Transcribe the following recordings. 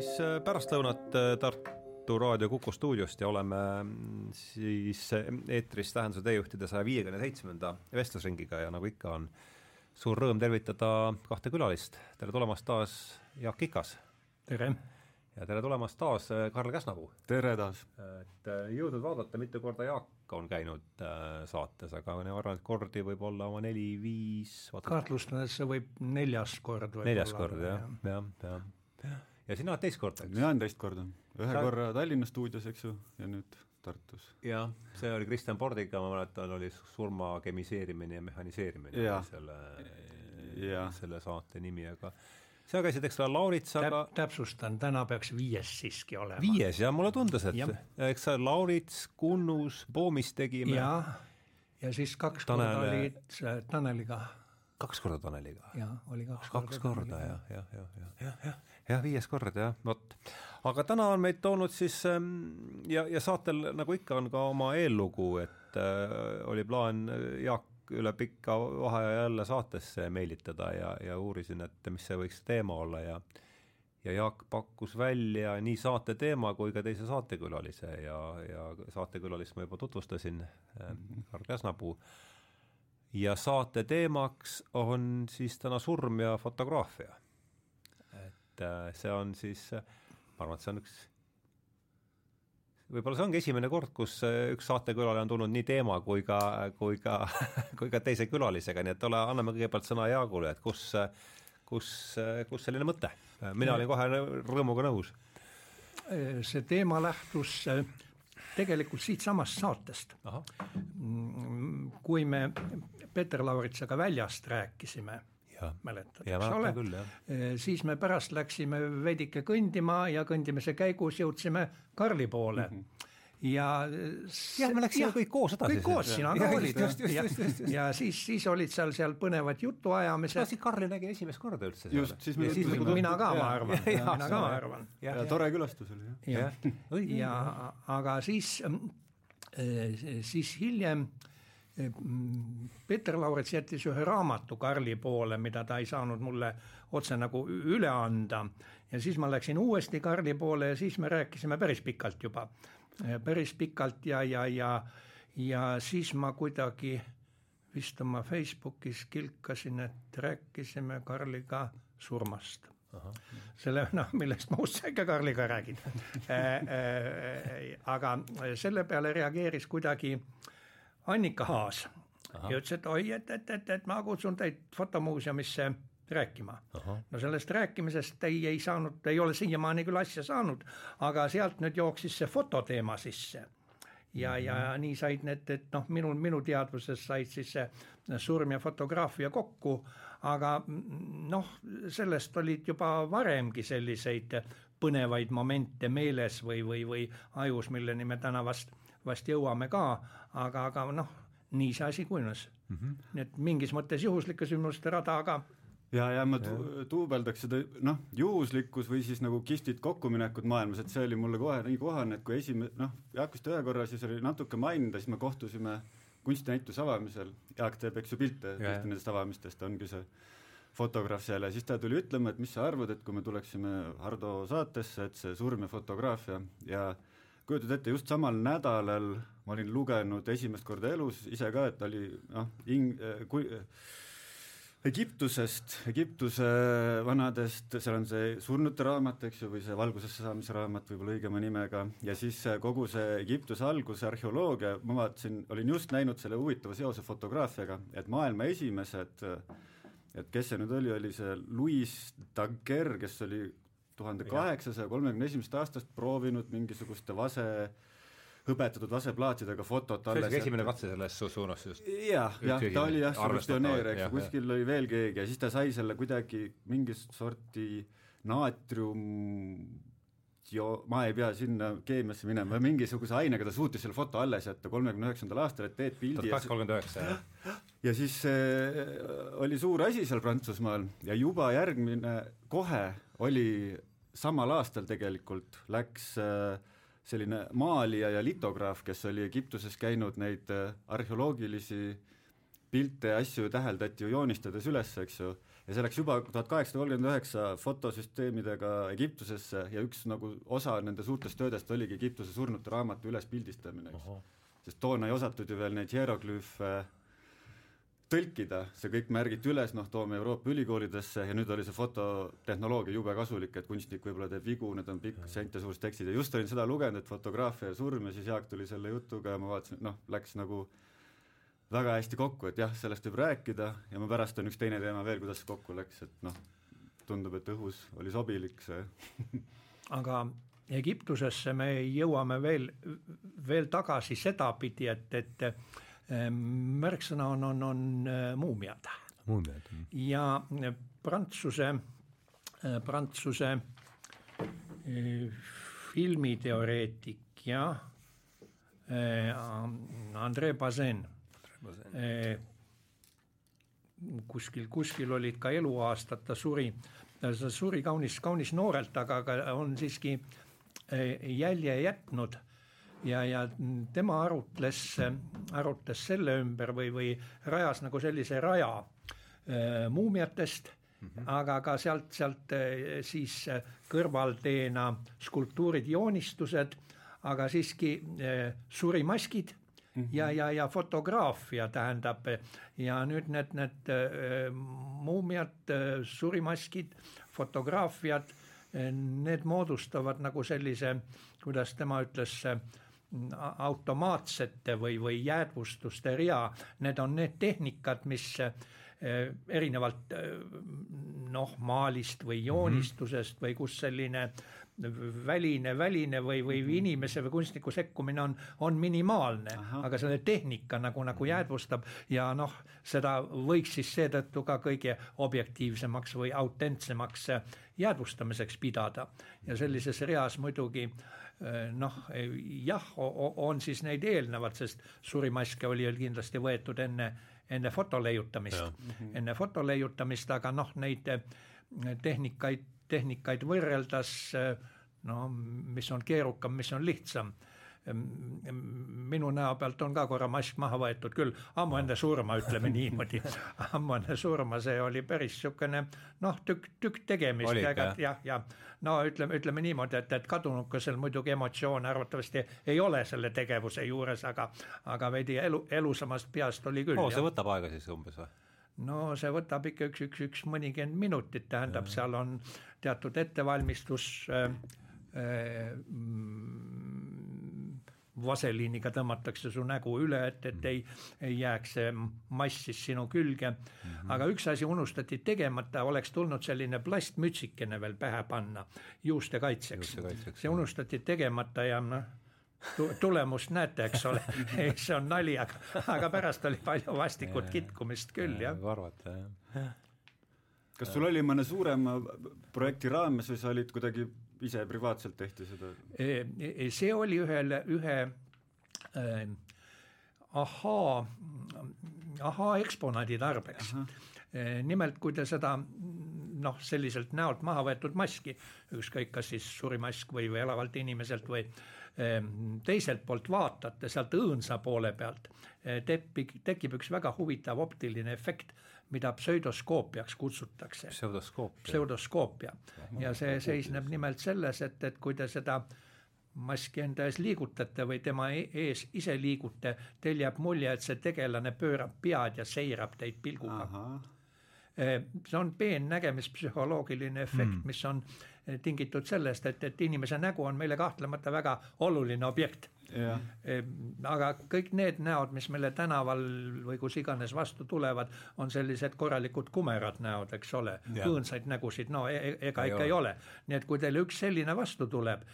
siis äh, pärastlõunat äh, Tartu Raadio Kuku stuudiost ja oleme mm, siis äh, eetris Tähenduse teejuhtide saja viiekümne seitsmenda vestlusringiga ja nagu ikka, on suur rõõm tervitada kahte külalist, tere tulemast taas, Jaak Ikas! tere! ja tere tulemast taas, Karl Käsnapuu! tere taas! et jõudnud vaadata, mitu korda Jaak on käinud saates, aga ma arvan, et kordi võib olla oma neli-viis kahtlustades see võib neljas kord võib neljas kord, jah, jah, jah ja sina oled teist korda, eks? mina olen teist korda, ühe Sa... korra Tallinna stuudios, eks ju, ja nüüd Tartus. jah, see oli Kristjan Pordiga, ma mäletan, oli surma kemiseerimine ja mehhaniseerimine ja. selle, selle saate nimi, aga sa käisid, eks ole, Lauritsaga Täp, täpsustan, täna peaks viies siiski olema. viies, jah, mulle tundus, et ja. eks sa Laurits, Kunnus, Poomist tegime. jah, ja siis kaks Tanel... korda olid Taneliga kaks korda Taneliga? jaa, oli kaks korda. kaks korda jah, jah, jah, jah, jah, jah, viies kord jah, vot. aga täna on meid toonud siis ähm, ja, ja saatel nagu ikka on ka oma eellugu, et äh, oli plaan äh, Jaak üle pika vaheaja jälle saatesse meelitada ja, ja uurisin, et mis see võiks teema olla ja ja Jaak pakkus välja nii saate teema kui ka teise saatekülalise ja, ja saatekülalist ma juba tutvustasin äh,, Karl Käsnapuu ja saate teemaks on siis täna surm ja fotograafia. Et äh, see on siis, ma arvan, et see on üks, võib-olla see ongi esimene kord, kus äh, üks saatekülaline on tulnud nii teema kui ka, kui ka kui ka teise külalisega, nii et ole, anname kõigepealt sõna Jaagule, et kus, kus, kus selline mõte? mina olin kohe rõõmuga nõus. see teema lähtus äh, tegelikult siitsamast saatest. Mm, kui me Peeter Lauritsaga väljast rääkisime, mäletad, eks ole, siis me pärast läksime veidike kõndima ja kõndimise käigus jõudsime Karli poole mm. -hmm ja jah, me läksime kõik koos edasi. kõik koos, sina ka olid. ja, ja siis, siis olid seal, seal põnevad jutuajamised. siis Karli nägi esimest korda üldse. just, siis me. siis mina ka, ma arvan, mina ka, ma arvan. ja tore külastus oli jah. ja, ja aga siis, siis hiljem äh, Peeter Laurits jättis ühe raamatu Karli poole, mida ta ei saanud mulle otse nagu üle anda. ja siis ma läksin uuesti Karli poole ja siis me rääkisime päris pikalt juba päris pikalt ja, ja, ja, ja siis ma kuidagi vist oma Facebookis kilkasin, et rääkisime Karliga surmast. Aha. selle, noh, millest ma ikka Karliga räägin aga selle peale reageeris kuidagi Annika Haas Aha. ja ütles, et oi, et, et, et, et ma kutsun teid fotomuuseumisse rääkima. no sellest rääkimisest ei, ei saanud, ei ole siiamaani küll asja saanud, aga sealt nüüd jooksis see fototeema sisse ja, ja mhm. nii said need, et noh, minu, minu teadvuses said siis see surm ja fotograafia kokku, aga noh, sellest olid juba varemgi selliseid põnevaid momente meeles või, või, või ajus, milleni me täna vast, vast jõuame ka, aga, aga noh, nii see asi kujunes mm. -hmm. nii et mingis mõttes juhuslike sündmuste rada, aga ja, ja ma tu-, duubeldaks seda noh, juhuslikkus või siis nagu kihvtid kokkuminekud maailmas, et see oli mulle kohe nii kohane, et kui esimene noh, Jaak vist ühe korra siis oli natuke mainida, siis me kohtusime kunstinäituse avamisel, Jaak teeb, eks ju, pilte tihti nendest avamistest, ongi see fotograaf seal ja siis ta tuli ütlema, et mis sa arvad, et kui me tuleksime Hardo saatesse, et see surm ja fotograafia ja kujutad ette, just samal nädalal ma olin lugenud esimest korda elus ise ka, et oli noh, ing-, kui Egiptusest, Egiptuse vanadest, seal on see surnute raamat, eks ju, või see valgusesse saamise raamat võib-olla õigema nimega, ja siis kogu see Egiptuse alguse arheoloogia, ma vaatasin, olin just näinud selle huvitava seose fotograafiaga, et maailma esimesed, et kes see nüüd oli, oli see Louis Daguerre, kes oli tuhande kaheksasaja kolmekümne esimesest aastast proovinud mingisuguste vase hõbetatud vaseplaatidega fotot alles. see oli esimene katse selles su suunas just? jah, jah, ta oli jah, see pioneer, eks ju, kuskil oli veel keegi ja siis ta sai selle kuidagi mingit sorti naatrium jo-, ma ei pea sinna keemiasse minema, mingisuguse ainega ta suutis selle foto alles jätta kolmekümne üheksandal aastal, et teed pildi tuhat kaheksasada kolmkümmend üheksa, jah. ja siis äh, oli suur asi seal Prantsusmaal ja juba järgmine, kohe oli samal aastal tegelikult läks äh, selline maalija ja litograaf, kes oli Egiptuses käinud neid äh, arheoloogilisi pilte ja asju täheldati ju joonistades üles, eks ju, ja see läks juba tuhat kaheksasada kolmkümmend üheksa fotosüsteemidega Egiptusesse ja üks nagu osa nende suurtest töödest oligi Egiptuse surnute raamatu ülespildistamine, eks. sest toona ei osatud ju veel neid hieroglüüfe tõlkida, see kõik märgiti üles, noh, toome Euroopa ülikoolidesse ja nüüd oli see fototehnoloogia jube kasulik, et kunstnik võib-olla teeb vigu, need on pikk sentisuurused tekstid. Ja just olin seda lugenud, et fotograafia ja surm ja siis Jaak tuli selle jutuga ja ma vaatasin, et noh, läks nagu väga hästi kokku, et jah, sellest võib rääkida ja ma pärast on üks teine teema veel, kuidas see kokku läks, et noh, tundub, et õhus oli sobilik see. Aga Egiptusesse me jõuame veel, veel tagasi sedapidi, et, et märksõna on, on, on äh, muumiad. muumiad. ja äh, Prantsuse, äh, Prantsuse filmiteoreetik ja André Bazin kuskil, kuskil olid ka eluaastad, ta suri, ta suri kaunis, kaunis noorelt, aga, aga on siiski jälje jätnud ja, ja tema arutles, arutles selle ümber või, või rajas nagu sellise raja äh, muumiatest mm, -hmm. aga ka sealt, sealt äh, siis kõrvalteena skulptuurid, joonistused, aga siiski äh, surimaskid mm -hmm. ja, ja, ja fotograafia tähendab ja nüüd need, need äh, muumiad surimaskid, fotograafiad, need moodustavad nagu sellise, kuidas tema ütles automaatsete või, või jäädvustuste rea, need on need tehnikad, mis eh, erinevalt eh, noh, maalist või joonistusest või kus selline väline, väline või, või mhm. inimese või kunstniku sekkumine on, on minimaalne, aga selle tehnika nagu, nagu mhm. jäädvustab ja noh, seda võiks siis seetõttu ka kõige objektiivsemaks või autentsemaks jäädvustamiseks pidada ja sellises reas muidugi Äh, noh, jah, on siis neid eelnevad, sest surimaske oli ju kindlasti võetud enne, enne foto leiutamist, mhm. enne foto leiutamist, aga noh, neid äh, tehnikaid, tehnikaid võrreldes äh, no mis on keerukam, mis on lihtsam minu näo pealt on ka korra mask maha võetud küll, ammu enne surma, ütleme niimoodi. ammu enne surma, see oli päris niisugune noh, tükk, tükk tegemist ja ega jah, ja no ütleme, ütleme niimoodi, et, et kadunukesel muidugi emotsioone arvatavasti ei ole selle tegevuse juures, aga aga veidi elu, elusamast peast oli küll. oo, see võtab aega siis umbes või? no see võtab ikka üks, üks, üks mõnikümmend minutit, tähendab, seal on teatud ettevalmistus äh, äh, vaseliiniga tõmmatakse su nägu üle, et, et ei, ei jääks see mass siis sinu külge mm. -hmm. aga üks asi unustati tegemata, oleks tulnud selline plastmütsikene veel pähe panna juuste kaitseks. see unustati tegemata ja noh tulemust näete, eks ole ei, see on nali, aga, aga pärast oli palju vastikut kitkumist küll, jah. arvata, jah. kas sul oli mõne suurema projekti raames või sa olid kuidagi ise privaatselt tehti seda? see oli ühele, ühe äh, ahaa, ahaa eksponaadi tarbeks. nimelt, kui te seda noh, selliselt näolt maha võetud maski, ükskõik kas siis surimask või, või elavalt inimeselt või teiselt poolt vaatate sealt õõnsa poole pealt, tekib, tekib üks väga huvitav optiline efekt mida pseudoskoopiaks kutsutakse. pseudoskoopia. pseudoskoopia ja see seisneb nimelt selles, et, et kui te seda maski enda ees liigutate või tema e-, ees ise liigute, teil jääb mulje, et see tegelane pöörab pead ja seirab teid pilguga. see on peennägemispsühholoogiline efekt mm., mis on tingitud sellest, et, et inimese nägu on meile kahtlemata väga oluline objekt aga kõik need näod, mis meile tänaval või kus iganes vastu tulevad, on sellised korralikud kumerad näod, eks ole, õõnsaid nägusid, no e, e ega ei ikka ole. ei ole. nii et kui teile üks selline vastu tuleb,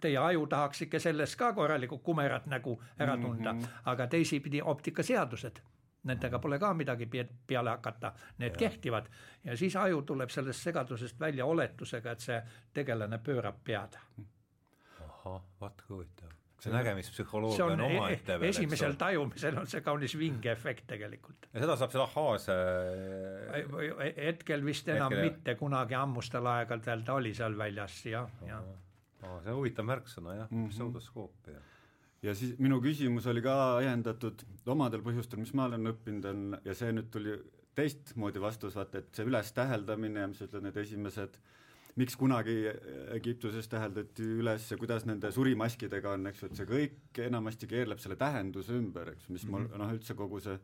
teie aju tahaks ikka sellest ka korralikku kumerat nägu ära tunda mm, -hmm. aga teisipidi optikaseadused nendega pole ka midagi peale hakata, need ja. kehtivad ja siis aju tuleb sellest segadusest välja oletusega, et see tegelane pöörab pead. ahah, vaat kui huvitav see nägemispsühholoogia on, on e-, omaette veel. esimesel tajumisel on see kaunis vinge efekt tegelikult. ja seda saab seal ahhaas hetkel vist enam hetkel, mitte, kunagi ammustel aegadel ta oli seal väljas jah, jah. see on huvitav märksõna jah mm -hmm., pseudoskoopia ja siis minu küsimus oli ka ajendatud omadel põhjustel, mis ma olen õppinud, on, ja see nüüd tuli teistmoodi vastus, vaata, et see ülestäheldamine ja mis ütled, need esimesed miks kunagi Egiptuses täheldati üles ja kuidas nende surimaskidega on, eks ju, et see kõik enamasti keerleb selle tähenduse ümber, eks, mis mul mm -hmm. noh, üldse kogu see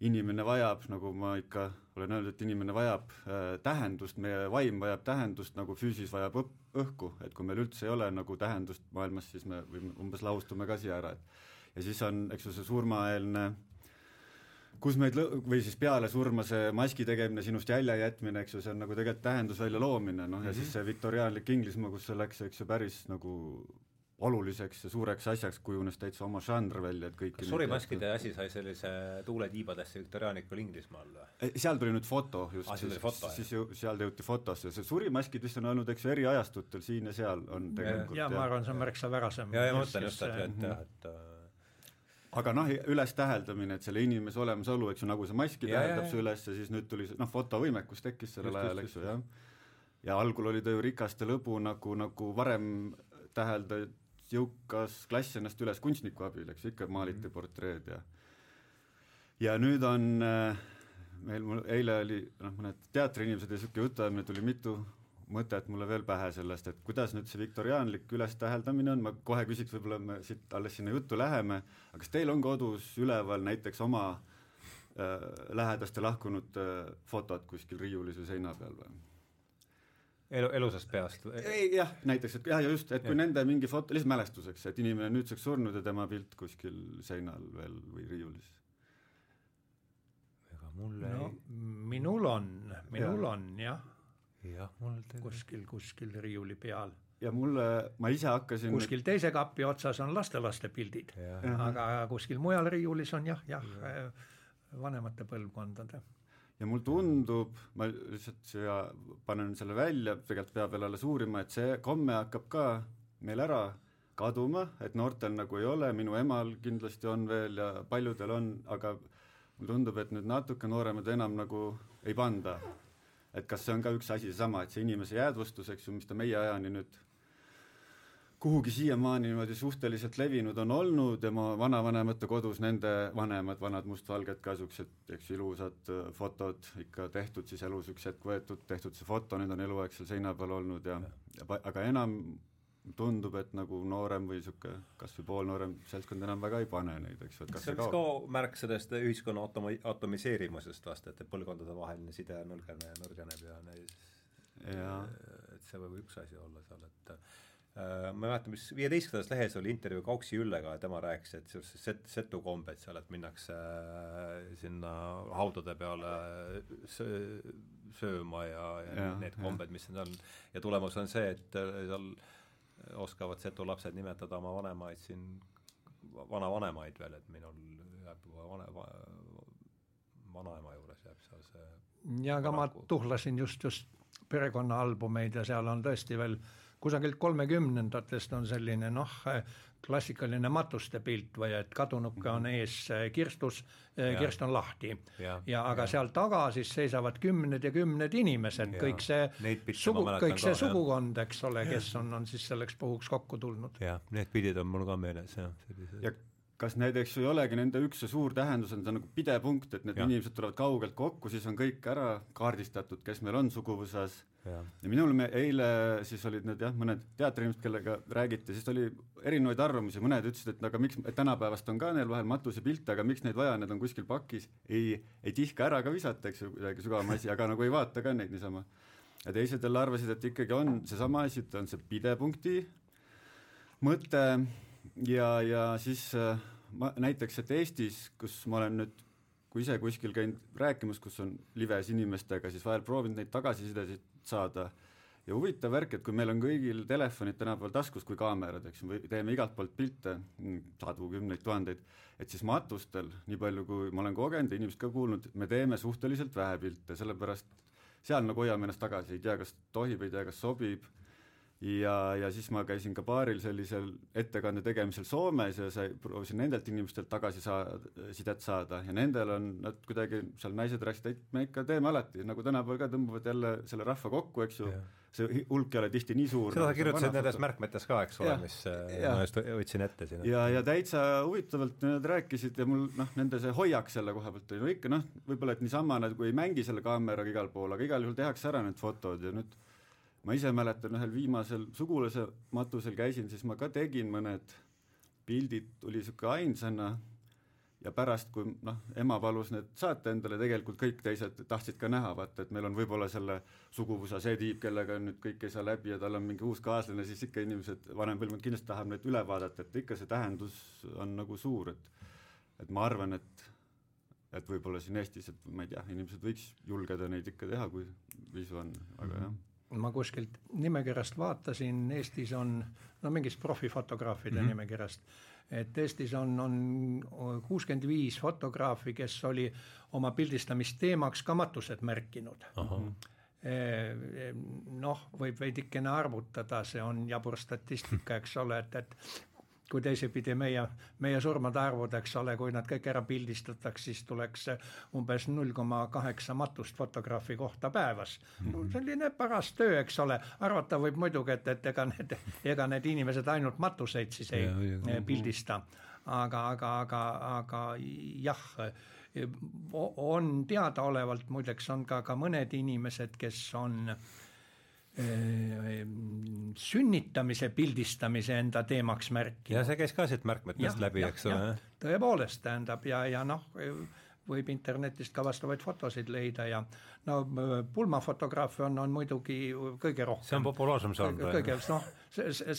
inimene vajab, nagu ma ikka olen öelnud, et inimene vajab äh, tähendust, meie vaim vajab tähendust, nagu füüsis vajab õp-, õhku, et kui meil üldse ei ole nagu tähendust maailmas, siis me võime umbes lahustume ka siia ära, et ja siis on, eks ju, see surmaeelne kus meid lõ-, või siis peale surma see maski tegemine, sinust jälje jätmine, eks ju, see on nagu tegelikult tähendusvälja loomine, noh mm -hmm. ja siis mhm. see viktoriaanlik Inglismaa, kus see läks, eks ju, päris nagu oluliseks ja suureks asjaks kujunes täitsa oma žanr välja, et kõik kas surimaskide asi sai sellise tuule tiibadesse viktoriaanikul Inglismaal või? seal tuli nüüd foto just ah,, siis, foto, siis ju seal jõuti fotosse, see surimaskid vist on olnud, eks ju, eri ajastutel siin ja seal on tegelikult ja, ja ma arvan, see on märksa värasem. ja, ja ma mõtlen just, et, et jah, et äh, aga noh, ülestäheldamine, et selle inimese olemasolu, eks ju, nagu see maski ja, tähendab see üles ja siis nüüd tuli see, noh, fotovõimekus tekkis sellel ajal, eks ju, jah. ja algul oli ta ju rikaste lõbu nagu, nagu varem täheldati jõukas klass ennast üles kunstniku abil, eks ikka maaliti mm. portreed ja ja nüüd on äh, meil, mul eile oli noh, mõned teatriinimesed ja niisugune jutuajamine tuli mitu mõtet mulle veel pähe sellest, et kuidas nüüd see viktoriaanlik ülestäheldamine on, ma kohe küsiks, võib-olla me siit alles sinna juttu läheme, aga kas teil on kodus üleval näiteks oma äh, lähedaste lahkunute äh, fotod kuskil riiulis või seina peal või? Elu, elusast peast? ei jah, näiteks, et jah, ja just, et kui ja. nende mingi foto, lihtsalt mälestuseks, et inimene on nüüdseks surnud ja tema pilt kuskil seinal veel või riiulis. ega mul no, ei minul on, minul ja. on jah. jah, mul tegelikult kuskil, kuskil riiuli peal ja mulle, ma ise hakkasin kuskil teise kapi otsas on lastelaste pildid, aga kuskil mujal riiulis on jah, jah ja. vanemate põlvkondade ja mul tundub, ma lihtsalt siia panen selle välja, tegelikult peab veel alles uurima, et see komme hakkab ka meil ära kaduma, et noortel nagu ei ole, minu emal kindlasti on veel ja paljudel on, aga mulle tundub, et nüüd natuke nooremad enam nagu ei panda. et kas see on ka üks asi seesama, et see inimese jäädvustus, eks ju, mis ta meie ajani nüüd kuhugi siiamaani niimoodi suhteliselt levinud on olnud ja mu vanavanemate kodus nende vanemad, vanad mustvalged ka niisugused, eks ilusad äh, fotod ikka tehtud siis elus üks hetk võetud, tehtud see foto, nüüd on eluaeg seal seina peal olnud ja, ja aga enam tundub, et nagu noorem või niisugune kas või poolnoorem seltskond enam väga ei pane neid, eks ju, et kas see oleks ka märk sellest ühiskonna atoma-, atomiseerimisest vast, et põlvkondadevaheline side nõrgene, nõrgeneb ja neis, et see võib üks asi olla seal, et ma ei mäleta, mis viieteistkümnendas lehes oli intervjuu Kauksi Üllega ja tema rääkis, et sellised set-, setukombed seal, et minnakse äh, sinna haudade peale sööma ja, ja, ja need kombed, mis need on, ja tulemus on see, et äh, seal oskavad setu lapsed nimetada oma vanemaid siin, vanavanemaid veel, et minul jääb juba vane va,, vanaema juures jääb seal see ja aga ma tuhlasin just, just perekonnaalbumeid ja seal on tõesti veel äh, kusagilt kolmekümnendatest on selline noh, klassikaline matuste pilt või et kadunuke on mhm. ees eh, kirstus, eh, kirst on lahti. ja, aga ja. seal taga siis seisavad kümned ja kümned inimesed, kõik see sugu, kõik see ka, sugukond, eks ole, kes on, on siis selleks puhuks kokku tulnud. jah, need pildid on mul ka meeles, jah, sellised. ja kas need, eks ju, ei olegi nende üks ja suur tähendus on see nagu pidepunkt, et need ja. inimesed tulevad kaugelt kokku, siis on kõik ära kaardistatud, kes meil on suguvõsas ja, ja minul me eile siis olid need jah, mõned teatriinimesed, kellega räägiti, siis oli erinevaid arvamusi, mõned ütlesid, et aga miks, et tänapäevast on ka neil vahel matusepilte, aga miks neid vaja, need on kuskil pakis, ei, ei tihka ära ka visata, eks ju, kuidagi sügavam asi, aga nagu ei vaata ka neid niisama. ja teised jälle arvasid, et ikkagi on seesama asi, et on see pidepunkti mõte ja, ja siis äh, ma näiteks, et Eestis, kus ma olen nüüd, kui ise kuskil käinud rääkimas, kus on lives inimestega, siis vahel proovinud neid tagasisidesid saada. Ja huvitav värk, et kui meil on kõigil telefonid tänapäeval taskus kui kaamerad, eks ju, või teeme igalt poolt pilte, sadu, kümneid tuhandeid, et siis matustel, nii palju kui ma olen kogenud ja inimesed ka kuulnud, me teeme suhteliselt vähe pilte, sellepärast seal nagu hoiame ennast tagasi, ei tea, kas tohib, ei tea, kas sobib ja, ja siis ma käisin ka paaril sellisel ettekande tegemisel Soomes ja sai, proovisin nendelt inimestelt tagasi saa-, sidet saada ja nendel on, nad kuidagi, seal naised rääkisid, et me ikka teeme alati, nagu tänapäeval ka tõmbavad jälle selle rahva kokku, eks ju, see hulk ei ole tihti nii suur. seda nagu kirjutasid nendes märkmetes ka, eks ole, mis äh, ja. ma just võtsin ette siin. ja, ja täitsa huvitavalt nad rääkisid ja mul noh, nende see hoiak selle koha pealt oli no ikka noh, võib-olla et niisama nagu ei mängi selle kaameraga igal pool, aga igal juhul tehakse ära need fotod ja nüüd ma ise mäletan ühel viimasel sugulase matusel käisin, siis ma ka tegin mõned pildid, tuli niisugune ainsana ja pärast, kui noh, ema palus need saata endale, tegelikult kõik teised tahtsid ka näha, vaata, et meil on võib-olla selle suguvõsa see tiib, kellega nüüd kõik ei saa läbi ja tal on mingi uus kaaslane, siis ikka inimesed, vanem põlvkond kindlasti tahab need üle vaadata, et ikka see tähendus on nagu suur, et et ma arvan, et et võib-olla siin Eestis, et ma ei tea, inimesed võiks julgeda neid ikka teha, kui visu on, aga -hmm. jah ma kuskilt nimekirjast vaatasin, Eestis on, no mingist profifotograafide mm -hmm. nimekirjast, et Eestis on, on kuuskümmend viis fotograafi, kes oli oma pildistamisteemaks ka matused märkinud. noh, võib veidikene arvutada, see on jabur statistika, eks ole, et, et kui teisipidi meie, meie surmade arvud, eks ole, kui nad kõik ära pildistataks, siis tuleks umbes null koma kaheksa matust fotograafi kohta päevas no,. Mhm. selline paras töö, eks ole, arvata võib muidugi, et, et ega need, ega need inimesed ainult matuseid siis ei ja, ja, pildista, aga, aga, aga, aga jah on teadaolevalt muideks on ka, ka mõned inimesed, kes on Äh, sünnitamise pildistamise enda teemaks märkima. ja see käis ka siit märkmetest läbi, eks ole? tõepoolest, tähendab ja, ja noh, võib internetist ka vastavaid fotosid leida ja no pulmafotograafe on, on muidugi kõige rohkem. see on populaarsem saanud kõige, noh,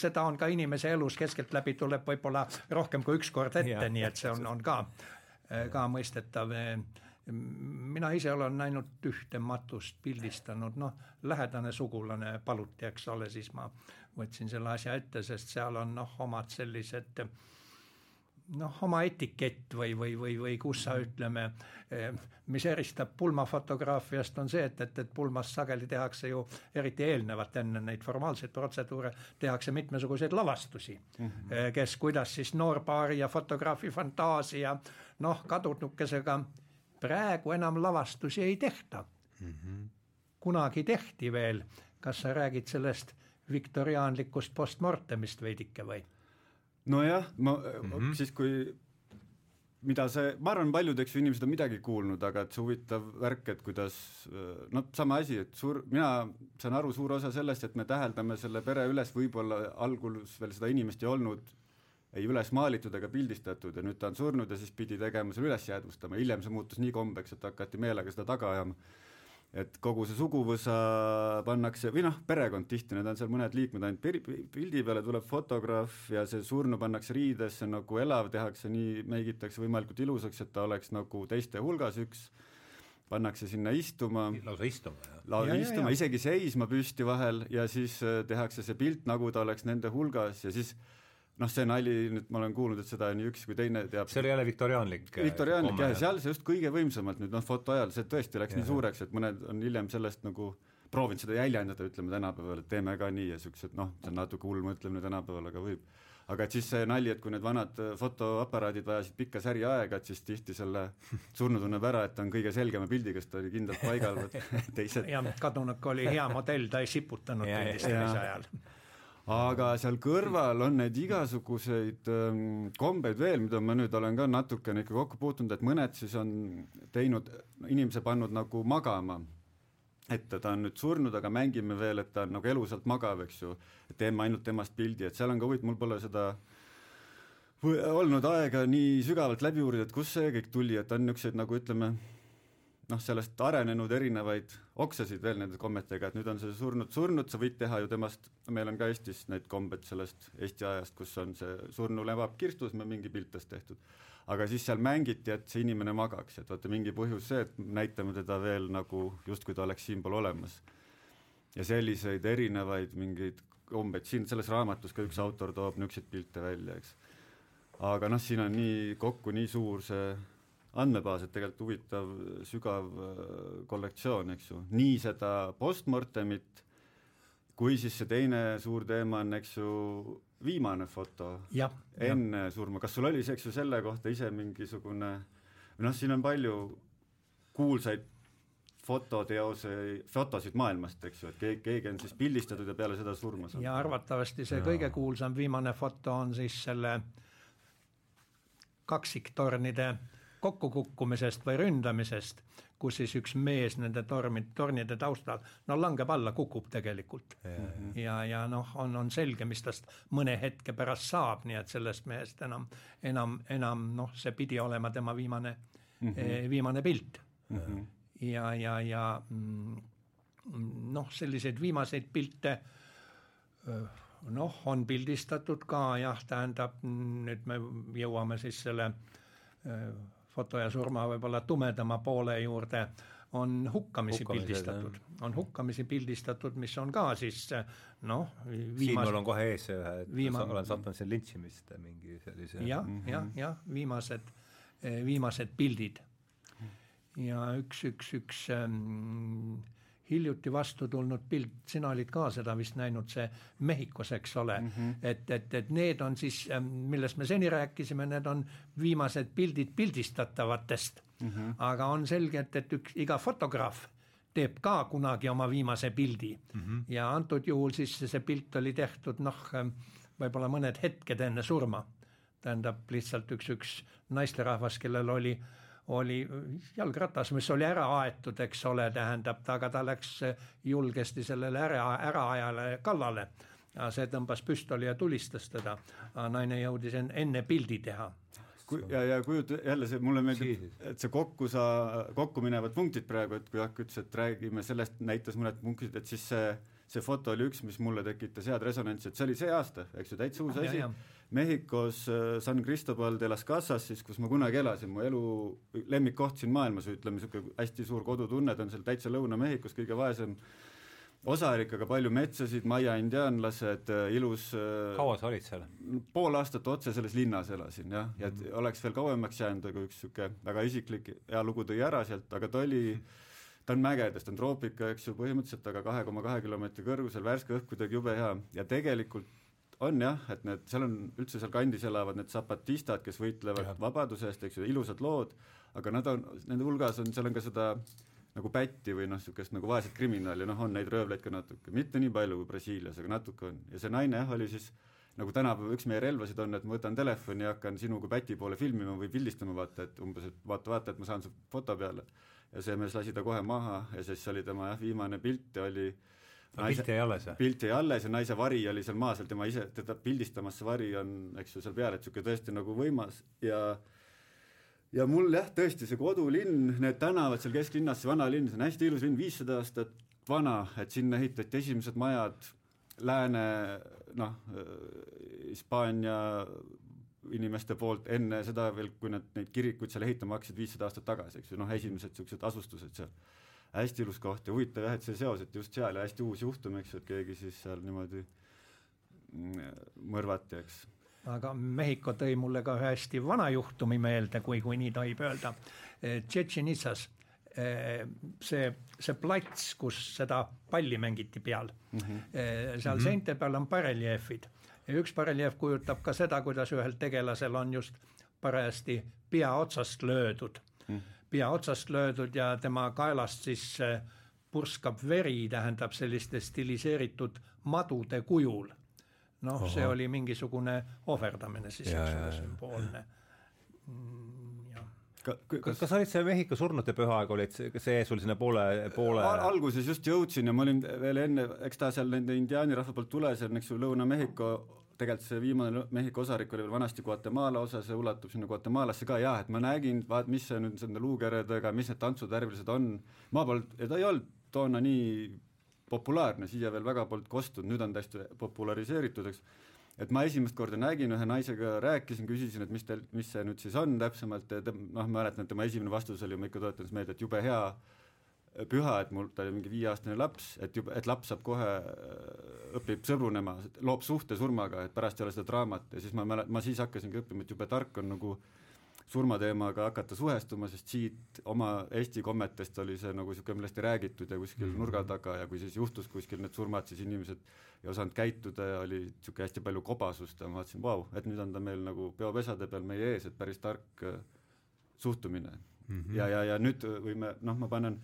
seda on ka inimese elus keskeltläbi tuleb võib-olla rohkem kui üks kord ette, nii et see on, on ka, ka mõistetav mina ise olen ainult ühte matust pildistanud, noh, lähedane sugulane paluti, eks ole, siis ma võtsin selle asja ette, sest seal on noh, omad sellised noh, oma etikett või, või, või, või kus sa ütleme, mis eristab pulmafotograafiast, on see, et, et, et pulmas sageli tehakse ju eriti eelnevalt enne neid formaalseid protseduure, tehakse mitmesuguseid lavastusi mm. -hmm. kes kuidas siis noorpaari ja fotograafi fantaasia noh, kadunukesega praegu enam lavastusi ei tehta mm. -hmm. kunagi tehti veel, kas sa räägid sellest viktoriaanlikust postmortemist veidike või? nojah, ma mm -hmm. siis kui mida see, ma arvan, paljud, eks ju, inimesed on midagi kuulnud, aga et see huvitav värk, et kuidas noh, sama asi, et suur, mina saan aru, suur osa sellest, et me täheldame selle pere üles, võib-olla algul veel seda inimest ei olnud ei üles maalitud ega pildistatud ja nüüd ta on surnud ja siis pidi tegema selle üles jäädvustama, hiljem see muutus nii kombeks, et hakati meelega seda taga ajama. et kogu see suguvõsa pannakse, või noh, perekond tihti, need on seal mõned liikmed ainult pildi peale tuleb fotograaf ja see surnu pannakse riidesse nagu elav, tehakse nii, meigitakse võimalikult ilusaks, et ta oleks nagu teiste hulgas üks pannakse sinna istuma. lausa istuma, jah? lausa istuma, isegi seisma püsti vahel ja siis äh, tehakse see pilt, nagu ta oleks nende hulgas ja siis noh, see nali nüüd ma olen kuulnud, et seda nii üks kui teine teab. see oli jälle viktoriaanlik. Äh, viktoriaanlik jah, seal see just kõige võimsamalt nüüd noh, foto ajal see tõesti läks ja. nii suureks, et mõned on hiljem sellest nagu proovinud seda jäljendada, ütleme tänapäeval, et teeme ka nii ja siuksed noh, see on natuke hull mõtlemine tänapäeval, aga võib. aga et siis see nali, et kui need vanad äh, fotoaparaadid vajasid pikka säriaega, et siis tihti selle surnu tunneb ära, et ta on kõige selgema pildiga, sest ta oli kindlalt paigal, teised. jah, kadunuk oli hea modell, ta ei siputanud pildistamise ajal aga seal kõrval on neid igasuguseid ähm, kombeid veel, mida ma nüüd olen ka natukene ikka kokku puutunud, et mõned siis on teinud, inimese pannud nagu magama. et ta on nüüd surnud, aga mängime veel, et ta on nagu elusalt magav, eks ju, teeme ainult temast pildi, et seal on ka huvitav, mul pole seda olnud aega nii sügavalt läbi uurida, et kust see kõik tuli, et on niisuguseid nagu ütleme, noh, sellest arenenud erinevaid oksasid veel nende kommetega, et nüüd on see surnud surnud, sa võid teha ju temast, meil on ka Eestis need kombed sellest Eesti ajast, kus on see surnu levab kirstus, mingi piltest tehtud. aga siis seal mängiti, et see inimene magaks, et vaata mingi põhjus see, et näitame teda veel nagu justkui ta oleks siinpool olemas. ja selliseid erinevaid mingeid kombeid, siin selles raamatus ka üks autor toob niisuguseid pilte välja, eks. aga noh, siin on nii kokku nii suur see andmebaas, et tegelikult huvitav sügav äh, kollektsioon, eks ju, nii seda postmortemit kui siis see teine suur teema on, eks ju, viimane foto jah, enne surma, kas sul oli, eks ju, selle kohta ise mingisugune või noh, siin on palju kuulsaid fototeose, fotosid maailmast, eks ju, et keegi, keegi on siis pildistatud ja peale seda surma saanud. ja arvatavasti see kõige kuulsam viimane foto on siis selle kaksiktornide kokkukukkumisest või ründamisest, kus siis üks mees nende tormid, tornide taustal, no langeb alla, kukub tegelikult. ja, ja noh, on, on selge, mis tast mõne hetke pärast saab, nii et sellest mehest enam, enam, enam noh, see pidi olema tema viimane mm, -hmm. viimane pilt mm. -hmm. ja, ja, ja mm, noh, selliseid viimaseid pilte noh, on pildistatud ka jah, tähendab nüüd me jõuame siis selle foto ja surma võib-olla tumedama poole juurde, on hukkamisi, hukkamisi pildistatud, on hukkamisi pildistatud, mis on ka siis noh, viimas... siin mul on kohe ees ühe, et viima... olen sattunud siin lintšimist mingi sellise jah mm -hmm., jah, jah, viimased, viimased pildid. ja üks, üks, üks ähm, hiljuti vastu tulnud pilt, sina olid ka seda vist näinud, see Mehhikos, eks ole mm, -hmm. et, et, et need on siis, ähm, millest me seni rääkisime, need on viimased pildid pildistatavatest mm. -hmm. aga on selge, et, et üks, iga fotograaf teeb ka kunagi oma viimase pildi mm -hmm. ja antud juhul siis see pilt oli tehtud noh, ähm, võib-olla mõned hetked enne surma. tähendab lihtsalt üks, üks naisterahvas, kellel oli äh, oli jalgratas, mis oli ära aetud, eks ole, tähendab aga ta läks julgesti sellele ära, äraajale kallale. see tõmbas püstoli ja tulistas teda. naine jõudis enne pildi teha ja, ja kujuta jälle see, mulle meeldib, et see kokku sa, kokku minevad punktid praegu, et kui Jaak ütles, et räägime sellest, näitas mõned punktid, et siis see, see foto oli üks, mis mulle tekitas head resonantsi, et see oli see aasta, eks ju, täitsa uus asi Mehhikos äh, San Cristobal de las Casas siis, kus ma kunagi elasin, mu elu lemmikkoht siin maailmas, ütleme niisugune hästi suur kodutunne, ta on seal täitsa Lõuna-Mehhikos, kõige vaesem osarik, aga palju metsasid, maia indiaanlased, äh, ilus äh, kaua sa olid seal? pool aastat otse selles linnas elasin jah, ja et oleks veel kauemaks jäänud, aga üks niisugune väga isiklik hea lugu tõi ära sealt, aga ta oli ta on mägedes, ta on troopika, eks ju, põhimõtteliselt aga kahe koma kahe kilomeetri kõrgusel, värske õhk kuidagi jube hea ja tegelikult on jah, et need, seal on üldse seal kandis elavad need zapatistad, kes võitlevad ja. vabaduse eest, eks ju, ilusad lood, aga nad on, nende hulgas on, seal on ka seda nagu pätti või noh, niisugust nagu vaeset kriminaali, noh, on neid röövleid ka natuke, mitte nii palju kui Brasiilias, aga natuke on. ja see naine jah, oli siis nagu tänapäeva üks meie relvasid on, et ma võtan telefoni ja hakkan sinu kui päti poole filmima või pildistama, vaata, et umbes, et vaata, vaata, et ma saan su foto peale. ja see mees lasi ta kohe maha ja siis oli tema jah, viimane pilt ja oli äh, aga pilt jäi alles, jah? pilt jäi alles ja naise vari oli seal maa seal, tema ise, teda pildistamas see vari on, eks ju, seal peal, et niisugune tõesti nagu võimas ja ja mul jah, tõesti see kodulinn, need tänavad seal kesklinnas, see vana linn, see on hästi ilus linn, viissada aastat vana, et sinna ehitati esimesed majad lääne noh, Hispaania inimeste poolt enne seda veel, kui nad neid kirikuid seal ehitama hakkasid viissada aastat tagasi, eks ju, noh, esimesed niisugused asustused seal hästi ilus koht ja huvitav jah, et see seos, et just seal ja hästi uus juhtum, eks ju, et keegi siis seal niimoodi mm, mõrvati, eks. aga Mehhiko tõi mulle ka ühe hästi vana juhtumi meelde, kui, kui nii tohib öelda. Tšetšenitsas see, see plats, kus seda palli mängiti peal mm, -hmm. seal mm -hmm. seinte peal on bareljeefid ja üks bareljeef kujutab ka seda, kuidas ühel tegelasel on just parajasti pea otsast löödud mm. -hmm pea otsast löödud ja tema kaelast siis äh, purskab veri, tähendab selliste stiliseeritud madude kujul. noh, see oli mingisugune ohverdamine siis, eks ole, sümboolne. Mm, ka, kas, kas sa olid see Mehhiko surnute pühaaeg, olid see, see sul sinna poole, poole Al alguses just jõudsin ja ma olin veel enne, eks ta seal nende indiaani rahva poolt tules on, eks ju, Lõuna-Mehhiko tegelikult see viimane Mehhiko osarik oli veel vanasti Guatemala osa, see ulatub sinna Guatemalasse ka. Jah, et ma nägin, vaat mis see nüüd nende luukeredega, mis need tantsud värvilised on, maa polnud, ta ei olnud toona nii populaarne, siia veel väga polnud kostnud, nüüd on ta hästi populariseeritud, eks, et ma esimest korda nägin, ühe naisega rääkisin, küsisin, et mis teil, mis see nüüd siis on täpsemalt ja noh, mäletan, et tema esimene vastus oli, ma ikka tuletan siis meelde, et jube hea püha, et mul, ta oli mingi viieaastane laps, et jube, et laps saab kohe, äh, õpib sõbrunema, loob suhte surmaga, et pärast ei ole seda draamat ja siis ma mäletan, ma siis hakkasingi õppima, et jube tark on nagu surmateemaga hakata suhestuma, sest siit oma Eesti kommetest oli see nagu niisugune, millest ei räägitud ja kuskil mm -hmm. nurga taga ja kui siis juhtus kuskil need surmad, siis inimesed ei osanud käituda ja oli niisugune hästi palju kobasust ja ma vaatasin, vau, et nüüd on ta meil nagu peopesade peal meie ees, et päris tark äh, suhtumine mm. -hmm. ja, ja, ja nüüd võime, noh, ma panen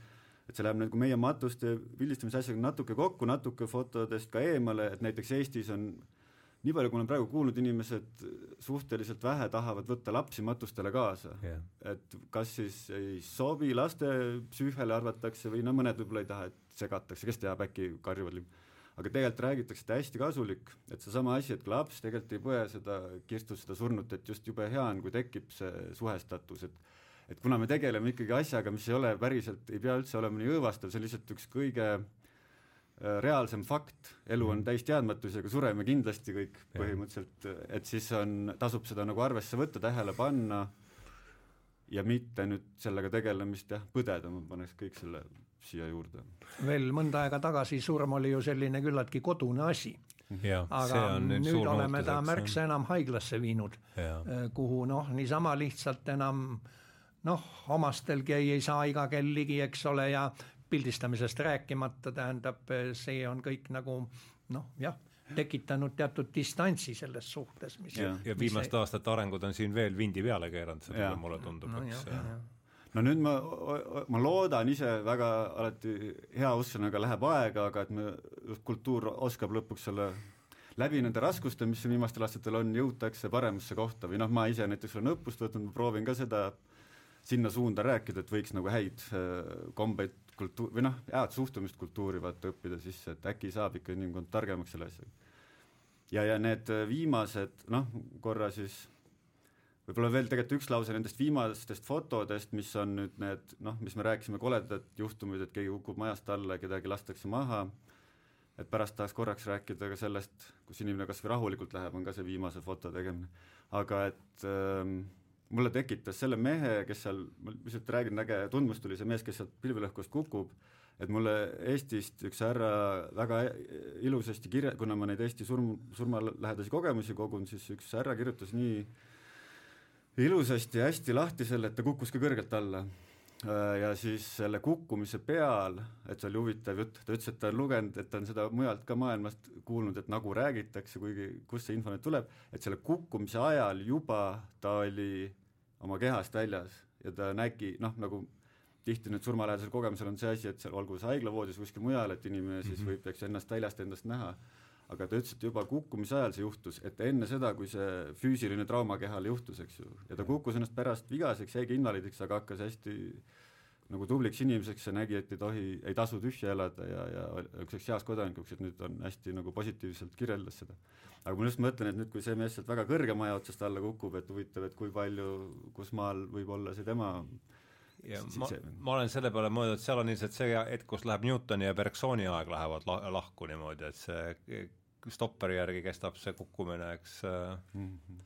et see läheb nagu meie matuste pildistamise asjaga natuke kokku, natuke fotodest ka eemale, et näiteks Eestis on nii palju, kui olen praegu kuulnud, inimesed suhteliselt vähe tahavad võtta lapsi matustele kaasa. Yeah.. et kas siis ei sobi laste psüühele arvatakse või no mõned võib-olla ei taha, et segatakse, kes teab, äkki karjuvad aga tegelikult räägitakse, et hästi kasulik, et seesama asi, et laps tegelikult ei põe seda kirstus, seda surnut, et just jube hea on, kui tekib see suhestatus, et et kuna me tegeleme ikkagi asjaga, mis ei ole päriselt, ei pea üldse olema nii õõvastav, see on lihtsalt üks kõige äh, Äh, reaalsem fakt, elu on mhm. täis teadmatusega, sureme kindlasti kõik põhimõtteliselt, et siis on, tasub seda nagu arvesse võtta, tähele panna ja mitte nüüd sellega tegelemist jah, põdeda, ma paneks kõik selle siia juurde. veel mõnda aega tagasi surm oli ju selline küllaltki kodune asi. aga nüüd, nüüd oleme ta märksa enam haiglasse viinud, äh, kuhu noh, niisama lihtsalt enam noh, omastelgi ei, ei saa iga kell ligi, eks ole, ja pildistamisest rääkimata, tähendab, see on kõik nagu noh, jah, tekitanud teatud distantsi selles suhtes, mis ja, ja viimaste see... aastate arengud on siin veel vindi peale keeranud, seda mulle tundub no,, eks ja, ja. no nüüd ma, ma loodan ise väga alati heausksusega läheb aega, aga et me, kultuur oskab lõpuks selle läbi nende raskuste, mis siin viimastel aastatel on, jõutakse paremasse kohta või noh, ma ise näiteks olen õppust võtnud, ma proovin ka seda sinna suunda rääkida, et võiks nagu häid äh, kombeid kultuur või noh, head suhtumist kultuuri vaata õppida sisse, et äkki saab ikka inimkond targemaks selle asjaga. ja, ja need äh, viimased noh, korra siis võib-olla veel tegelikult üks lause nendest viimastest fotodest, mis on nüüd need noh, mis me rääkisime, koledad juhtumid, et keegi kukub majast alla ja kedagi lastakse maha, et pärast tahaks korraks rääkida ka sellest, kus inimene kas või rahulikult läheb, on ka see viimase foto tegemine. aga et ähm, mulle tekitas selle mehe, kes seal, ma lihtsalt räägin, äge tundmus tuli see mees, kes sealt pilvelõhkust kukub, et mulle Eestist üks härra väga ilusasti kirja-, kuna ma neid Eesti surm, surmalähedasi kogemusi kogun, siis üks härra kirjutas nii ilusasti ja hästi lahti selle, et ta kukkus ka kõrgelt alla ja siis selle kukkumise peal, et see oli huvitav jutt, ta ütles, et ta on lugenud, et ta on seda mujalt ka maailmast kuulnud, et nagu räägitakse, kuigi kust see info nüüd tuleb, et selle kukkumise ajal juba ta oli oma kehast väljas ja ta nägi noh, nagu tihti nüüd surmalähedasel kogemusel on see asi, et seal olgu see haiglavoodis või kuskil mujal, et inimene siis mm -hmm. võib, eks ennast väljast endast näha aga ta ütles, et juba kukkumise ajal see juhtus, et enne seda, kui see füüsiline trauma kehale juhtus, eks ju, ja ta kukkus ennast pärast vigaseks, jäigi invaliidiks, aga hakkas hästi nagu tubliks inimeseks. Ja nägi, et ei tohi, ei tasu tühja elada ja, ja niisuguseks heas kodanikuks, et nüüd on hästi nagu positiivselt kirjeldas seda. aga ma just mõtlen, et nüüd, kui see mees sealt väga kõrge maja otsast alla kukub, et huvitav, et kui palju, kus maal võib olla see tema ja ma, ma olen selle peale mõelnud, et seal on ilmselt see hetk, kus läheb Newtoni ja Bergsoni aeg lähevad la lahku niimoodi, et see stopperi järgi kestab see kukkumine, eks mm -hmm.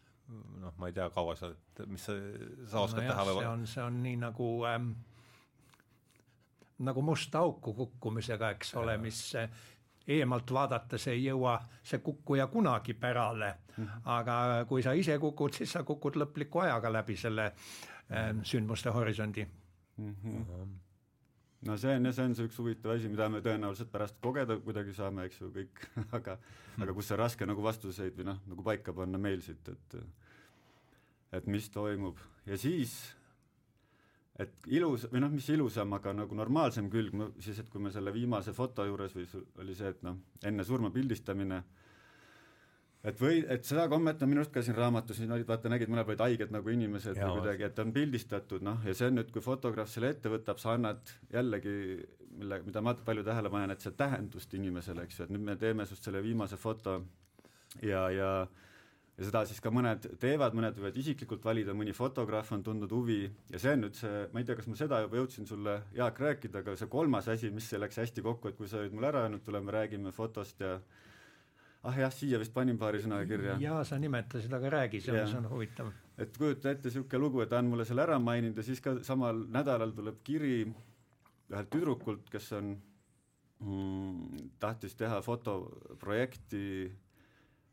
noh, ma ei tea, kaua sa, mis sa, sa oskad no teha või? see on, see on nii nagu ähm, nagu musta auku kukkumisega, eks ole, mis eemalt vaadates ei jõua see kukkuja kunagi pärale mm, -hmm. aga kui sa ise kukud, siis sa kukud lõpliku ajaga läbi selle äh, sündmuste horisondi mm. -hmm. no see on jah, see on see üks huvitav asi, mida me tõenäoliselt pärast kogeda kuidagi saame, eks ju, kõik aga aga kus on raske nagu vastuseid või noh, nagu paika panna meil siit, et et mis toimub ja siis et ilus või noh, mis ilusam, aga nagu normaalsem külg, siis et kui me selle viimase foto juures või oli see, et noh, enne surma pildistamine et või, et seda kommet on minu arust ka siin raamatus, siin olid, vaata, nägid, mõned olid haiged nagu inimesed ja, või kuidagi, et on pildistatud, noh, ja see on nüüd, kui fotograaf selle ette võtab, sa annad jällegi, mille, mida ma palju tähele panen, et see tähendust inimesele, eks ju, et nüüd me teeme sinust selle viimase foto ja, ja ja seda siis ka mõned teevad, mõned võivad isiklikult valida, mõni fotograaf on tundnud huvi ja see on nüüd see, ma ei tea, kas ma seda juba jõudsin sulle, Jaak, rääkida, aga see kolmas asi, mis läks hästi kokku, et kui sa olid mul ära öelnud, tuleme räägime fotost ja ah jah, siia vist panin paari sõnaga kirja. jaa, sa nimetasid, aga räägi, see on, huvitav. et kujuta ette niisugune lugu, et ta on mulle selle ära maininud ja siis ka samal nädalal tuleb kiri ühelt tüdrukult, kes on mm,, tahtis teha fotoprojekti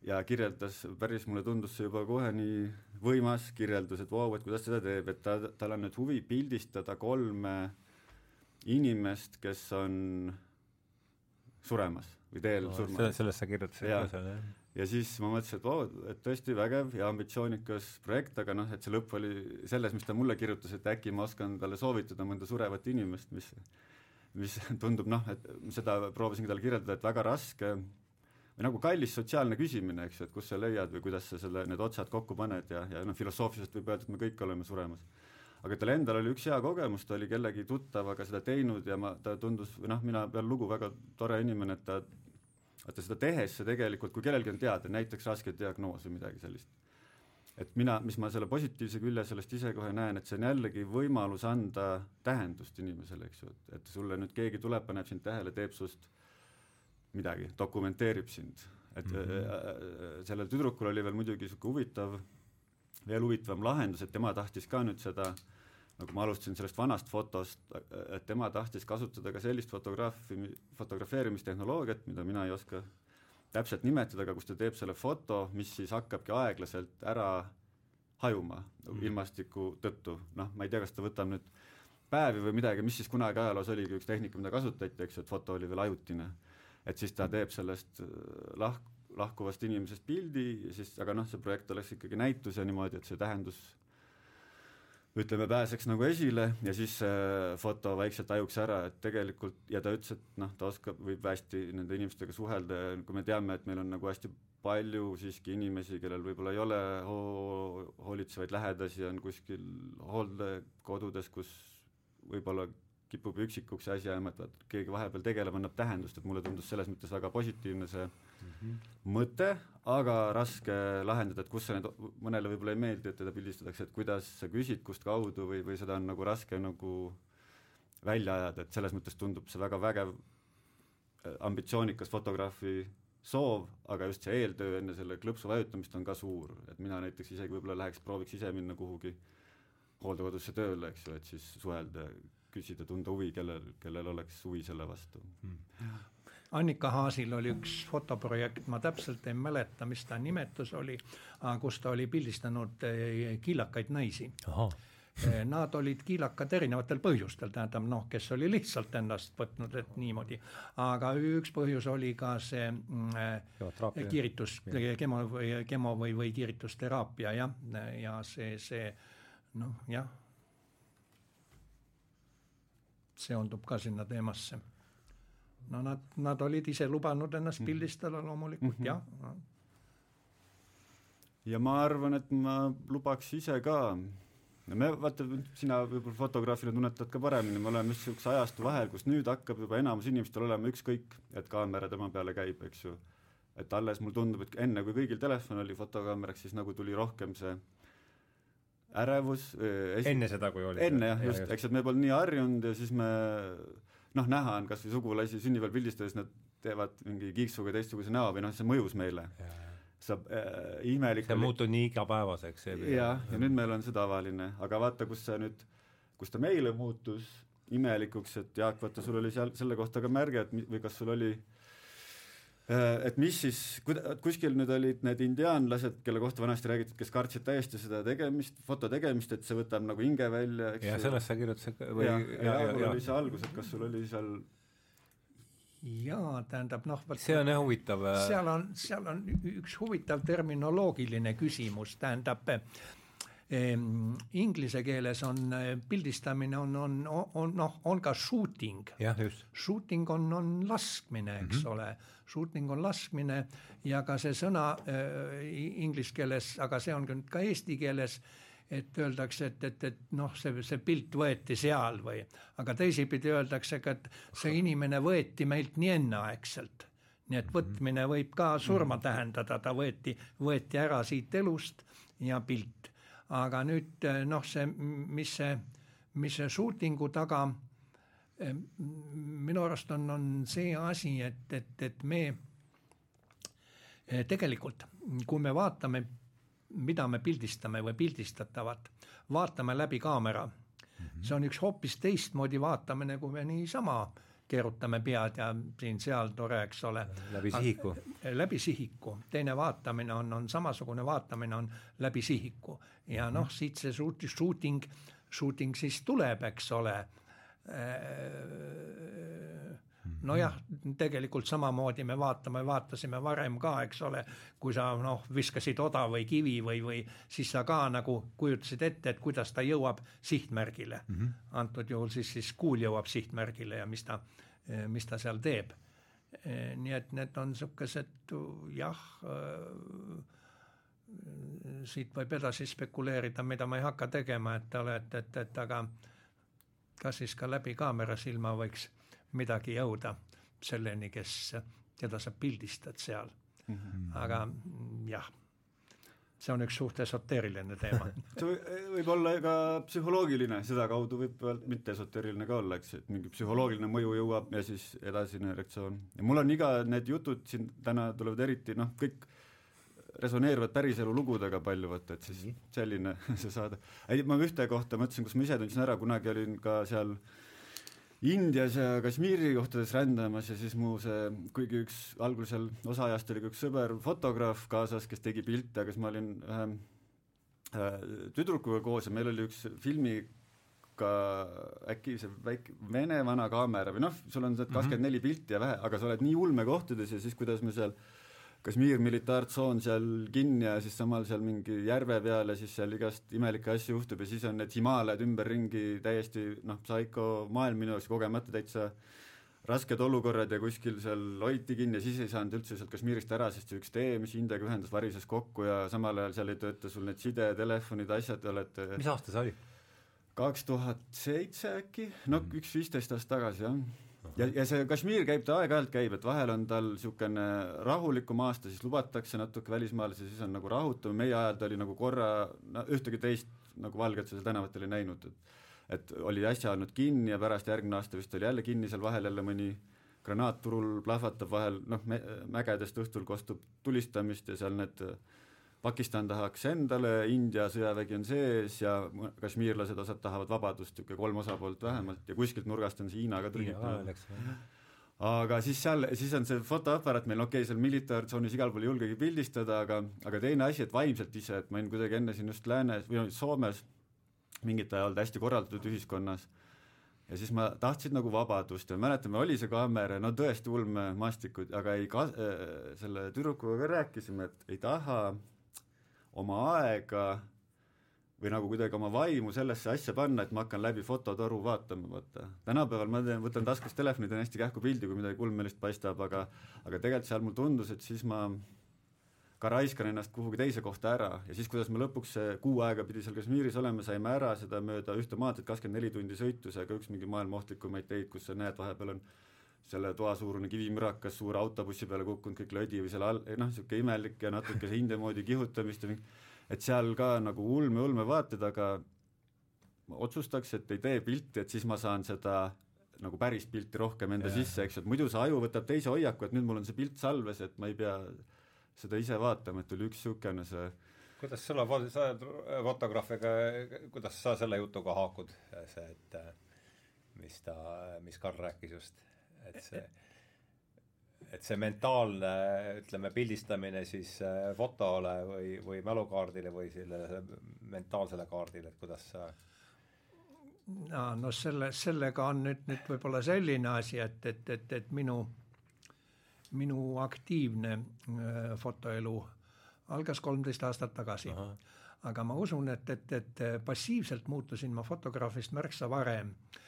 ja kirjeldas, päris mulle tundus see juba kohe nii võimas kirjeldus, et vau wow,, et kuidas seda teeb, et ta, tal on nüüd huvi pildistada kolme inimest, kes on suremas või teel no, surma. selle, sellest sa kirjutasid ka seal, jah? ja siis ma mõtlesin, et vau wow,, et tõesti vägev ja ambitsioonikas projekt, aga noh, et see lõpp oli selles, mis ta mulle kirjutas, et äkki ma oskan talle soovitada mõnda surevat inimest, mis mis tundub noh, et seda proovisingi talle kirjeldada, et väga raske või nagu kallis sotsiaalne küsimine, eks ju, et kus sa leiad või kuidas sa selle, need otsad kokku paned ja, ja noh, filosoofiliselt võib öelda, et me kõik oleme suremas. Aga tal endal oli üks hea kogemus, ta oli kellegi tuttavaga seda teinud ja ma, ta tundus, või noh, mina pean lugu, väga tore inimene, et ta vaata seda tehes see tegelikult, kui kellelgi on teada näiteks raske diagnoos või midagi sellist, et mina, mis ma selle positiivse külje sellest ise kohe näen, et see on jällegi võimalus anda tähendust inimesele, eks ju, et, et sulle nüüd keegi tuleb, paneb sind tähele, teeb sust midagi, dokumenteerib sind, et mm -hmm. sellel tüdrukul oli veel muidugi niisugune huvitav, veel huvitavam lahendus, et tema tahtis ka nüüd seda nagu ma alustasin sellest vanast fotost, et tema tahtis kasutada ka sellist fotograafi, fotografeerimistehnoloogiat, mida mina ei oska täpselt nimetada, aga kus ta teeb selle foto, mis siis hakkabki aeglaselt ära hajuma mm ilmastiku tõttu, noh, ma ei tea, kas ta võtab nüüd päevi või midagi, mis siis kunagi ajaloos oligi üks tehnika, mida kasutati, eks ju, et foto oli veel ajutine. Et siis ta teeb sellest äh, lahk-, lahkuvast inimesest pildi ja siis, aga noh, see projekt oleks ikkagi näitus ja niimoodi, et see tähendus ütleme, pääseks nagu esile ja siis see foto vaikselt hajuks ära, et tegelikult ja ta ütles, et noh, ta oskab, võib hästi nende inimestega suhelda ja kui me teame, et meil on nagu hästi palju siiski inimesi, kellel võib-olla ei ole ho-, hoolitsevaid lähedasi, on kuskil hooldekodudes, kus võib-olla kipub üksikuks see asi jääma, et keegi vahepeal tegeleb, annab tähendust, et mulle tundus selles mõttes väga positiivne see mm -hmm. mõte, aga raske lahendada, et kus sa need, mõnele võib-olla ei meeldi, et teda pildistatakse, et kuidas sa küsid, kust kaudu või, või seda on nagu raske nagu välja ajada, et selles mõttes tundub see väga vägev äh, ambitsioonikas fotograafi soov, aga just see eeltöö enne selle klõpsu vajutamist on ka suur, et mina näiteks isegi võib-olla läheks, prooviks ise minna kuhugi hooldekodusse tööle, eks ju, et siis suhelda küsida, tunda huvi, kellel, kellel oleks huvi selle vastu. Hmm.. Annika Haasil oli üks fotoprojekt, ma täpselt ei mäleta, mis ta nimetus oli, kus ta oli pildistanud eh, kiilakaid naisi. Eh, nad olid kiilakad erinevatel põhjustel, tähendab noh, kes oli lihtsalt ennast võtnud, et niimoodi, aga üks põhjus oli ka see mm, eh, kiiritus, kemo või kemo või, või kiiritusteraapia jah, ja see, see noh, jah seondub ka sinna teemasse. no nad, nad olid ise lubanud ennast mhm. pildistada loomulikult mm, -hmm. jah no.. ja ma arvan, et ma lubaks ise ka no me, vaata, sina võib-olla fotograafina tunnetad ka paremini, me oleme just niisuguse ajastu vahel, kus nüüd hakkab juba enamus inimestel olema ükskõik, et kaamera tema peale käib, eks ju. et alles mulle tundub, et enne, kui kõigil telefon oli fotokaameraks, siis nagu tuli rohkem see ärevus esi... enne seda, kui oli? enne jah, just, eks, et me polnud nii harjunud ja siis me noh, näha on kas või sugulasi sünnipäeval pildistades, nad teevad mingi kiiksuga teistsuguse näo või noh, see mõjus meile. saab äh, imelik see on muutunud nii igapäevaseks. jah, ja nüüd meil on see tavaline, aga vaata, kus see nüüd, kus ta meile muutus imelikuks, et Jaak, vaata, sul oli seal selle kohta ka märge, et või kas sul oli äh, Äh, et mis siis, kuskil nüüd olid need indiaanlased, kelle kohta vanasti räägiti, kes kartsid täiesti seda tegemist, foto tegemist, et see võtab nagu hinge välja, eks ja sellest sa kirjutasid või ja, ja, ja, ja oli see algus, et kas sul oli seal jaa, tähendab noh, see on jah huvitav. Äh, seal on, seal on üks huvitav terminoloogiline küsimus, tähendab Ehm, inglise keeles on eh, pildistamine on, on, on noh, on ka shooting. Shooting on, on laskmine, eks mm -hmm. ole, shooting on laskmine ja ka see sõna äh, inglise keeles, aga see on nüüd ka eesti keeles et öeldakse, et, et, et noh, see, see pilt võeti seal või, aga teisipidi öeldakse ka, et see inimene võeti meilt nii enneaegselt. nii et võtmine võib ka surma mhm. tähendada, ta võeti, võeti ära siit elust ja pilt aga nüüd eh, noh, see, mis see, mis see shooting'u taga eh, minu arust on, on see asi, et, et, et me eh, tegelikult, kui me vaatame, mida me pildistame või pildistatavat, vaatame läbi kaamera mm, -hmm. see on üks hoopis teistmoodi vaatamine, kui me niisama keerutame pead ja siin-seal tore, eks ole. läbi sihiku. läbi sihiku, teine vaatamine on, on samasugune vaatamine on läbi sihiku ja noh, siit see shooting, shooting siis tuleb, eks ole nojah, tegelikult samamoodi me vaatame, vaatasime varem ka, eks ole, kui sa noh, viskasid oda või kivi või, või siis sa ka nagu kujutasid ette, et kuidas ta jõuab sihtmärgile mm. -hmm. antud juhul siis, siis kuul jõuab sihtmärgile ja mis ta, mis ta seal teeb. nii et need on niisugused jah äh,, siit võib edasi spekuleerida, mida ma ei hakka tegema, et olete, et, et aga kas siis ka läbi kaamera silma võiks midagi jõuda selleni, kes, keda sa pildistad seal mm. -hmm. aga jah, see on üks suht esoteeriline teema see võib olla ka psühholoogiline, sedakaudu võib mitte esoteeriline ka olla, eks, et mingi psühholoogiline mõju jõuab ja siis edasine reaktsioon. ja mul on iga, need jutud siin täna tulevad eriti noh, kõik resoneeruvad päriselu lugudega palju, vot et siis selline see saade. ei, ma ühte kohta mõtlesin, kus ma ise tundsin ära, kunagi olin ka seal äh, Indias ja Kashmiri kohtades rändamas ja siis mu see, kuigi üks, algul seal osa ajast oli ka üks sõber, fotograaf kaasas, kes tegi pilte, aga siis ma olin ühe äh, tüdrukuga koos ja meil oli üks filmiga äkki see väike vene vana kaamera või noh, sul on see kakskümmend neli pilti ja vähe, aga sa oled nii ulmekohtades ja siis, kuidas me seal äh, Kashmir militaartsoon seal kinni ja siis samal seal mingi järve peal ja siis seal igast imelikke asju juhtub ja siis on need Himaalad ümberringi täiesti noh, psycho maailm minu jaoks kogemata täitsa rasked olukorrad ja kuskil seal hoiti kinni ja siis ei saanud üldse sealt Kashmirist ära, sest see üks tee, mis Indiaga ühendas, varises kokku ja samal ajal seal ei tööta sul need sidetelefonid, asjad, olete mis aasta see oli? kaks tuhat seitse äkki, no üks viisteist aastat tagasi, jah ja, ja see Kashmir käib, ta aeg-ajalt käib, et vahel on tal niisugune rahulikum aasta, siis lubatakse natuke välismaalasi, siis on nagu rahutum, meie ajal ta oli nagu korra, no ühtegi teist nagu valget seal tänavatel ei näinud, et et oli äsja olnud kinni ja pärast järgmine aasta vist oli jälle kinni, seal vahel jälle mõni granaat turul plahvatab vahel, noh, mägedest õhtul kostub tulistamist ja seal need äh, Pakistan tahaks endale, India sõjavägi on sees ja kašmiirlased osad tahavad vabadust, niisugune kolm osapoolt vähemalt ja kuskilt nurgast on see Hiina ka trügitatud. aga siis seal, siis on see fotoaparaat meil, okei okay,, seal militaartsoonis igal pool ei julgegi pildistada, aga, aga teine asi, et vaimselt ise, et ma olin kuidagi enne siin just läänes või noh, Soomes mingit aja olnud hästi korraldatud ühiskonnas. Ja siis ma tahtsin nagu vabadust ja mäletan, oli see kaamera, no tõesti ulmemastikud, aga ei ka- äh,, selle tüdrukuga ka rääkisime, et ei taha oma aega või nagu kuidagi oma vaimu sellesse asja panna, et ma hakkan läbi fototoru vaatama, vaata. tänapäeval ma teen, võtan taskust telefoni, teen hästi kähku pildi, kui midagi ulmelist paistab, aga aga tegelikult seal mulle tundus, et siis ma ka raiskan ennast kuhugi teise kohta ära ja siis, kuidas me lõpuks see kuu aega pidi seal Kashmiris olema, saime ära seda mööda ühte maanteed kakskümmend neli tundi sõitu, see ka üks mingi maailma ohtlikumaid teid, kus sa näed, vahepeal on selle toasuurune kivimürakas suure autobussi peale kukkunud, kõik lödi või seal all, noh, niisugune imelik ja natuke hinde moodi kihutamist ja et seal ka nagu ulme-ulme vaated, aga ma otsustaks, et ei tee pilti, et siis ma saan seda nagu päris pilti rohkem enda yeah. sisse, eks ju, et muidu see aju võtab teise hoiaku, et nüüd mul on see pilt salves, et ma ei pea seda ise vaatama, et oli üks niisugune see kuidas sul on, sa oled fotograafiga, kuidas sa selle jutuga haakud, see, et mis ta, mis Karl rääkis just et see, et see mentaalne, ütleme, pildistamine siis äh, fotole või, või mälukaardile või sellele mentaalsele kaardile, et kuidas sa no, no selle, sellega on nüüd, nüüd võib-olla selline asi, et, et, et, et minu, minu aktiivne äh, fotoelu algas kolmteist aastat tagasi. aga ma usun, et, et, et passiivselt muutusin ma fotograafist märksa varem Ehm,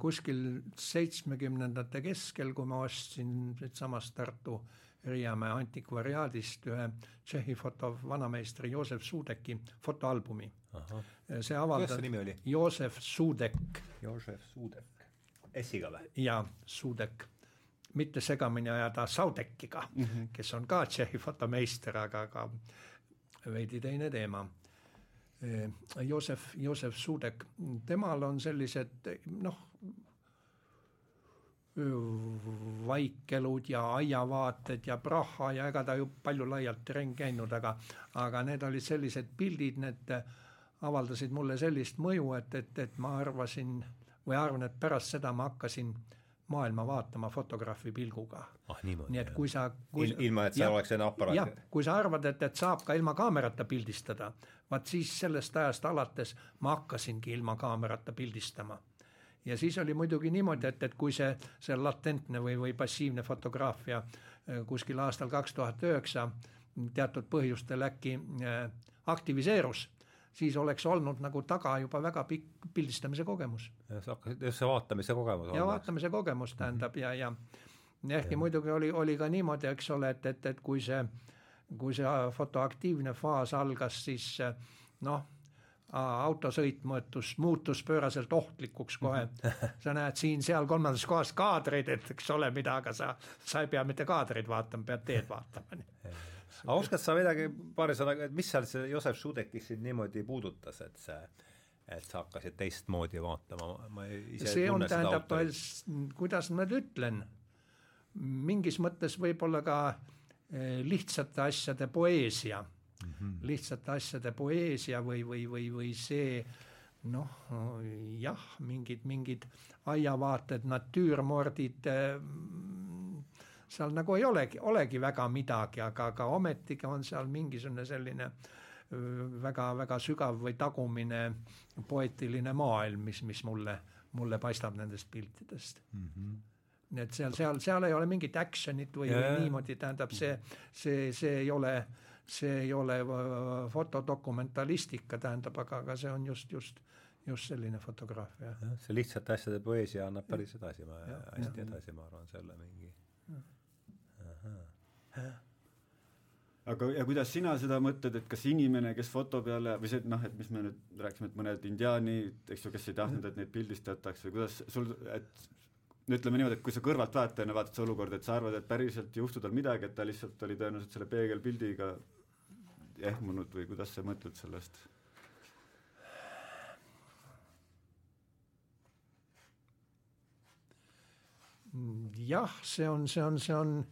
kuskil seitsmekümnendate keskel, kui ma ostsin siitsamast Tartu Riiamäe antikvariaadist ühe Tšehhi foto vanameistri Joosef Suudeki fotoalbumi. Ehm, see avaldas? Joosef Suudek. Joosef Suudek. S-iga või? jaa, Suudek. mitte segamini ajada Saudekiga mm, -hmm. kes on ka Tšehhi fotomeister, aga, aga veidi teine teema Joosef, Joosef Suudek, temal on sellised noh, vaikelud ja aiavaated ja Praha ja ega ta ju palju laialt ringi käinud, aga aga need olid sellised pildid, need avaldasid mulle sellist mõju, et, et, et ma arvasin või arvan, et pärast seda ma hakkasin maailma vaatama fotograafi pilguga ah nii et kui sa kui Il, ilma, et seal oleks enne aparaati. jah, kui sa arvad, et, et saab ka ilma kaamerata pildistada, vaat siis sellest ajast alates ma hakkasingi ilma kaamerata pildistama. ja siis oli muidugi niimoodi, et, et kui see, see latentne või, või passiivne fotograafia äh, kuskil aastal kaks tuhat üheksa teatud põhjustel äkki äh, aktiviseerus siis oleks olnud nagu taga juba väga pikk pildistamise kogemus. sa hakkasid, just see vaatamise kogemus. ja vaatamise kogemus tähendab ja, ja ehkki ja. muidugi oli, oli ka niimoodi, eks ole, et, et, et kui see, kui see fotoaktiivne faas algas, siis noh, autosõit muutus, muutus pööraselt ohtlikuks kohe. sa näed siin-seal kolmandas kohas kaadreid, et eks ole, mida, aga sa, sa ei pea mitte kaadreid vaatama, pead teed vaatama aga oskad sa midagi paari sõnaga, et mis seal see Joosep Šudekis sind niimoodi puudutas, et see, et sa hakkasid teistmoodi vaatama, ma ise see on, tähendab, kuidas ma nüüd ütlen, mingis mõttes võib-olla ka eh, lihtsate asjade poeesia. Mm, -hmm. lihtsate asjade poeesia või, või, või, või see noh, jah, mingid, mingid aiavaated, natüürmordid äh,, seal nagu ei olegi, olegi väga midagi, aga, aga ometigi on seal mingisugune selline väga-väga sügav või tagumine poeetiline maailm, mis, mis mulle, mulle paistab nendest piltidest mm. -hmm nii et seal, seal, seal ei ole mingit action'it või, või niimoodi, tähendab see, see, see ei ole, see ei ole fotodokumentalistika, tähendab, aga, aga see on just, just, just selline fotograafia. see lihtsate asjade poeesia annab päris edasi, hästi edasi, ma arvan, selle mingi. Aga, ja kuidas sina seda mõtled, et kas inimene, kes foto peale või see noh, et mis me nüüd rääkisime, et mõned indiaanid, eks ju, kes ei tahtnud, et neid pildistatakse, kuidas sul, et no ütleme niimoodi, et kui sa kõrvaltvaatajana vaatad seda olukorda, et sa arvad, et päriselt ei juhtu tal midagi, et ta lihtsalt oli tõenäoliselt selle peegelpildiga ehmunud või kuidas sa mõtled sellest? Jah, see on, see on, see on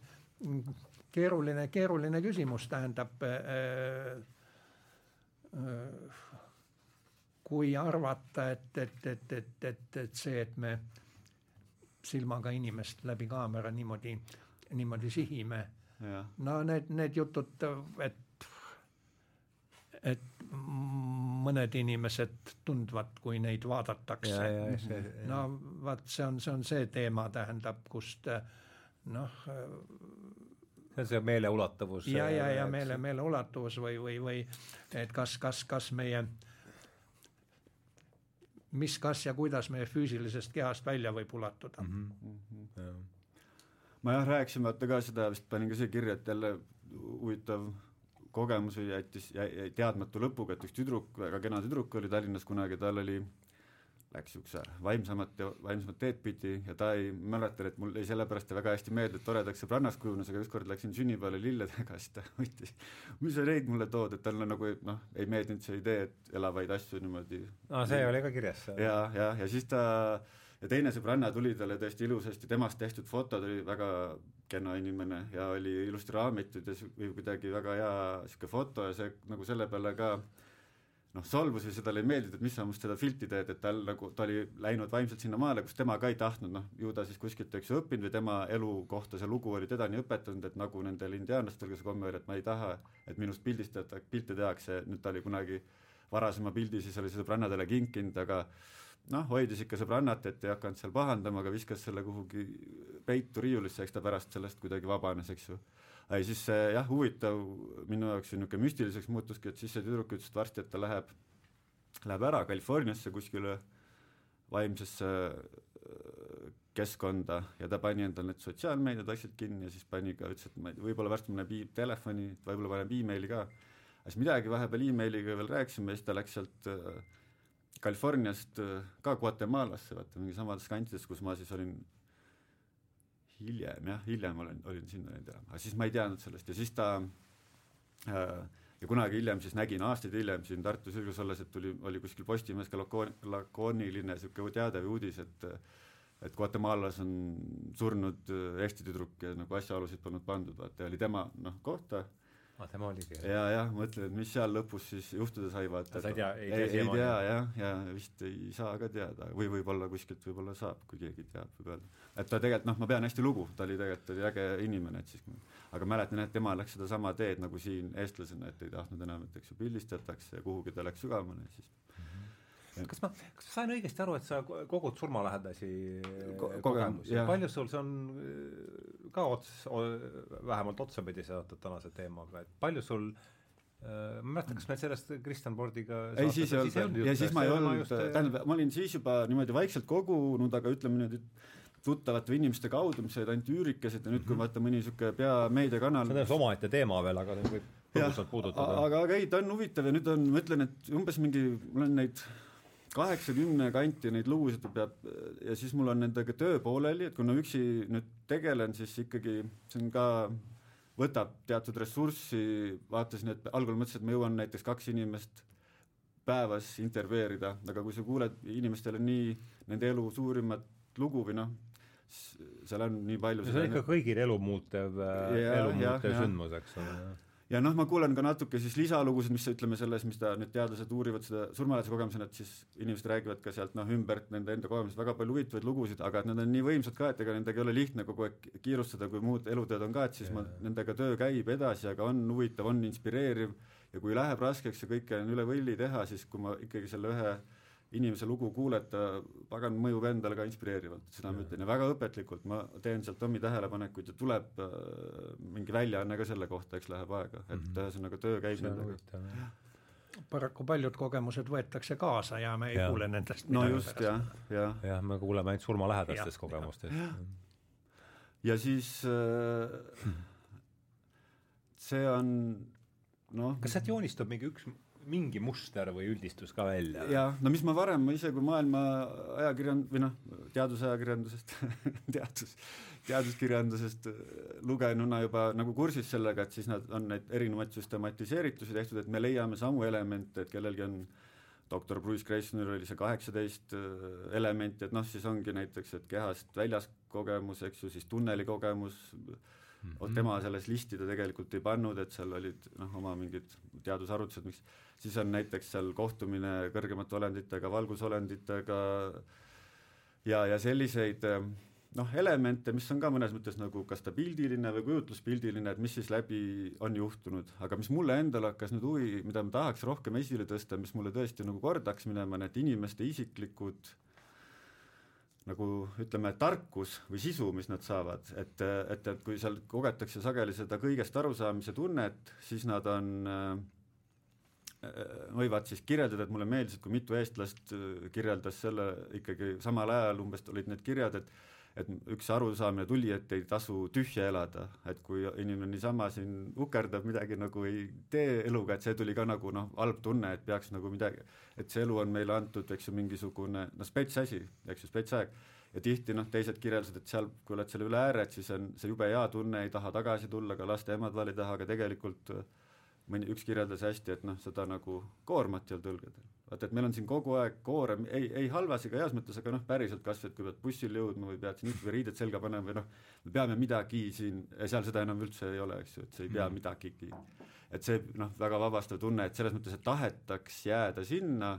keeruline, keeruline küsimus, tähendab äh, äh, kui arvata, et, et, et, et, et, et see, et me silmaga inimest läbi kaamera niimoodi, niimoodi sihime, no need, need jutud, et, et mõned inimesed tundvad, kui neid vaadatakse. no vaat see on, see on see teema, tähendab, kust noh see on see meeleulatuvus. ja, ja, ja meele, meeleulatuvus või, või, või et kas, kas, kas meie, mis, kas ja kuidas meie füüsilisest kehast välja võib ulatuda mm. -hmm. Ja. ma jah, rääkisin vaata ka seda, vist panin ka siia kirja, et jälle huvitav kogemus jättis, jäi teadmatu lõpuga, et üks tüdruk, väga kena tüdruk oli Tallinnas kunagi, tal oli läks niisuguse vaimsemat ja vaimsemat teed pidi ja ta ei, mäletan, et mul jäi sellepärast väga hästi meelde, et toredaks sõbrannaks kujunes, aga ükskord läksin sünnipäevale lilledega, siis ta võttis, mis sa neid mulle tood, et talle nagu noh, ei meeldinud see idee, et elavaid asju niimoodi aa, see oli ka kirjas seal? ja, ja, ja siis ta ja teine sõbranna tuli talle tõesti ilusasti temast tehtud foto, ta oli väga kena inimene ja oli ilusti raamitud ja kuidagi väga hea niisugune foto ja see nagu selle peale ka noh, solvus või see talle ei meeldinud, et mis sa must seda filti teed, et tal nagu, ta oli läinud vaimselt sinnamaale, kus tema ka ei tahtnud, noh, ju ta siis kuskilt, eks ju, õppinud või tema elu kohta see lugu oli teda nii õpetanud, et nagu nendel indiaanlastel, kes komme oli, et ma ei taha, et minust pildistajat, pilte tehakse, nüüd ta oli kunagi varasema pildi siis oli sõbrannadele kinkinud, aga noh, hoidis ikka sõbrannat, et ei hakanud seal pahandama, aga viskas selle kuhugi peitu riiulisse, eks ta pärast sellest kuidagi vabanes, eks ju ei siis see jah, huvitav minu jaoks niisugune müstiliseks muutuski, et siis see tüdruk ütles, et varsti, et ta läheb, läheb ära Californiasse kuskile vaimsesse äh, keskkonda ja ta pani endal need sotsiaalmeediad asjad kinni ja siis pani ka, ütles, et ma ei tea, võib-olla varsti paneb telefoni, võib-olla paneb emaili ka. siis midagi vahepeal emailiga veel rääkisime ja siis ta läks sealt äh, Californiast äh, ka Guatemalasse, vaata mingi samades kantides, kus ma siis olin hiljem jah, hiljem olen, olin sinna läinud elama, aga siis ma ei teadnud sellest. Ja siis ta äh, ja kunagi hiljem siis nägin, aastaid hiljem siin Tartus ülikoos olles, et tuli, oli kuskil Postimehes ka lakoon-, lakooniline niisugune teade või uudis, et et Guatemalas on surnud Eesti tüdruk ja nagu asjaolusid polnud pandud, vaata, ja oli tema noh, kohta aa, tema oligi? ja, jah, mõtlen, et mis seal lõpus siis juhtuda sai, vaata. sa ei tea, ei tea, ei tea jah, ja vist ei saa ka teada või võib-olla kuskilt võib-olla saab, kui keegi teab, võib öelda. et ta tegelikult noh, ma pean hästi lugu, ta oli tegelikult oli äge inimene, et siis aga mäletan, et tema läks sedasama teed nagu siin eestlasena, et ei tahtnud enam, et eks ju pildistatakse ja kuhugi ta läks sügavamale, siis kas ma, kas ma sain õigesti aru, et sa kogud surmalähedasi Ko kogemusi, palju sul see on äh, ka ots, vähemalt otsapidi seotud tänase teemaga, et palju sul äh, ma ei mäleta, kas meil sellest Kristjan Pordiga ei, siis ei olnud, ja siis ma ei olnud, tähendab, ma olin siis juba niimoodi vaikselt kogunud, aga ütleme niimoodi, tuttavate või inimeste kaudu, mis olid ainult üürikesed ja nüüd, kui mhm. vaata mõni niisugune peameediakanal see on täiesti omaette teema veel, aga võib põgusalt puudutada. aga, aga ei, ta on huvitav ja nüüd on, ma ütlen, et umbes mingi, mul on neid kaheksakümne kanti neid lugusid peab ja siis mul on nendega töö pooleli, et kui ma üksi nüüd tegelen, siis ikkagi see on ka, võtab teatud ressurssi, vaatasin, et algul mõtlesin, et ma jõuan näiteks kaks inimest päevas intervjueerida, aga kui sa kuuled inimestele nii nende elu suurimat lugu või noh, seal on nii palju see on ikka kõigil elu muutev, elu muutev sündmus, eks ole ja noh, ma kuulen ka natuke siis lisalugusid, mis ütleme selles, mis ta nüüd teadlased uurivad seda surmalähedase kogemusena, et siis inimesed räägivad ka sealt noh, ümbert nende enda kogemusest väga palju huvitavaid lugusid, aga et nad on nii võimsad ka, et ega nendega ei ole lihtne kogu aeg kiirustada, kui muud eluteed on ka, et siis ja. ma, nendega töö käib edasi, aga on huvitav, on inspireeriv ja kui läheb raskeks ja kõike on üle võlli teha, siis kui ma ikkagi selle ühe inimese lugu kuulata, pagan, mõjub endale ka inspireerivalt, seda ja. ma ütlen ja väga õpetlikult, ma teen sealt omi tähelepanekuid ja tuleb äh, mingi väljaanne ka selle kohta, eks läheb aega, et mhm. ühesõnaga mm -hmm. töö käib nendega. paraku paljud kogemused võetakse kaasa ja me ei ja. kuule nendest no just, jah, jah. jah, me kuuleme ainult surmalähedastest kogemustest. ja siis äh, see on noh kas sealt joonistub mingi üks mingi muster või üldistus ka välja? jah, no mis ma varem, ise kui maailma ajakirjand- või noh, teadusajakirjandusest teadus, teaduskirjandusest äh, lugenuna juba nagu kursis sellega, et siis nad on neid erinevaid süstematiseeritusi tehtud, et me leiame samu elemente, et kellelgi on doktor Bruce Greisneril oli see kaheksateist äh, elementi, et noh, siis ongi näiteks, et kehast väljas kogemus, eks ju, siis tunneli kogemus, mm -hmm. tema selles listi ta tegelikult ei pannud, et seal olid noh, oma mingid teadusarvutused, miks siis on näiteks seal kohtumine kõrgemate olenditega, valgusolenditega ja, ja selliseid noh, elemente, mis on ka mõnes mõttes nagu kas ta pildiline või kujutluspildiline, et mis siis läbi on juhtunud, aga mis mulle endale hakkas nüüd huvi, mida ma tahaks rohkem esile tõsta, mis mulle tõesti nagu kordaks minema, need inimeste isiklikud nagu ütleme, tarkus või sisu, mis nad saavad, et, et, et kui seal kogetakse sageli seda kõigest arusaamise tunnet, siis nad on äh, võivad siis kirjeldada, et mulle meeldis, et kui mitu eestlast äh, kirjeldas selle ikkagi samal ajal umbes olid need kirjad, et et üks arusaamine tuli, et ei tasu tühja elada, et kui inimene niisama siin ukerdab midagi nagu ei tee eluga, et see tuli ka nagu noh, halb tunne, et peaks nagu midagi, et see elu on meile antud, eks ju, mingisugune noh, spets asi, eks ju, spets aeg ja tihti noh, teised kirjeldasid, et seal, kui oled selle üle ääre, et siis on see jube hea tunne, ei taha tagasi tulla, ka laste emad-vali taha, aga tegelikult äh, mõni, üks kirjeldas hästi, et noh, seda nagu koormat ei olnud õlgadel. Vaata, et meil on siin kogu aeg koorem, ei, ei halvas ega heas mõttes, aga noh, päriselt kas või, et kui pead bussil jõudma või pead siin ikkagi riided selga panema või noh, me peame midagi siin, seal seda enam üldse ei ole, eks ju, et sa ei pea mm. midagigi. et see noh, väga vabastav tunne, et selles mõttes, et tahetaks jääda sinna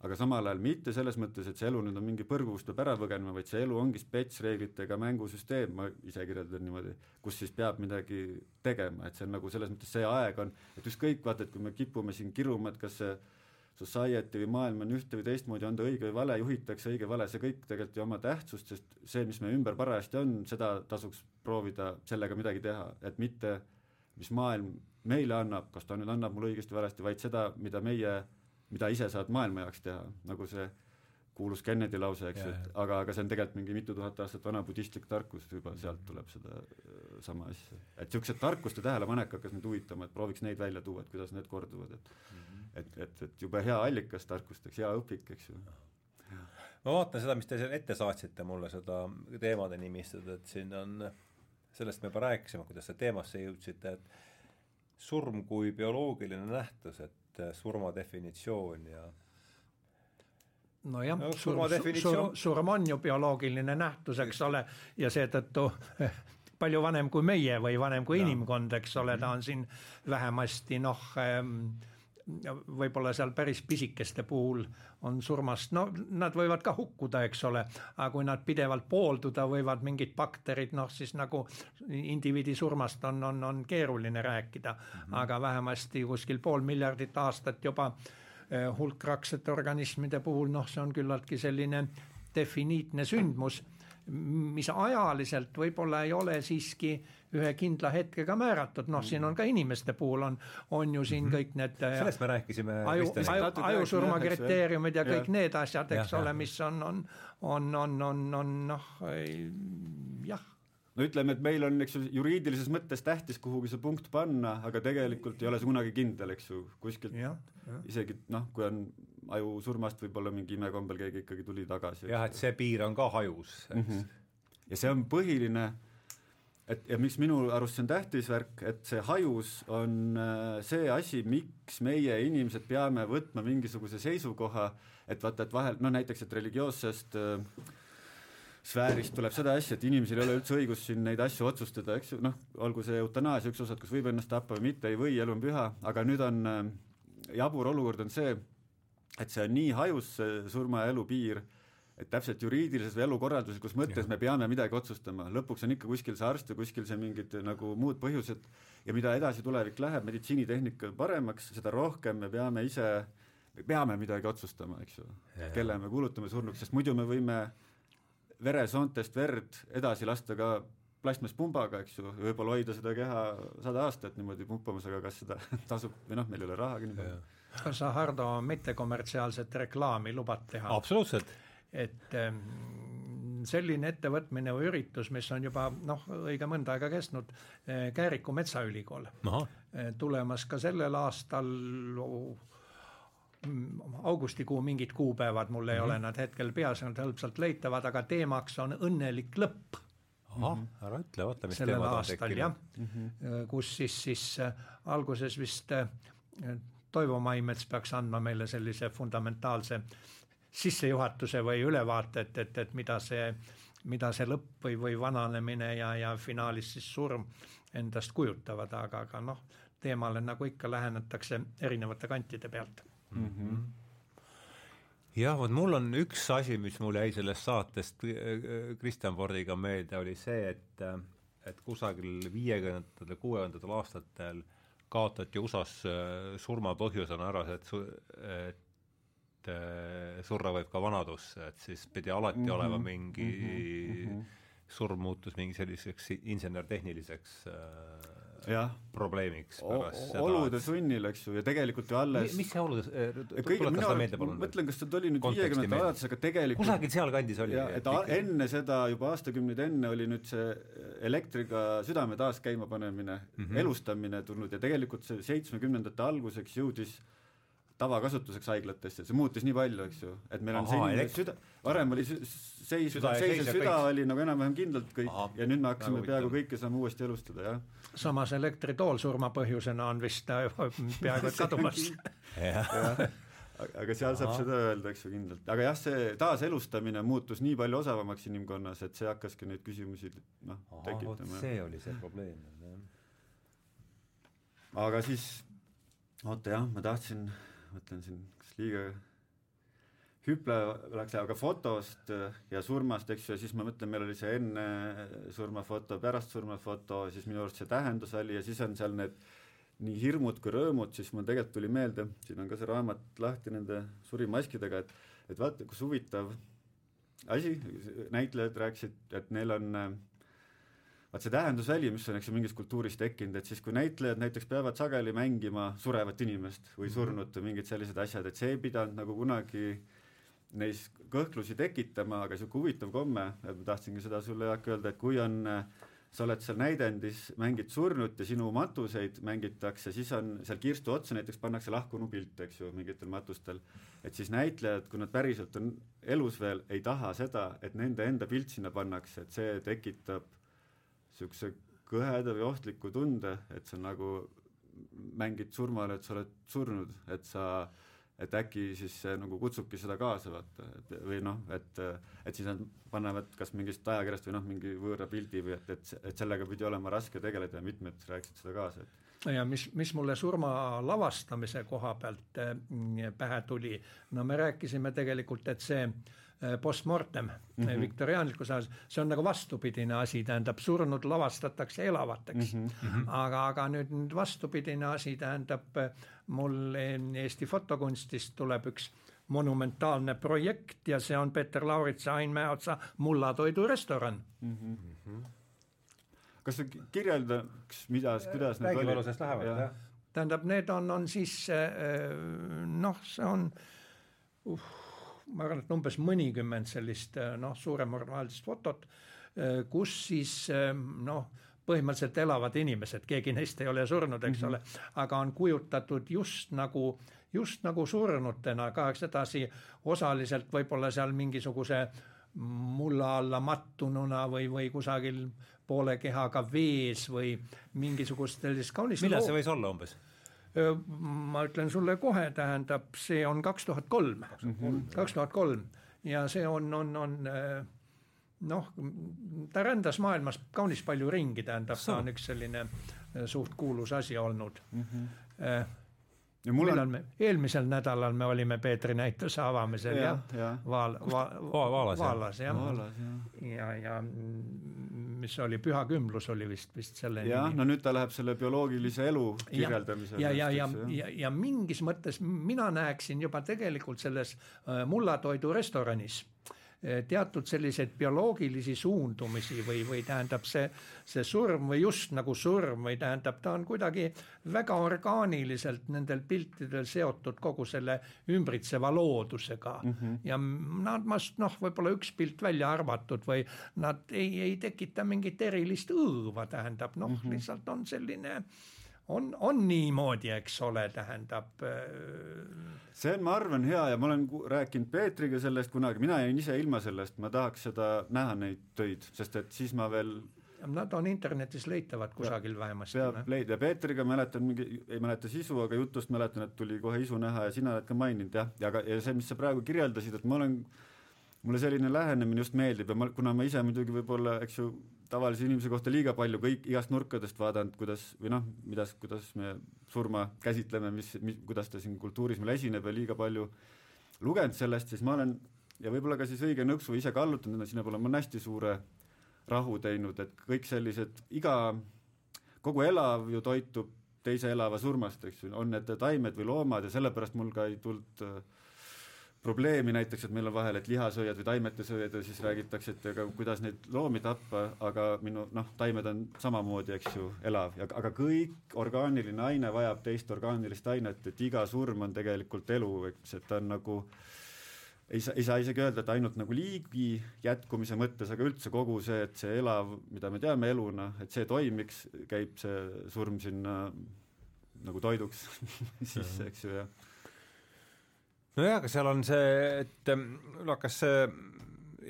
aga samal ajal mitte selles mõttes, et see elu nüüd on mingi põrgu, kust peab ära põgenema, vaid see elu ongi spetsreeglitega mängusüsteem, ma ise kirjeldan niimoodi, kus siis peab midagi tegema, et see on nagu selles mõttes see aeg on, et ükskõik, vaata, et kui me kipume siin kiruma, et kas see society või maailm on ühte või teistmoodi, on ta õige või vale, juhitakse õige, vale, see kõik tegelikult ei oma tähtsust, sest see, mis meie ümber parajasti on, seda tasuks proovida sellega midagi teha, et mitte mis maailm meile annab, kas ta nüüd annab mulle õigesti või valesti, vaid seda, mida meie mida ise saad maailma jaoks teha, nagu see kuulus Kennedy lause, eks et aga, aga see on tegelikult mingi mitu tuhat aastat vana budistlik tarkus, juba sealt tuleb seda äh, sama asja. et niisugused tarkuste tähelepanek hakkas mind huvitama, et prooviks neid välja tuua, et kuidas need korduvad, et mm -hmm. Et, et, et jube hea allikas tarkusteks, hea õpik, eks ju. ma vaatan seda, mis te seal ette saatsite mulle, seda teemade nimistut, et siin on, sellest me juba rääkisime, kuidas te teemasse jõudsite, et surm kui bioloogiline nähtus, et et surma definitsioon ja nojah no,, sur, sur, surm on ju bioloogiline nähtus, eks ole, ja seetõttu palju vanem kui meie või vanem kui ja. inimkond, eks ole, ta on siin vähemasti noh ähm, võib-olla seal päris pisikeste puhul on surmast, no nad võivad ka hukkuda, eks ole, aga kui nad pidevalt poolduda võivad mingid bakterid, noh siis nagu indiviidi surmast on, on, on keeruline rääkida mm, -hmm. aga vähemasti kuskil pool miljardit aastat juba eh, hulkraksete organismide puhul, noh, see on küllaltki selline definiitne sündmus mis ajaliselt võib-olla ei ole siiski ühe kindla hetkega määratud, noh, siin on ka inimeste puhul on, on ju siin -hmm. kõik need äh, sellest me rääkisime aju, aju, ajusurma kriteeriumid ja kõik ja. need asjad, eks ja, ole, mis on, on, on, on, on, on noh, jah no ütleme, et meil on, eks ju, juriidilises mõttes tähtis, kuhugi see punkt panna, aga tegelikult ei ole see kunagi kindel, eks ju, kuskilt ja, ja. isegi noh, kui on ajusurmast võib-olla mingi imekombel keegi ikkagi tuli tagasi. jah, et see piir on ka hajus, eks mm. -hmm. ja see on põhiline, et ja miks minu arust see on tähtis värk, et see hajus on äh, see asi, miks meie inimesed peame võtma mingisuguse seisukoha, et vaata, et vahel noh, näiteks, et religioossest äh, sfäärist tuleb seda asja, et inimesel ei ole üldse õigust siin neid asju otsustada, eks ju, noh, olgu see eutanaasia üks osad, kas võib ennast tappa või mitte, ei või, elu on püha, aga nüüd on äh, jabur olukord on see, et see on nii hajus, see surma ja elu piir, et täpselt juriidilises või elukorralduslikus mõttes ja. me peame midagi otsustama, lõpuks on ikka kuskil see arst ja kuskil see mingid nagu muud põhjused ja mida edasi tulevik läheb, meditsiinitehnika paremaks, seda rohkem me peame ise, me peame midagi otsustama, eks ju, kelle me kuulutame surnuks, sest muidu me võime veresoontest verd edasi lasta ka plastmasspumbaga, eks ju, võib-olla hoida seda keha sada aastat niimoodi pumpamas, aga kas seda tasub või noh, meil ei ole rahagi nii palju kas sa, Hardo, mittekommertsiaalset reklaami lubad teha? absoluutselt. Et ähm, selline ettevõtmine või üritus, mis on juba noh, õige mõnda aega kestnud, äh, Kääriku Metsaülikool, äh, tulemas ka sellel aastal augustikuu mingid kuupäevad, mul ei mm -hmm. ole nad hetkel peas, nad hõlpsalt leitavad, aga teemaks on õnnelik lõpp. ahah, ära ütle, vaata, mis sellel aastal jah mm, -hmm. kus siis, siis äh, alguses vist Toivo Maimets peaks andma meile sellise fundamentaalse sissejuhatuse või ülevaate, et, et, et mida see, mida see lõpp või, või vananemine ja, ja finaalis siis surm endast kujutavad, aga, aga noh, teemale nagu ikka lähenetakse erinevate kantide pealt mm. -hmm jah, vot mul on üks asi, mis mul jäi sellest saatest Kristjan Fordiga meelde, oli see, et et kusagil viiekümnendatel, kuuekümnendatel aastatel äh, kaotati USA-s äh, surma põhjusena ära see, et su-, et äh, surra võib ka vanadusse, et siis pidi alati mm -hmm, olema mingi mm -hmm. surm muutus mingi selliseks insener-tehniliseks äh, probleemiks olude sunnil, eks ju, ja tegelikult ju alles mis see olude, tuletas seda meelde palun. mõtlen, kas see oli nüüd viiekümnendate alates, aga tegelikult kusagil sealkandis oli. et enne seda, juba aastakümneid enne oli nüüd see elektriga südame taas käima panemine mm, -hmm. elustamine tulnud ja tegelikult see seitsmekümnendate alguseks jõudis tavakasutuseks haiglatesse, see muutis nii palju, eks ju, et meil on Aha, selline süda, varem oli seis, seisev süda, süda oli nagu enam-vähem kindlalt kõik Aha, ja nüüd me hakkasime peaaegu kõike saame uuesti elustada, jah. samas elektritool surmapõhjusena on vist äh, peaaegu et kadumas aga seal saab Aha. seda öelda, eks ju, kindlalt, aga jah, see taaselustamine muutus nii palju osavamaks inimkonnas, et see hakkaski neid küsimusi noh, tekitama. see oli see probleem, jah. aga siis, oota jah, ma tahtsin, mõtlen siin, kas liiga hüple läks, aga fotost ja surmast, eks ju, siis ma mõtlen, meil oli see enne surmafoto, pärast surmafoto, siis minu arust see tähendus oli ja siis on seal need nii hirmud kui rõõmud, siis mul tegelikult tuli meelde, siin on ka see raamat lahti nende surimaskidega, et et vaata, kus huvitav asi, näitlejad rääkisid, et neil on vaat see tähendusväli, mis on, eks ju, mingis kultuuris tekkinud, et siis kui näitlejad näiteks peavad sageli mängima surevat inimest või mhm. surnut või mingid sellised asjad, et see ei pidanud nagu kunagi neis kõhklusi tekitama, aga niisugune huvitav komme, et ma tahtsingi seda sulle, Jaak, öelda, et kui on sa oled seal näidendis, mängid surnut ja sinu matuseid mängitakse, siis on seal kirstu otsa näiteks pannakse lahkunu pilt, eks ju, mingitel matustel. et siis näitlejad, kui nad päriselt on elus veel, ei taha seda, et nende enda pilt sinna pannakse, et see tekitab niisuguse kõheda või ohtliku tunde, et sa nagu mängid surmale, et sa oled surnud, et sa et äkki siis see nagu kutsubki seda kaasa, vaata, et või noh, et et siis nad panevad kas mingist ajakirjast või noh, mingi võõra pildi või et, et, et sellega pidi olema raske tegeleda ja mitmed rääkisid seda kaasa, et ja mis, mis mulle surma lavastamise koha pealt äh, pähe tuli, no me rääkisime tegelikult, et see Äh, postmortem mm -hmm. viktoriaanlikus ajas, see on nagu vastupidine asi, tähendab surnud lavastatakse elavateks mm. -hmm. aga, aga nüüd, nüüd vastupidine asi tähendab mul Eesti fotokunstist tuleb üks monumentaalne projekt ja see on Peeter Lauritsa, Ain Mäeotsa Mullatoidu restoran mm. -hmm. kas sa kirjeldaks, mida, kuidas need olid? lähevad ja. jah. tähendab, need on, on siis äh, noh, see on uh, ma arvan, et umbes mõnikümmend sellist eh, noh, suuremformaalset fotot, eh, kus siis eh, noh, põhimõtteliselt elavad inimesed, keegi neist ei ole surnud, eks mm -hmm. ole, aga on kujutatud just nagu, just nagu surnutena, ka edasi osaliselt võib-olla seal mingisuguse mulla alla mattununa või, või kusagil poole kehaga vees või mingisugust sellist kaunist millal see võis olla umbes? Ma ütlen sulle kohe, tähendab, see on kaks tuhat kolm, kaks tuhat kolm. ja see on, on, on noh, ta rändas maailmas kaunis palju ringi, tähendab, ta on üks selline suht kuulus asi olnud. Mm. -hmm ja mul on me, eelmisel nädalal me olime Peetri näituse avamisel ja, jah? ja. Vaal, va, va, Vaalas, Vaalas jah, ja, ja, ja mis oli Püha Kümblus oli vist, vist selle jah, no nüüd ta läheb selle bioloogilise elu kirjeldamisele. ja, ja, ja, ja, ja, ja mingis mõttes mina näeksin juba tegelikult selles äh, mullatoidu restoranis teatud selliseid bioloogilisi suundumisi või, või tähendab see, see surm või just nagu surm või tähendab, ta on kuidagi väga orgaaniliselt nendel piltidel seotud kogu selle ümbritseva loodusega mm. -hmm. ja nad, noh, võib-olla üks pilt välja arvatud või nad ei, ei tekita mingit erilist õõva, tähendab noh mm -hmm., lihtsalt on selline on, on niimoodi, eks ole, tähendab. Äh, see on, ma arvan, hea ja ma olen rääkinud Peetriga sellest kunagi, mina jäin ise ilma sellest, ma tahaks seda näha, neid töid, sest et siis ma veel Nad on internetis leitavad kusagil vähemasti. peab leida, Peetriga mäletan mingi, ei mäleta sisu, aga jutust mäletan, et tuli kohe isu näha ja sina oled ka maininud jah, ja aga, ja see, mis sa praegu kirjeldasid, et ma olen, mulle selline lähenemine just meeldib ja ma, kuna ma ise muidugi võib-olla, eks ju, tavalise inimese kohta liiga palju kõik igast nurkadest vaadanud, kuidas või noh, mida, kuidas me surma käsitleme, mis, mis, kuidas ta siin kultuuris meil esineb ja liiga palju lugenud sellest, siis ma olen ja võib-olla ka siis õige nõksu ise kallutanud, sinna poole ma hästi suure rahu teinud, et kõik sellised, iga, kogu elav ju toitub teise elava surmast, eks ju, on need taimed või loomad ja sellepärast mul ka ei tulnud äh, probleemi näiteks, et meil on vahel, et lihasööjad või taimetesööjad ja siis räägitakse, et ega kuidas neid loomi tappa, aga minu noh, taimed on samamoodi, eks ju, elav. Ja aga kõik orgaaniline aine vajab teist orgaanilist ainet, et iga surm on tegelikult elu, eks, et ta on nagu ei saa, ei saa isegi öelda, et ainult nagu liigi jätkumise mõttes, aga üldse kogu see, et see elav, mida me teame eluna, et see toimiks, käib see surm sinna nagu toiduks sisse, eks ju, jah nojah, aga seal on see, et noh, kas see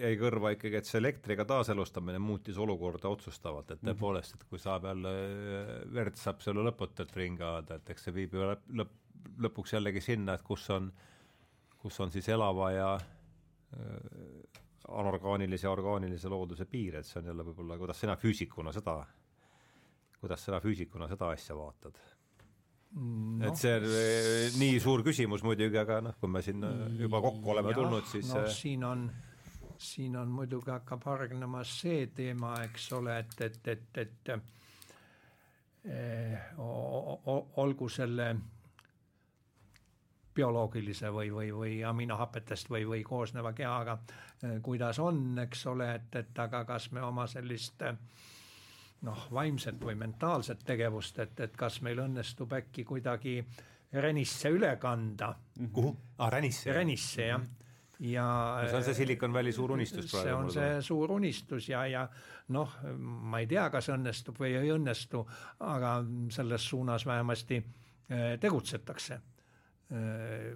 jäi kõrva ikkagi, et see elektriga taaselustamine muutis olukorda otsustavalt, et mhm. tõepoolest, et kui saab jälle, verd saab selle lõputult ringi ajada, et eks see viib ju lõpp, lõpp, lõpuks jällegi sinna, et kus on, kus on siis elava ja äh, anorgaanilise ja orgaanilise looduse piir, et see on jälle võib-olla, kuidas sina füüsikuna seda, kuidas sina füüsikuna seda asja vaatad no.. et see on eh, nii suur küsimus muidugi, aga noh, kui me siin juba kokku oleme ja, tulnud, siis no, siin on, siin on muidugi hakkab hargnema see teema, eks ole, et, et, et, et eh, olgu selle bioloogilise või, või, või aminohapetest või, või koosneva kehaga eh,, kuidas on, eks ole, et, et aga kas me oma sellist eh, noh, vaimset või mentaalset tegevust, et, et kas meil õnnestub äkki kuidagi Renisse üle kanda. kuhu? aa, ah, Renisse. Renisse jah ja no see on see Silicon Valley suur unistus praegu. see on see suur unistus ja, ja noh, ma ei tea, kas õnnestub või ei õnnestu, aga selles suunas vähemasti äh, tegutsetakse. Äh,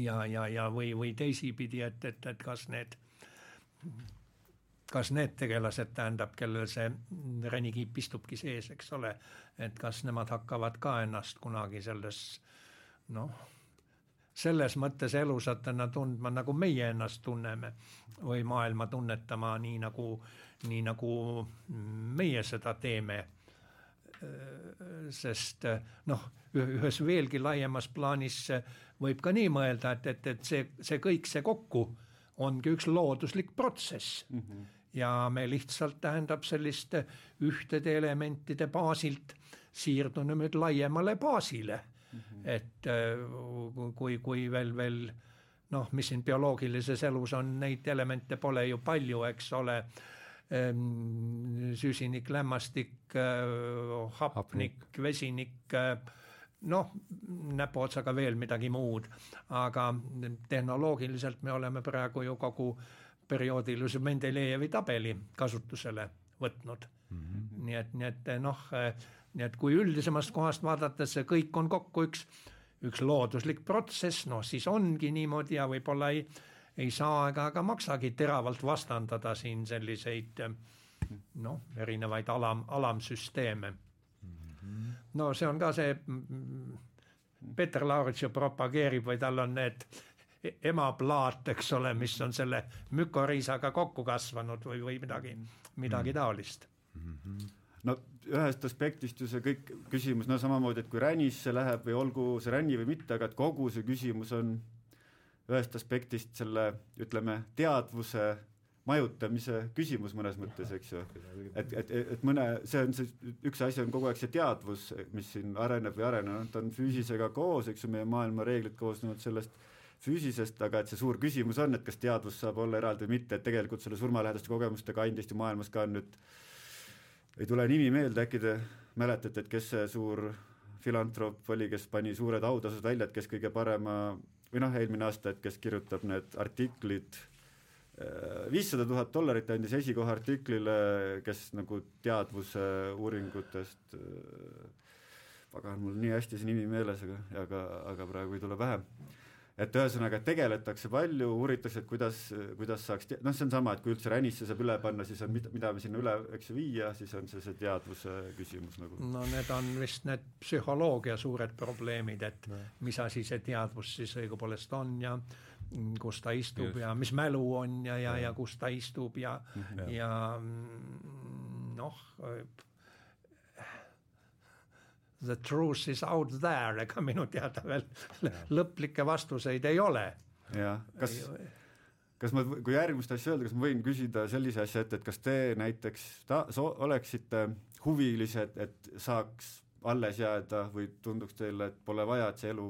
ja, ja, ja või, või teisipidi, et, et, et kas need kas need tegelased, tähendab, kellel see renikiip istubki sees, eks ole, et kas nemad hakkavad ka ennast kunagi selles noh, selles mõttes elusatena tundma, nagu meie ennast tunneme või maailma tunnetama nii nagu, nii nagu meie seda teeme. sest noh, ühes veelgi laiemas plaanis võib ka nii mõelda, et, et, et see, see kõik, see kokku ongi üks looduslik protsess mm. -hmm. Ja me lihtsalt tähendab sellist ühtede elementide baasilt siirdume nüüd laiemale baasile mm. -hmm. et äh, kui, kui veel, veel noh, mis siin bioloogilises elus on, neid elemente pole ju palju, eks ole ehm, süsinik, lämmastik, äh, hapnik, vesinik, äh, noh, näpuotsaga veel midagi muud, aga tehnoloogiliselt me oleme praegu ju kogu perioodilise Mendelejevi tabeli kasutusele võtnud mm. -hmm. nii et, nii et noh, nii et kui üldisemast kohast vaadates see kõik on kokku üks, üks looduslik protsess, noh siis ongi niimoodi ja võib-olla ei, ei saa ega ka maksagi teravalt vastandada siin selliseid noh, erinevaid alam, alamsüsteeme. no see on ka see, Peeter Laurits ju propageerib või tal on need emaplaat, eks ole, mis on selle mükoriisaga kokku kasvanud või, või midagi, midagi taolist mm. -hmm no ühest aspektist ju see kõik küsimus, no samamoodi, et kui ränisse läheb või olgu see ränni või mitte, aga et kogu see küsimus on ühest aspektist selle, ütleme, teadvuse majutamise küsimus mõnes mõttes, eks ju. et, et, et mõne, see on see, üks asi on kogu aeg see teadvus, mis siin areneb või arenenud, ta on füüsisega koos, eks ju, meie maailma reeglid koosnevad sellest füüsisest, aga et see suur küsimus on, et kas teadvus saab olla eraldi või mitte, et tegelikult selle surmalähedaste kogemuste kandist ju maailmas ka on nüüd ei tule nimi meelde, äkki te mäletate, et kes see suur filantroop oli, kes pani suured autasud välja, et kes kõige parema või noh, eelmine aasta, et kes kirjutab need artiklid, äh, viissada tuhat dollarit andis esikoha artiklile, kes nagu teadvuse uuringutest äh, pagan, mul nii hästi see nimi meeles, aga, aga, aga praegu ei tule pähe et ühesõnaga tegeletakse palju, uuritakse, et kuidas, kuidas saaks, noh, see on sama, et kui üldse ränisse saab üle panna, siis on, mida, me sinna üle, eks ju, viia, siis on see see teadvuse küsimus nagu. no need on vist need psühholoogia suured probleemid, et no. mis asi see teadvus siis õigupoolest on ja kus ta istub Just. ja mis mälu on ja, ja, ja kus ta istub ja mm, -hmm. ja mm, noh the truth is out there, ega minu teada veel lõplikke vastuseid ei ole. jah, kas, kas ma, kui järgmist asja öelda, kas ma võin küsida sellise asja, et, et kas te näiteks ta-, so-, oleksite huvilised, et saaks alles jääda või tunduks teile, et pole vaja, et see elu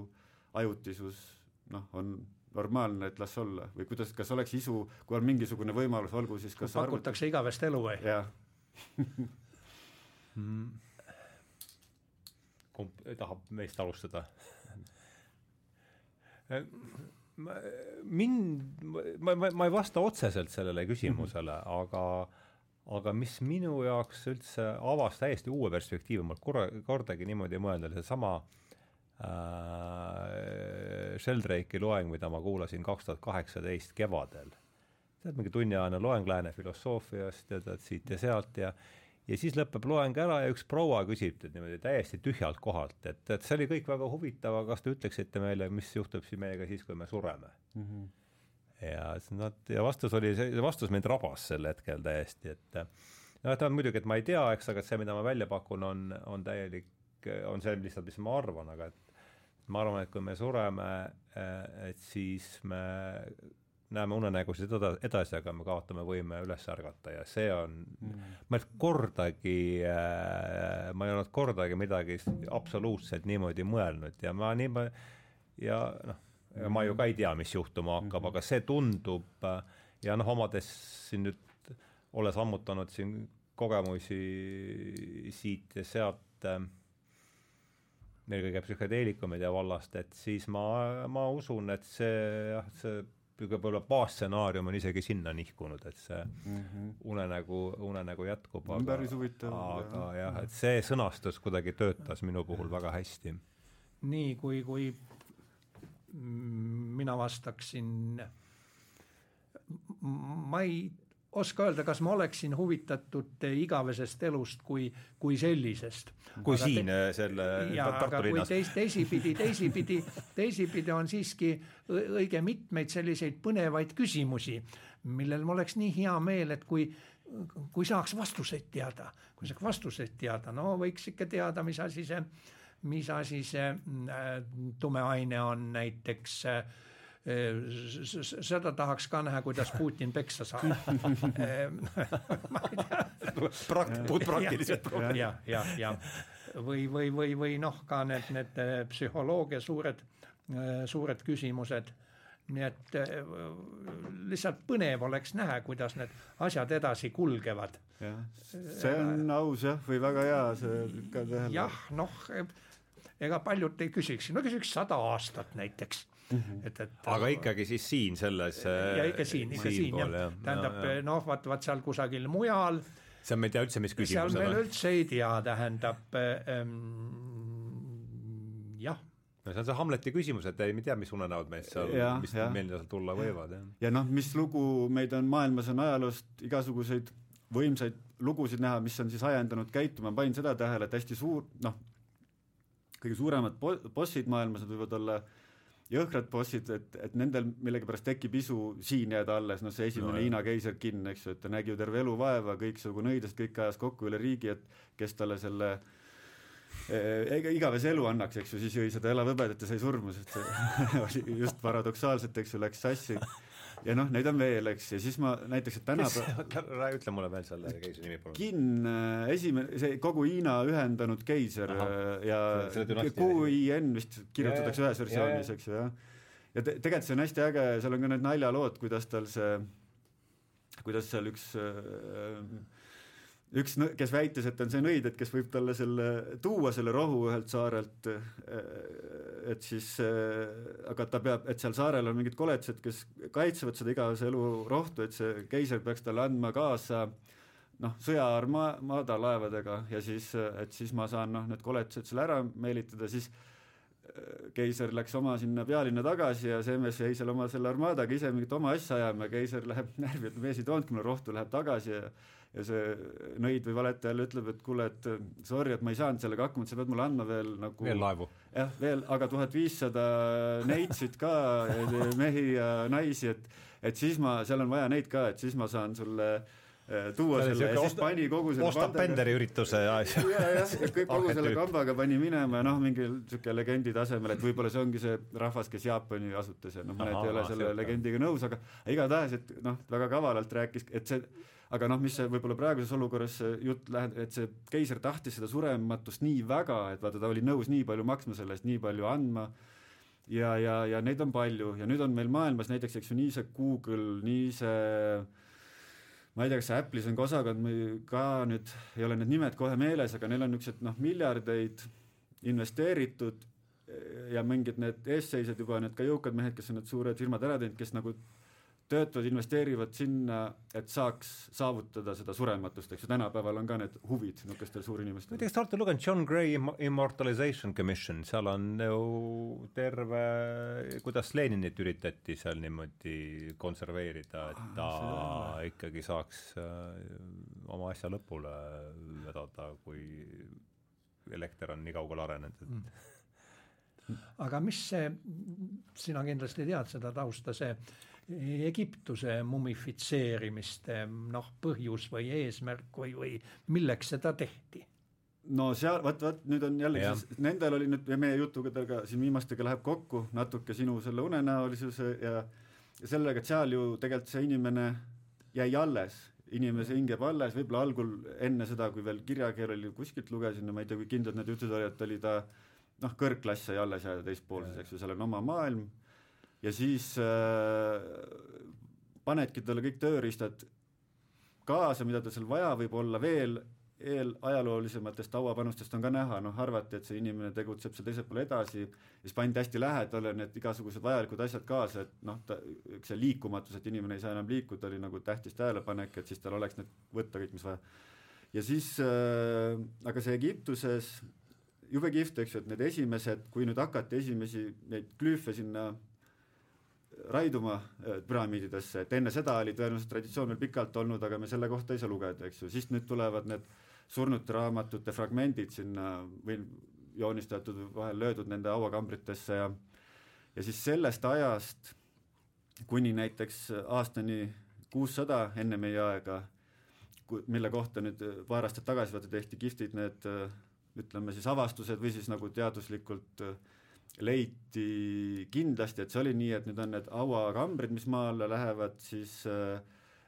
ajutisus noh, on normaalne, et las olla? Või kuidas, kas oleks isu, kui on mingisugune võimalus, olgu siis kas pakutakse arvut... igavest elu või? jah mm kumb tahab meist alustada mind, ma, ma, ma ei vasta otseselt sellele küsimusele mm, -hmm. aga aga mis minu jaoks üldse avas täiesti uue perspektiivi, ma korra, kordagi niimoodi ei mõelnud, seesama äh, Sheldrake'i loeng, mida ma kuulasin kaks tuhat kaheksateist kevadel. tead, mingi tunniajane loeng lääne filosoofiast ja tead siit ja sealt ja ja siis lõpeb loeng ära ja üks proua küsib teid niimoodi täiesti tühjalt kohalt, et, et see oli kõik väga huvitav, aga kas te ütleksite meile, mis juhtub siis meiega siis, kui me sureme mm? -hmm. ja siis nad, ja vastus oli, see vastus mind rabas sel hetkel täiesti, et noh, et muidugi, et ma ei tea, eks, aga see, mida ma välja pakun, on, on täielik, on see lihtsalt, mis ma arvan, aga et ma arvan, et kui me sureme, et siis me näeme unenägusid edasi, aga me kaotame võime üles ärgata ja see on mm., ma ei kordagi äh,, ma ei olnud kordagi midagi absoluutselt niimoodi mõelnud ja ma nii, ja noh, ma ju ka ei tea, mis juhtuma hakkab mm, -hmm. aga see tundub ja noh, omades siin nüüd, olles ammutanud siin kogemusi siit ja sealt äh, eelkõige psühhedeelikumide vallast, et siis ma, ma usun, et see jah, see võib-olla baasstsenaarium on isegi sinna nihkunud, et see mm -hmm. unenägu, unenägu jätkub, aga, päris huvitav. aga jah, jah, et see sõnastus kuidagi töötas minu puhul väga hästi. nii, kui, kui mina vastaksin, ma ei oska öelda, kas ma oleksin huvitatud igavesest elust kui, kui sellisest. kui aga siin te... selle ja, Tartu linnas. teis, teisipidi, teisipidi, teisipidi on siiski õige mitmeid selliseid põnevaid küsimusi, millel mul oleks nii hea meel, et kui kui saaks vastuseid teada, kui saaks vastuseid teada, no võiks ikka teada, mis asi see, mis asi see äh, tume aine on näiteks äh, seda tahaks ka näha, kuidas Putin peksa saab Prakt-, puhtpraktiliselt. jah, jah, jah. või, või, või, või noh, ka need, need äh, psühholoogia suured, äh, suured küsimused nii et äh, lihtsalt põnev oleks näha, kuidas need asjad edasi kulgevad. jah, see on aus jah, või väga hea see ka tähele. jah, noh, ega paljud ei küsiks, no küsiks sada aastat näiteks. Et, et aga ikkagi siis siin selles ja ikka siin, ikka siin jah. ja., tähendab noh, vaat, vaat seal kusagil mujal. Seal me ei tea üldse, mis küsimus seal me üldse ei tea, tähendab ähm, jah. No see on see Hamleti küsimus, et ei, me ei tea, mis unenäod meist seal, mis meil seal tulla võivad, jah. ja noh, mis lugu meid on maailmas, on ajaloost igasuguseid võimsaid lugusid näha, mis on siis ajendanud käituma, ma panin seda tähele, et hästi suur, noh, kõige suuremad bo-, bossid maailmas, nad võivad olla äh, jõhkrad bossid, et, et nendel millegipärast tekib isu siin jääda alles, noh see esimene no, Hiina keiser Qin, eks ju, et ta nägi ju terve elu vaeva, kõiksugu nõidest, kõik ajas kokku üle riigi, et kes talle selle ega eh, igavese elu annaks, eks ju, siis jõi seda elavhõbedat ja sai surma, sest see oli just paradoksaalselt, eks ju, läks sassi ja noh, neid on veel, eks, ja siis ma näiteks, et tänapäeval ütle mulle veel selle keisri nimi palun. Qin, äh, esimene, see kogu Hiina ühendanud keiser Aha, äh, ja QIN vist kirjutatakse ühes versioonis, eks ju, jah. ja te, tegelikult see on hästi äge, seal on ka need naljalood, kuidas tal see, kuidas seal üks äh, üks, kes väitis, et on see nõid, et kes võib talle selle, tuua selle rohu ühelt saarelt, et siis, aga ta peab, et seal saarel on mingid koletised, kes kaitsevad seda igavese elu rohtu, et see keiser peaks talle andma kaasa noh, sõjaarmada laevadega ja siis, et siis ma saan noh, need koletised selle ära meelitada, siis keiser läks oma sinna pealinna tagasi ja see mees jäi seal oma selle armaadaga ise mingit oma asja ajama ja keiser läheb närvi, et mees ei toonudki mulle rohtu, läheb tagasi ja ja see nõid või valetaja jälle ütleb, et kuule, et sorry, et ma ei saanud sellega hakkama, et sa pead mulle andma veel nagu veel laevu? jah, veel, aga tuhat viissada neitsit ka, mehi ja naisi, et et siis ma, seal on vaja neid ka, et siis ma saan sulle äh, tuua see selle ja siis pani kogu selle ostab Benderi ürituse ja ja, jah, ja kõik kogu selle kambaga pani minema ja noh, mingi niisugune legendi tasemel, et võib-olla see ongi see rahvas, kes Jaapani asutas ja noh, mõned ei ole selle legendiga nõus, aga igatahes, et noh, väga kavalalt rääkis, et see aga noh, mis see võib-olla praeguses olukorras jutt läheb, et see keiser tahtis seda surematust nii väga, et vaata, ta oli nõus nii palju maksma selle eest, nii palju andma, ja, ja, ja neid on palju. Ja nüüd on meil maailmas näiteks, eks ju, nii see Google, nii see ma ei tea, kas Apple'is on ka osakond, ka nüüd ei ole need nimed kohe meeles, aga neil on niisugused noh, miljardeid investeeritud ja mingid need eesseisjad juba, need ka jõukad mehed, kes on need suured firmad ära teinud, kes nagu töötavad, investeerivad sinna, et saaks saavutada seda surematust, eks ju, tänapäeval on ka need huvid niisugustel suurinimestel. näiteks te olete lugenud John Gray Immortalization Commission, seal on ju terve, kuidas Leninit üritati seal niimoodi konserveerida, et ta ah, ikkagi saaks äh, oma asja lõpule vedada, kui elekter on nii kaugele arenenud, et mm. Aga mis see, sina kindlasti tead seda tausta, see Egiptuse mumifitseerimiste noh, põhjus või eesmärk või, või milleks seda tehti? no seal, vot, vot nüüd on jällegi ja. siis, nendel oli nüüd meie jutuga ka siin viimastega läheb kokku natuke sinu selle unenäolisuse ja, ja sellega, et seal ju tegelikult see inimene jäi alles, inimese hing jääb alles, võib-olla algul enne seda, kui veel kirjakeel oli, kuskilt lugesin, no ma ei tea, kui kindlad need jutud olid, et oli ta noh, kõrgklass sai alles jääda teispoolses, eks ju, seal on oma maailm ja siis äh, panedki talle kõik tööriistad kaasa, mida tal seal vaja võib olla veel, eelajaloolisemates hauapanustest on ka näha, noh arvati, et see inimene tegutseb seal teisel pool edasi, siis pandi hästi lähedale need igasugused vajalikud asjad kaasa, et noh, ta, see liikumatus, et inimene ei saa enam liikuda, oli nagu tähtis tähelepanek, et siis tal oleks need võtta kõik, mis vaja. ja siis äh,, aga see Egiptuses, jube kihvt, eks ju, et need esimesed, kui nüüd hakati esimesi neid glüüfe sinna raiduma äh, püramiididesse, et enne seda oli tõenäoliselt traditsioon veel pikalt olnud, aga me selle kohta ei saa lugeda, eks ju, siis nüüd tulevad need surnute raamatute fragmendid sinna või joonistatud, vahel löödud nende hauakambritesse ja ja siis sellest ajast kuni näiteks aastani kuussada enne meie aega, mille kohta nüüd paar aastat tagasi vaata tehti kihvtid need ütleme siis avastused või siis nagu teaduslikult leiti kindlasti, et see oli nii, et nüüd on need hauakambrid, mis maa alla lähevad, siis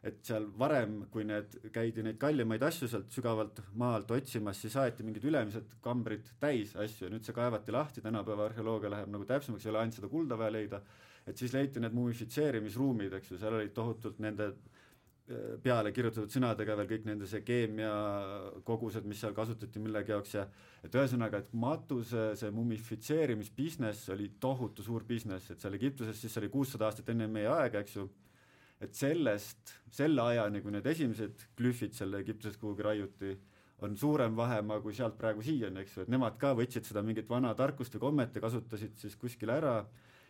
et seal varem, kui need, käidi neid kallimaid asju sealt sügavalt maa alt otsimas, siis aeti mingid ülemised kambrid täis asju. Ja nüüd see kaevati lahti, tänapäeva arheoloogia läheb nagu täpsemaks, ei ole ainult seda kulda vaja leida, et siis leiti need mumifitseerimisruumid, eks ju, seal olid tohutult nende äh, peale kirjutatud sõnadega veel kõik nende see keemiakogused, mis seal kasutati millegi jaoks ja et ühesõnaga, et matuse see mumifitseerimisbusiness oli tohutu suur business, et seal Egiptuses siis oli kuussada aastat enne meie aega, eks ju, et sellest, selle ajani, kui need esimesed glüfid seal Egiptuses kuhugi raiuti, on suurem vahemaa kui sealt praegu siiani, eks ju, et nemad ka võtsid seda mingit vana tarkust või kommet ja kasutasid siis kuskil ära.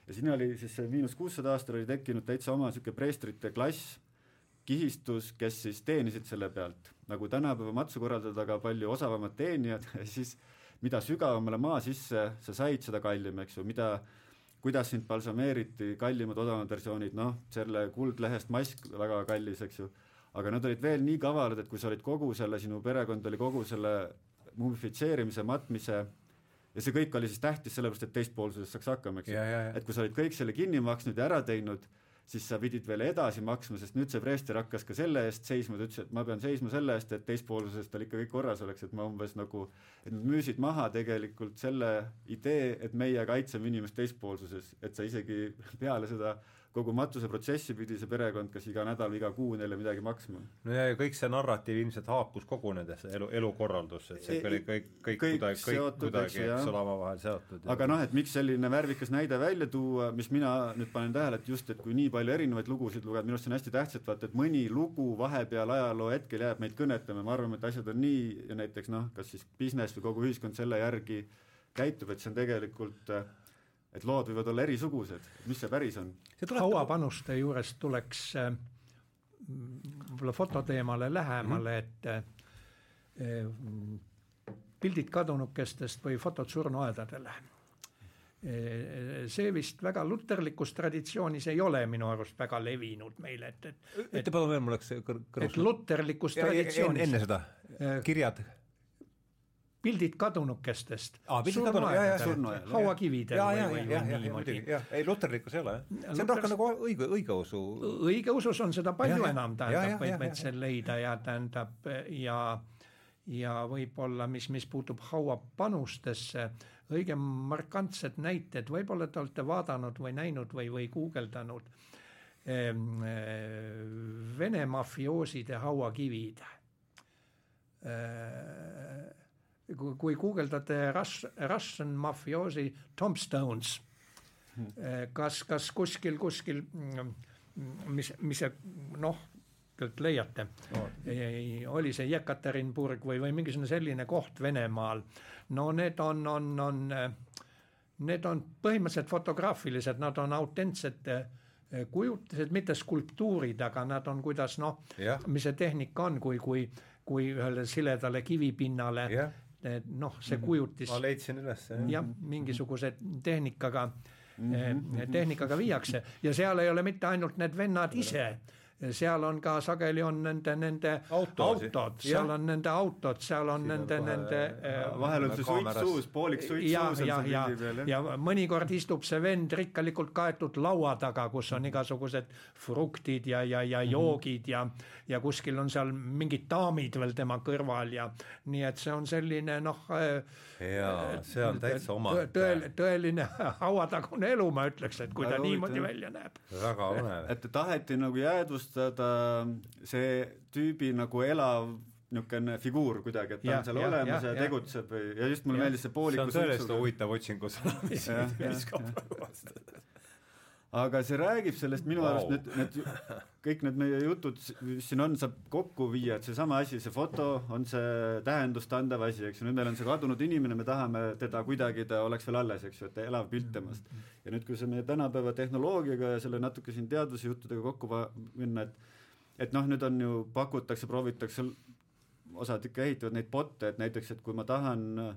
Ja siin oli siis see miinus kuussada aastal oli tekkinud täitsa oma niisugune preestrite klass, kihistus, kes siis teenisid selle pealt, nagu tänapäeva matsu korraldada ka palju osavamad teenijad ja siis mida sügavamale maa sisse sa said, seda kallim, eks ju, mida kuidas sind balsameeriti, kallimad, odavamad versioonid, noh, selle kuldlehest mask väga kallis, eks ju, aga nad olid veel nii kavalad, et kui sa olid kogu selle, sinu perekond oli kogu selle mumifitseerimise, matmise ja see kõik oli siis tähtis sellepärast, et teispoolsusest saaks hakkama, eks ju. et kui sa olid kõik selle kinni maksnud ja ära teinud, siis sa pidid veel edasi maksma, sest nüüd see preester hakkas ka selle eest seisma, ta ütles, et ma pean seisma selle eest, et teispoolsusest tal ikka kõik korras oleks, et ma umbes nagu, et nad müüsid maha tegelikult selle idee, et meie kaitseme inimest teispoolsuses, et sa isegi peale seda kogu matuseprotsessi pidi see perekond kas iga nädal iga kuu neile midagi maksma. no ja, ja kõik see narratiiv ilmselt haakus kogu nendesse elu, elukorraldusse, et see oli kõik, kõik, kõik kuidagi, kõik kuidagi, eks ole, omavahel seotud. aga noh, et miks selline värvikas näide välja tuua, mis mina nüüd panen tähele, et just, et kui nii palju erinevaid lugusid lugeda, minu arust see on hästi tähtis, et vaata, et mõni lugu vahepeal ajaloo hetkel jääb meid kõnetama, me arvame, et asjad on nii ja näiteks noh, kas siis business või kogu ühiskond selle järgi käitub, et see on tegelikult äh, et lood võivad olla erisugused, mis see päris on? hauapanuste juures tuleks äh, võib-olla fototeemale lähemale mm, -hmm. et äh, pildid kadunukestest või fotod surnuaedadele. see vist väga luterlikus traditsioonis ei ole minu arust väga levinud meil, et, et ütle palun veel, mul läks kõrvus. et luterlikus traditsioonis enne seda, kirjad pildid kadunukestest. Hauakividel või, või, või niimoodi. ei luterlikkus ei ole see on rohkem nagu õige, õigeusu. õigeusus on seda palju ja, enam, tähendab, võib, võib seal leida ja tähendab ja ja võib-olla, mis, mis puutub hauapanustesse, õige markantsed näited, võib-olla te olete vaadanud või näinud või, või guugeldanud ehm, Vene mafiooside hauakivid. Ehm, kui, guugeldate Rus-, Russian mafiosi tombstones hmm., kas, kas kuskil, kuskil, mis, mis see noh, leiate no., oli see Jekaterinburg või, või mingisugune selline koht Venemaal. no need on, on, on, need on põhimõtteliselt fotograafilised, nad on autentsed kujutised, mitte skulptuurid, aga nad on kuidas noh, mis see tehnika on, kui, kui, kui ühele siledale kivipinnale yeah noh, see mhm. kujutis. ma leidsin üles. jah, mingisuguse tehnikaga mm, -hmm. tehnikaga viiakse ja seal ei ole mitte ainult need vennad ise seal on ka sageli on nende, nende Autosi. autod, seal on nende autod, seal on Siin nende, nende vahel on see suits suus, poolik suits ja, suus ja, ja, ja, ja mõnikord istub see vend rikkalikult kaetud laua taga, kus on igasugused fruktid ja, ja, ja mhm. joogid ja ja kuskil on seal mingid daamid veel tema kõrval ja nii et see on selline noh äh, jaa, see on täitsa oma tõel, tõeline hauatagune elu, ma ütleks, et kui ta niimoodi välja näeb. väga põnev. et taheti nagu jäädvust avastada see tüübi nagu elav niisugune figuur kuidagi, et ta ja, on seal ja, olemas ja, ja, ja tegutseb või, ja just mulle meeldis see pooliku see on tõesti huvitav otsingusala, mis viskab praegu vastu aga see räägib sellest minu wow. arust need, need kõik need meie jutud, mis siin on, saab kokku viia, et seesama asi, see foto on see tähendust andev asi, eks ju, nüüd meil on see kadunud inimene, me tahame teda kuidagi, ta oleks veel alles, eks ju, et elav pilt temast. ja nüüd, kui see meie tänapäeva tehnoloogiaga ja selle natuke siin teadusjuttudega kokku minna, et et noh, nüüd on ju, pakutakse, proovitakse, osad ikka ehitavad neid bot'e, et näiteks, et kui ma tahan Äh,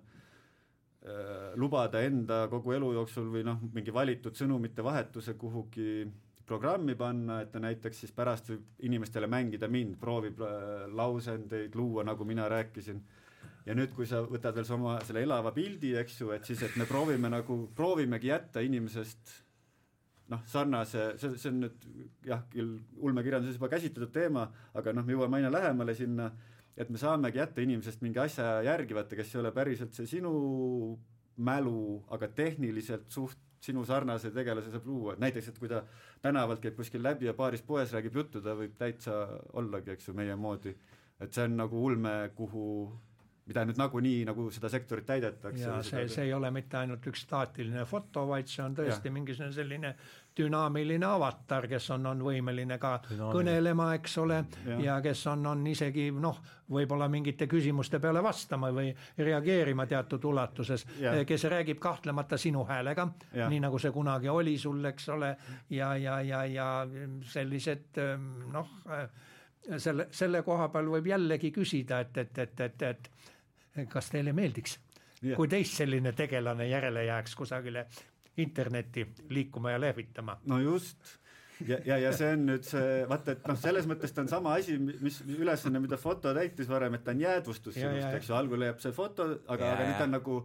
lubada enda kogu elu jooksul või noh, mingi valitud sõnumite vahetuse kuhugi programmi panna, et ta näiteks siis pärast võib inimestele mängida mind, proovib äh, lausendeid luua, nagu mina rääkisin. ja nüüd, kui sa võtad veel sama selle elava pildi, eks ju, et siis, et me proovime nagu, proovimegi jätta inimesest noh, sarnase, see, see on nüüd jah, küll ulmekirjanduses juba käsitletud teema, aga noh, me jõuame aina lähemale sinna et me saamegi jätta inimesest mingi asja järgi võtta, kes ei ole päriselt see sinu mälu, aga tehniliselt suht sinu sarnase tegelase saab luua, et näiteks, et kui ta tänavalt käib kuskil läbi ja paaris poes räägib juttu, ta võib täitsa ollagi, eks ju, meie moodi. et see on nagu ulme, kuhu mida nüüd nagunii nagu seda sektorit täidetakse. ja see, see ei ole mitte ainult üks staatiline foto, vaid see on tõesti ja. mingisugune selline dünaamiline avatar, kes on, on võimeline ka dünaamiline. kõnelema, eks ole, ja kes on, on isegi noh, võib-olla mingite küsimuste peale vastama või reageerima teatud ulatuses, kes räägib kahtlemata sinu häälega, nii nagu see kunagi oli sul, eks ole, ja, ja, ja, ja sellised noh, selle, selle koha peal võib jällegi küsida, et, et, et, et, et kas teile meeldiks, kui teist selline tegelane järele jääks kusagile internetti liikuma ja lehvitama? no just. Ja, ja, ja see on nüüd see, vaata, et noh, selles mõttes ta on sama asi, mis ülesanne, mida foto täitis varem, et ta on jäädvustus sinust, eks ju, algul jääb see foto, aga, aga nüüd ta on nagu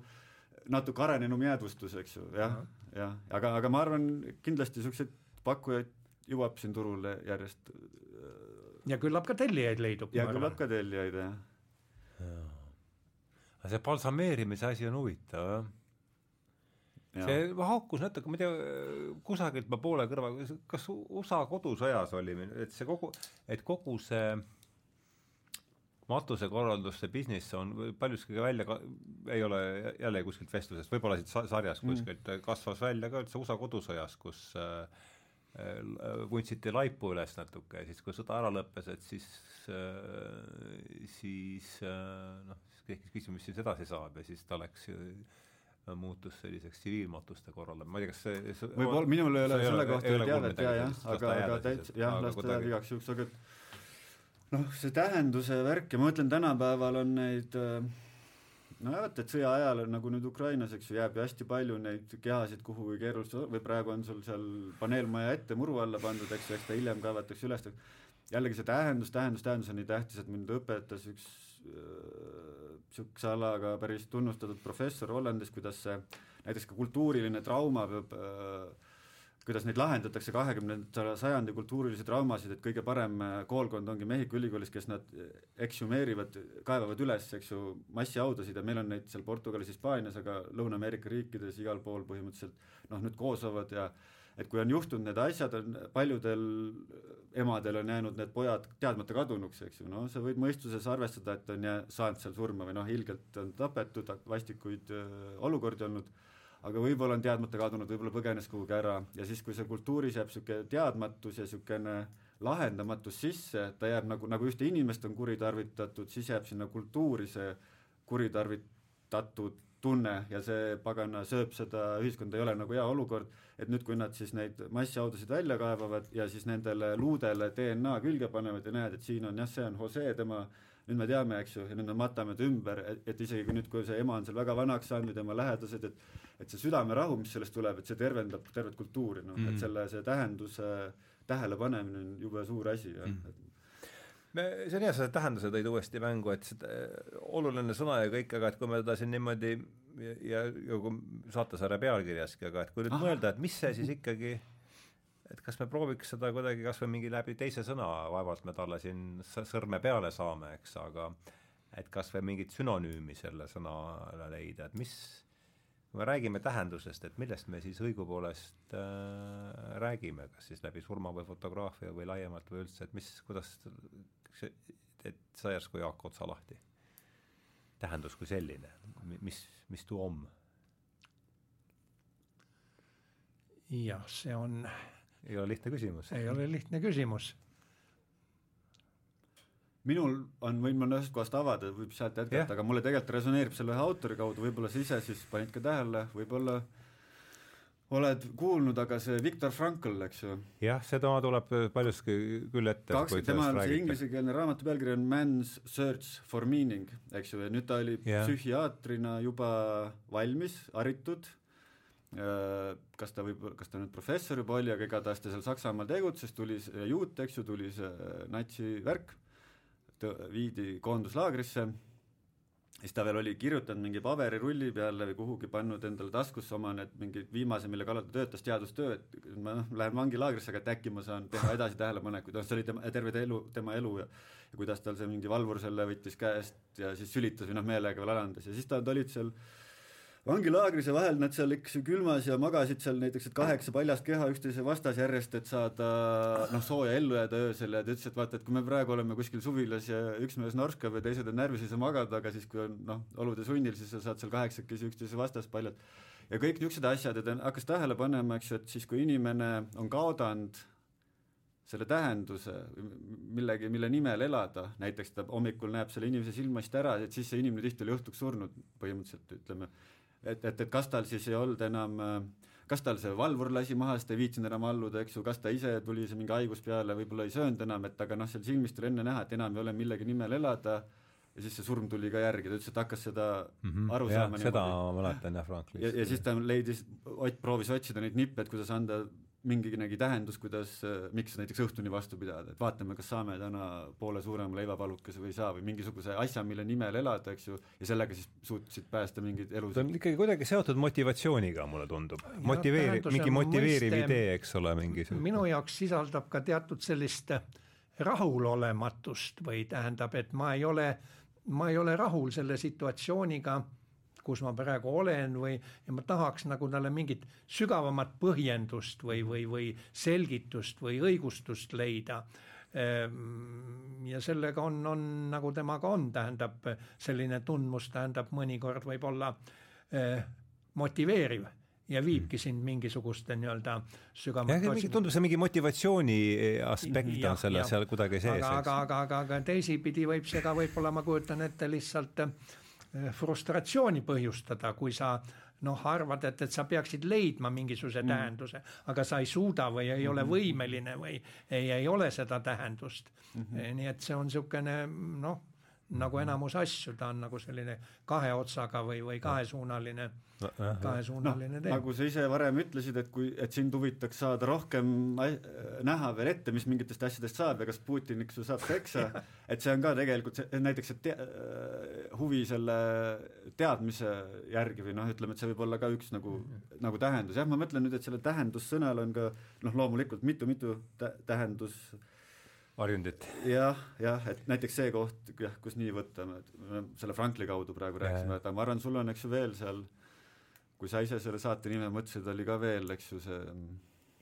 natuke arenenum jäädvustus, eks ju, jah, jah, aga, aga ma arvan, kindlasti niisuguseid pakkujaid jõuab siin turule järjest. ja küllap ka tellijaid leidub. ja küllap ka tellijaid, jah. Ja see balsameerimise asi on huvitav, jah Ja. see haakus natuke, ma ei tea, kusagilt ma poole kõrva, kas USA kodusõjas oli, et see kogu, et kogu see matusekorraldus, see business on paljuski välja, ei ole jälle kuskilt vestlusest, võib-olla siit sarjast mm. kuskilt mm. kasvas välja ka üldse USA kodusõjas, kus äh, vuntsiti laipu üles natuke ja siis, kui sõda ära lõppes, et siis äh,, siis äh, noh, tekkis küsimus, mis siis edasi saab ja siis ta läks äh, muutus selliseks tsiviilmatuste korrale, ma ei tea, kas see, see võib-olla, minul ei ole selle kohta teadet ja, jah, aga, aga täitsa, jah, las ta jääb igaks juhuks, aga noh, see tähenduse värk ja ma mõtlen, tänapäeval on neid äh, no vot, et sõja ajal on nagu nüüd Ukrainas, eks ju, jääb ju hästi palju neid kehasid kuhugi keerulisse või praegu on sul seal paneelmaja ette muru alla pandud, eks ju, eks ta hiljem kaevatakse üles, jällegi see tähendus, tähendus, tähendus on nii tähtis, et mind õpetas üks niisuguse äh, alaga päris tunnustatud professor Hollandis, kuidas see näiteks ka kultuuriline trauma peab äh, kuidas neid lahendatakse kahekümnenda sajandi kultuurilisi traumasid, et kõige parem äh, koolkond ongi Mehhiko ülikoolis, kes nad ekshumeerivad, kaevavad üles, eks ju, massihaudasid ja meil on neid seal Portugalis, Hispaanias, aga Lõuna-Ameerika riikides igal pool põhimõtteliselt noh, nüüd koosovad ja et kui on juhtunud need asjad, on paljudel emadel on jäänud need pojad teadmata kadunuks, eks ju, no sa võid mõistuses arvestada, et on jää-, saanud seal surma või noh, ilgelt on tapetud, vastikuid äh, olukordi olnud, aga võib-olla on teadmata kadunud, võib-olla põgenes kuhugi ära. Ja siis, kui see kultuuris jääb niisugune teadmatus ja niisugune lahendamatus sisse, ta jääb nagu, nagu ühte inimest on kuritarvitatud, siis jääb sinna kultuuri see kuritarvitatud tunne ja see pagana sööb seda ühiskonda, ei ole nagu hea olukord, et nüüd, kui nad siis neid massihaudasid välja kaevavad ja siis nendele luudele DNA külge panevad ja näed, et siin on jah, see on Jose, tema nüüd me teame, eks ju, ja nüüd me matame ta ümber, et, et isegi kui nüüd, kui see ema on seal väga vanaks saanud või tema lähedased, et et see südamerahu, mis sellest tuleb, et see tervendab tervet kultuuri, noh mm, -hmm. et selle, see tähenduse tähelepanemine on jube suur asi, jah mm, -hmm me, see on hea, sa tähenduse tõid uuesti mängu, et seda oluline sõna ja kõik, aga et kui me teda siin niimoodi ja, kui saatesarja pealkirjaski, aga et kui nüüd Aha. mõelda, et mis see siis ikkagi, et kas me prooviks seda kuidagi kas või mingi läbi teise sõna, vaevalt me talle siin sõrme peale saame, eks, aga et kas või mingit sünonüümi selle sõnale leida, et mis kui me räägime tähendusest, et millest me siis õigupoolest äh, räägime, kas siis läbi surma või fotograafia või laiemalt või üldse, et mis, kuidas et sa järsku Jaak otsa lahti. Tähendus kui selline, mis, mis tuu on? jah, see on ei ole lihtne küsimus. ei ole lihtne küsimus minul on, võin ma ühest kohast avada, võib sealt jätkata, aga mulle tegelikult resoneerib selle ühe autori kaudu, võib-olla sa ise siis panid ka tähele, võib-olla oled kuulnud, aga see Viktor Frankl, eks ju. jah, seda tuleb paljuski küll ette. kaks, tema on see inglisekeelne raamatu pealkiri on Man's Search for Meaning, eks ju, ja nüüd ta oli yeah. psühhiaatrina juba valmis, haritud äh, kas ta võib, kas ta nüüd professor juba oli, aga igatahes ta seal Saksamaal tegutses, tuli see juut, eks ju, tuli see natsi värk viidi koonduslaagrisse, siis ta veel oli kirjutanud mingi paberirulli peale või kuhugi pannud endale taskusse oma need mingi viimase, mille kallal ta töötas, teadustöö, et ma noh, lähen vangilaagrisse, aga et äkki ma saan teha edasi tähelepanekuid, noh see oli tema, terve elu, tema elu ja ja kuidas tal see mingi valvur selle võttis käest ja siis sülitas või noh, meelega veel alandas. Ja siis ta, ta olid seal vangilaagris ja vahel nad seal eks ju külmas ja magasid seal näiteks, et kaheksa paljast keha üksteise vastas järjest, et saada noh, sooja ellu jääda öösel ja ta ütles, et vaata, et kui me praegu oleme kuskil suvilas ja üks mees norskab ja teised on närvis, ei saa magada, aga siis, kui on noh, olude sunnil, siis sa saad seal kaheksakesi üksteise vastas paljad. ja kõik niisugused asjad ja ta hakkas tähele panema, eks ju, et siis, kui inimene on kaotanud selle tähenduse millegi, mille nimel elada, näiteks ta hommikul näeb selle inimese silmast ära, et siis see inimene tihti oli õhtuks surnud põhimõtteliselt, ütleme et, et, et kas tal siis ei olnud enam kas tal see valvur lasi maha, sest ei viitsinud enam alluda, eks ju, kas ta ise tuli see mingi haigus peale, võib-olla ei söönud enam, et aga noh, seal silmist oli enne näha, et enam ei ole millegi nimel elada ja siis see surm tuli ka järgi, ta ütles, et hakkas seda mm -hmm, aru saama. seda ma mäletan jah, Franklist. ja, ja siis ta leidis, Ott proovis otsida neid nippe, et kuidas anda minginegi tähendus, kuidas, äh, miks näiteks õhtuni vastu pidada, et vaatame, kas saame täna poole suurema leivapalukese või ei saa või mingisuguse asja, mille nimel elada, eks ju, ja sellega siis suutsid päästa mingeid elusid. ta on ikkagi kuidagi seotud motivatsiooniga, mulle tundub. motiveeri-, mingi motiveeriv mõiste, idee, eks ole, mingi minu jaoks sisaldab ka teatud sellist rahulolematust või tähendab, et ma ei ole, ma ei ole rahul selle situatsiooniga kus ma praegu olen või, ja ma tahaks nagu talle mingit sügavamat põhjendust või, või, või selgitust või õigustust leida. Ehm, ja sellega on, on nagu temaga on, tähendab selline tundmus tähendab mõnikord võib-olla eh, motiveeriv ja viibki sind mingisuguste nii-öelda sügavamate tundub see mingi motivatsiooni aspekt ja, on selle seal kuidagi sees. aga, aga, aga, aga, teisipidi võib see ka võib-olla, ma kujutan ette, lihtsalt äh, Eh, frustratsiooni põhjustada, kui sa noh, arvad, et, et sa peaksid leidma mingisuguse mm. tähenduse, aga sa ei suuda või ei ole mhm. võimeline või ei, ei ole seda tähendust mm. -hmm. nii et see on niisugune noh, nagu enamus asju, ta on nagu selline kahe otsaga või, või kahesuunaline kahesuunaline no, tee. nagu sa ise varem ütlesid, et kui, et sind huvitaks saada rohkem näha veel ette, mis mingitest asjadest saab ja kas Putin, eks ju, saab seksa, et see on ka tegelikult see, näiteks see te, huvi selle teadmise järgi või noh, ütleme, et see võib olla ka üks nagu mm, -hmm. nagu tähendus, jah, ma mõtlen nüüd, et sellel tähendussõnal on ka noh, loomulikult mitu-mitu tä tähendus varjundit. jah, jah, et näiteks see koht, jah, kus nii võtta, me selle Frankli kaudu praegu rääkisime, et aga ma arvan, sul on, eks ju, veel seal kui sa ise selle saate nime mõtlesid, oli ka veel, eks ju, see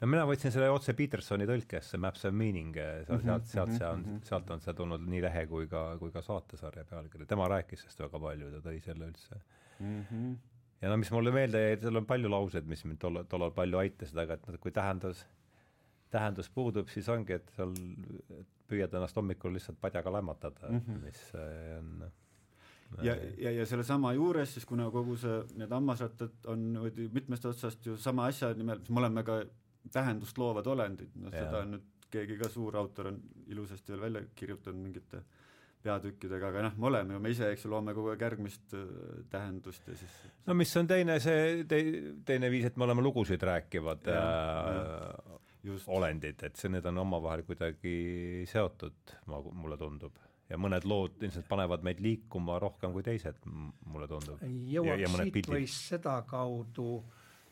no mina võtsin selle otse Petersoni tõlkesse, Maps of Meaning, sealt, sealt, sealt see on, sealt on see tulnud nii lehe kui ka, kui ka saatesarja pealkiri, tema rääkis sellest väga palju, ta tõi selle üldse mm. -hmm. ja no mis mulle meelde jäi, seal on palju lauseid, mis mind tollal, tollal palju aitasid, aga et kui tähendus, tähendus puudub, siis ongi, et seal püüad ennast hommikul lihtsalt padjaga lämmatada mm, -hmm. mis on. Ja, ja, ja sellesama juures siis, kuna kogu see, need hammasrattad on mitmest otsast ju sama asja nimel, me oleme ka tähendust loovad olendid, noh seda on nüüd keegi ka suur autor on ilusasti veel välja kirjutanud mingite peatükkidega, aga noh, me oleme ju, me ise, eks ju, loome kogu aeg järgmist äh, tähendust ja siis no mis on teine see te,, teine viis, et me oleme lugusid rääkivad ja, äh, ja, olendid, et see, need on omavahel kuidagi seotud, ma, mulle tundub ja mõned lood ilmselt panevad meid liikuma rohkem kui teised, mulle tundub. jõuaks siit pildid. või sedakaudu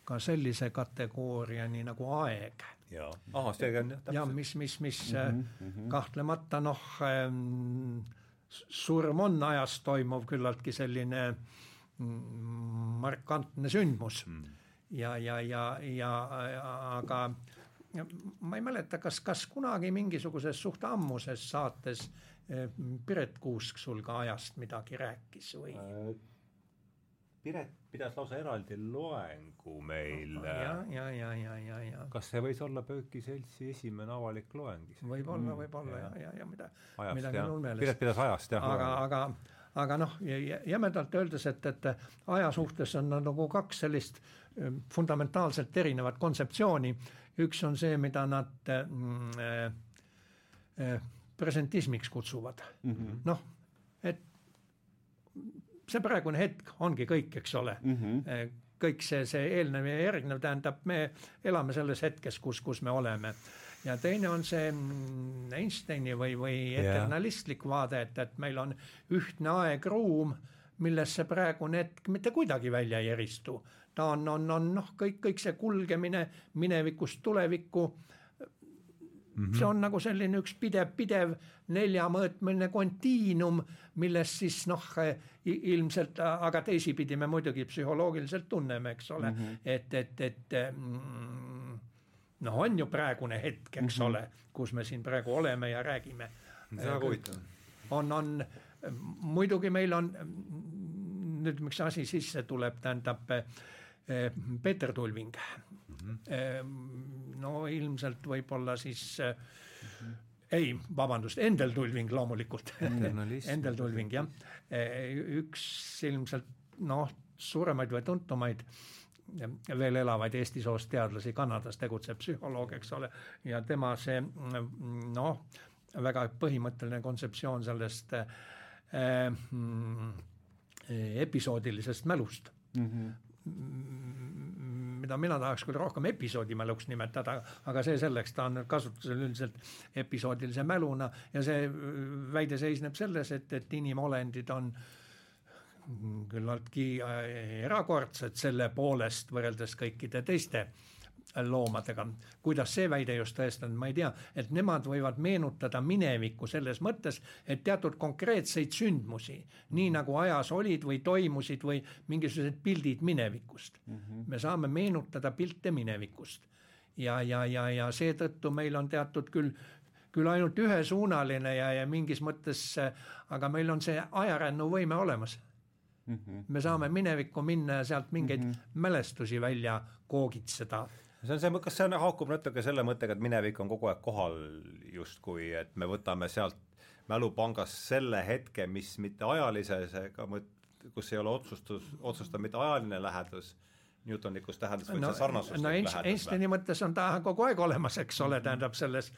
ka sellise kategooriani nagu aeg. jaa, ahah, see on jah, täpselt. ja mis, mis, mis mm -hmm. kahtlemata noh ähm,, surm on ajas toimuv küllaltki selline mm, markantne sündmus mm. ja, ja, ja, ja aga ma ei mäleta, kas, kas kunagi mingisuguses suht ammuses saates Piret Kuusk sul ka ajast midagi rääkis või? Äh, Piret pidas lausa eraldi loengu meil. ja, ja, ja, ja, ja, ja. kas see võis olla Pööki seltsi esimene avalik loeng? võib-olla, võib-olla ja, ja, ja mida, midagi meeles. Piret pidas ajast jah. aga, aga, aga noh, jämedalt öeldes, et, et aja suhtes on nagu kaks sellist ähm, fundamentaalselt erinevat kontseptsiooni. Üks on see, mida nad äh, äh, presentismiks kutsuvad mm -hmm.. noh, et see praegune hetk ongi kõik, eks ole mm. -hmm. kõik see, see eelnev ja järgnev tähendab, me elame selles hetkes, kus, kus me oleme. ja teine on see mm, Einsteini või, või eternalistlik yeah. vaade, et, et meil on ühtne aeg-ruum, millest see praegune hetk mitte kuidagi välja ei eristu. Ta on, on, on noh, kõik, kõik see kulgemine minevikust tulevikku Mm -hmm. see on nagu selline üks pidev, pidev neljamõõtmeline kontiinum, milles siis noh, ilmselt, aga teisipidi me muidugi psühholoogiliselt tunneme, eks ole mm, -hmm. et, et, et mm, noh, on ju praegune hetk, eks mm -hmm. ole, kus me siin praegu oleme ja räägime. see on väga huvitav. on, on, muidugi meil on, nüüd miks asi sisse tuleb, tähendab Peeter Tulving mm. -hmm. no ilmselt võib-olla siis mm -hmm. ei, vabandust, Endel Tulving loomulikult Endel Tulving jah, eh, üks ilmselt noh, suuremaid või tuntumaid veel elavaid eesti soost teadlasi Kanadas tegutseb psühholoog, eks ole, ja tema see noh, väga põhimõtteline kontseptsioon sellest äh, episoodilisest mälust mm. -hmm mida mina tahaks küll rohkem episoodimäluks nimetada, aga see selleks, ta on kasutusel üldiselt episoodilise mäluna ja see äh, väide seisneb selles, et, et inimolendid on küllaltki äh, erakordsed selle poolest võrreldes kõikide teiste loomadega. kuidas see väide just tõestanud, ma ei tea, et nemad võivad meenutada minevikku selles mõttes, et teatud konkreetseid sündmusi, nii nagu ajas olid või toimusid või mingisugused pildid minevikust mm. -hmm. me saame meenutada pilte minevikust ja, ja, ja, ja seetõttu meil on teatud küll küll ainult ühesuunaline ja, ja mingis mõttes, aga meil on see ajarännuvõime olemas mm. -hmm. me saame minevikku minna ja sealt mingeid mm -hmm. mälestusi välja koogitseda see on see, kas see on, haakub natuke selle mõttega, et minevik on kogu aeg kohal justkui, et me võtame sealt mälupangast selle hetke, mis mitte ajalises ega kus ei ole otsustus, otsustav mitte ajaline lähedus, Newtonlikus tähenduses, vaid no, see sarnasus no Einsteini mõttes on ta kogu aeg olemas, eks ole, tähendab selles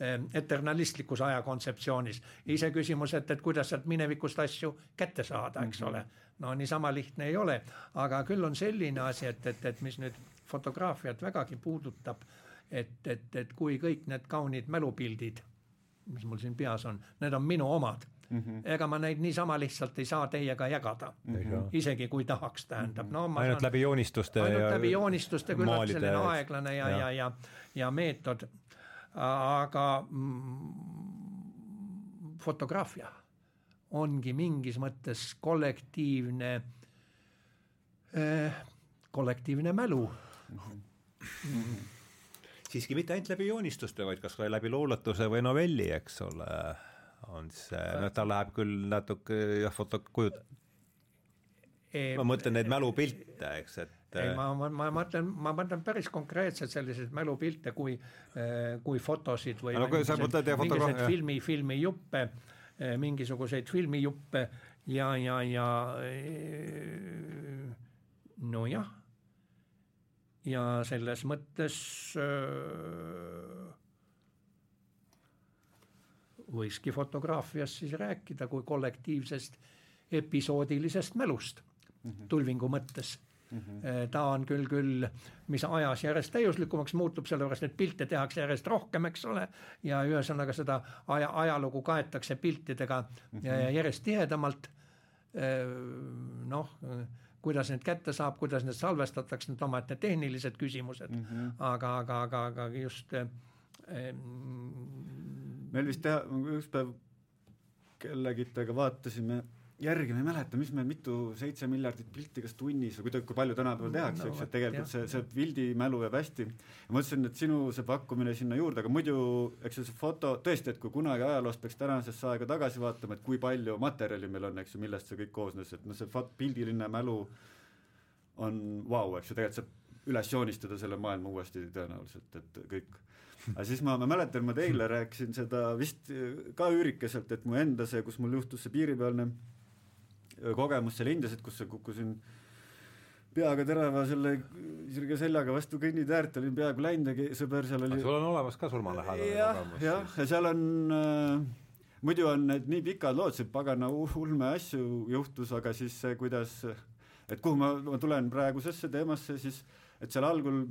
eh, eternalistlikus ajakontseptsioonis. iseküsimus, et, et kuidas sealt minevikust asju kätte saada, eks mm -hmm. ole. no niisama lihtne ei ole, aga küll on selline asi, et, et, et mis nüüd fotograafiat vägagi puudutab, et, et, et kui kõik need kaunid mälupildid, mis mul siin peas on, need on minu omad mm. -hmm. ega ma neid niisama lihtsalt ei saa teiega jagada mm, -hmm. isegi kui tahaks, tähendab no ma ainult saan, läbi joonistuste ainult ja läbi joonistuste küllalt selline aeglane ja, ja, ja, ja, ja meetod, aga mm, fotograafia ongi mingis mõttes kollektiivne eh, kollektiivne mälu. Siiski mitte ainult läbi joonistuste, vaid kas või läbi luuletuse või novelli, eks ole, on see, noh, ta läheb küll natuke jah, foto, kujut-, ma mõtlen neid mälupilte, eks, et ei, ma, ma, ma mõtlen, ma mõtlen päris konkreetselt selliseid mälupilte kui, kui fotosid või no, mingisuguseid, mingisuguseid filmi, filmijuppe, mingisuguseid filmijuppe ja, ja, ja nojah ja selles mõttes võikski fotograafias siis rääkida kui kollektiivsest episoodilisest mälust mm -hmm. tulvingu mõttes mm. -hmm. ta on küll, küll, mis ajas järjest täiuslikumaks muutub, sellepärast et pilte tehakse järjest rohkem, eks ole, ja ühesõnaga seda aja, ajalugu kaetakse piltidega mm -hmm. järjest tihedamalt. noh kuidas need kätte saab, kuidas need salvestatakse, need omaette tehnilised küsimused mm, -hmm. aga, aga, aga, aga just äh, meil vist teha, üks päev kellegitega vaatasime järgi, ma ei mäleta, mis me mitu, seitse miljardit pilti kas tunnis või kuidagi, kui palju tänapäeval tehakse no,, eks, et tegelikult jah. see, see pildimälu jääb hästi. ma mõtlesin, et sinu see pakkumine sinna juurde, aga muidu eks see foto, tõesti, et kui kunagi ajaloost peaks tänasesse aega tagasi vaatama, et kui palju materjali meil on, eks ju, millest see kõik koosnes, et noh, see fot-, pildiline mälu on vau wow,, eks ju, tegelikult saab üles joonistada selle maailma uuesti tõenäoliselt, et kõik aga siis ma, ma mäletan, ma teile rääkisin seda vist ka üürikeselt, et mu enda see, kus mul juhtus see piiripealne kogemus seal Indias, et kus kukkusin peaga terava selle sirge seljaga vastu kõnnitäärt, olin peaaegu läinud ja sõber seal oli sul on olemas ka surmalähedane kogemus? jah, ja seal on äh, muidu on need nii pikad lood, see pagana ulme asju juhtus, aga siis see, kuidas, et kuhu ma, ma tulen praegusesse teemasse, siis et seal algul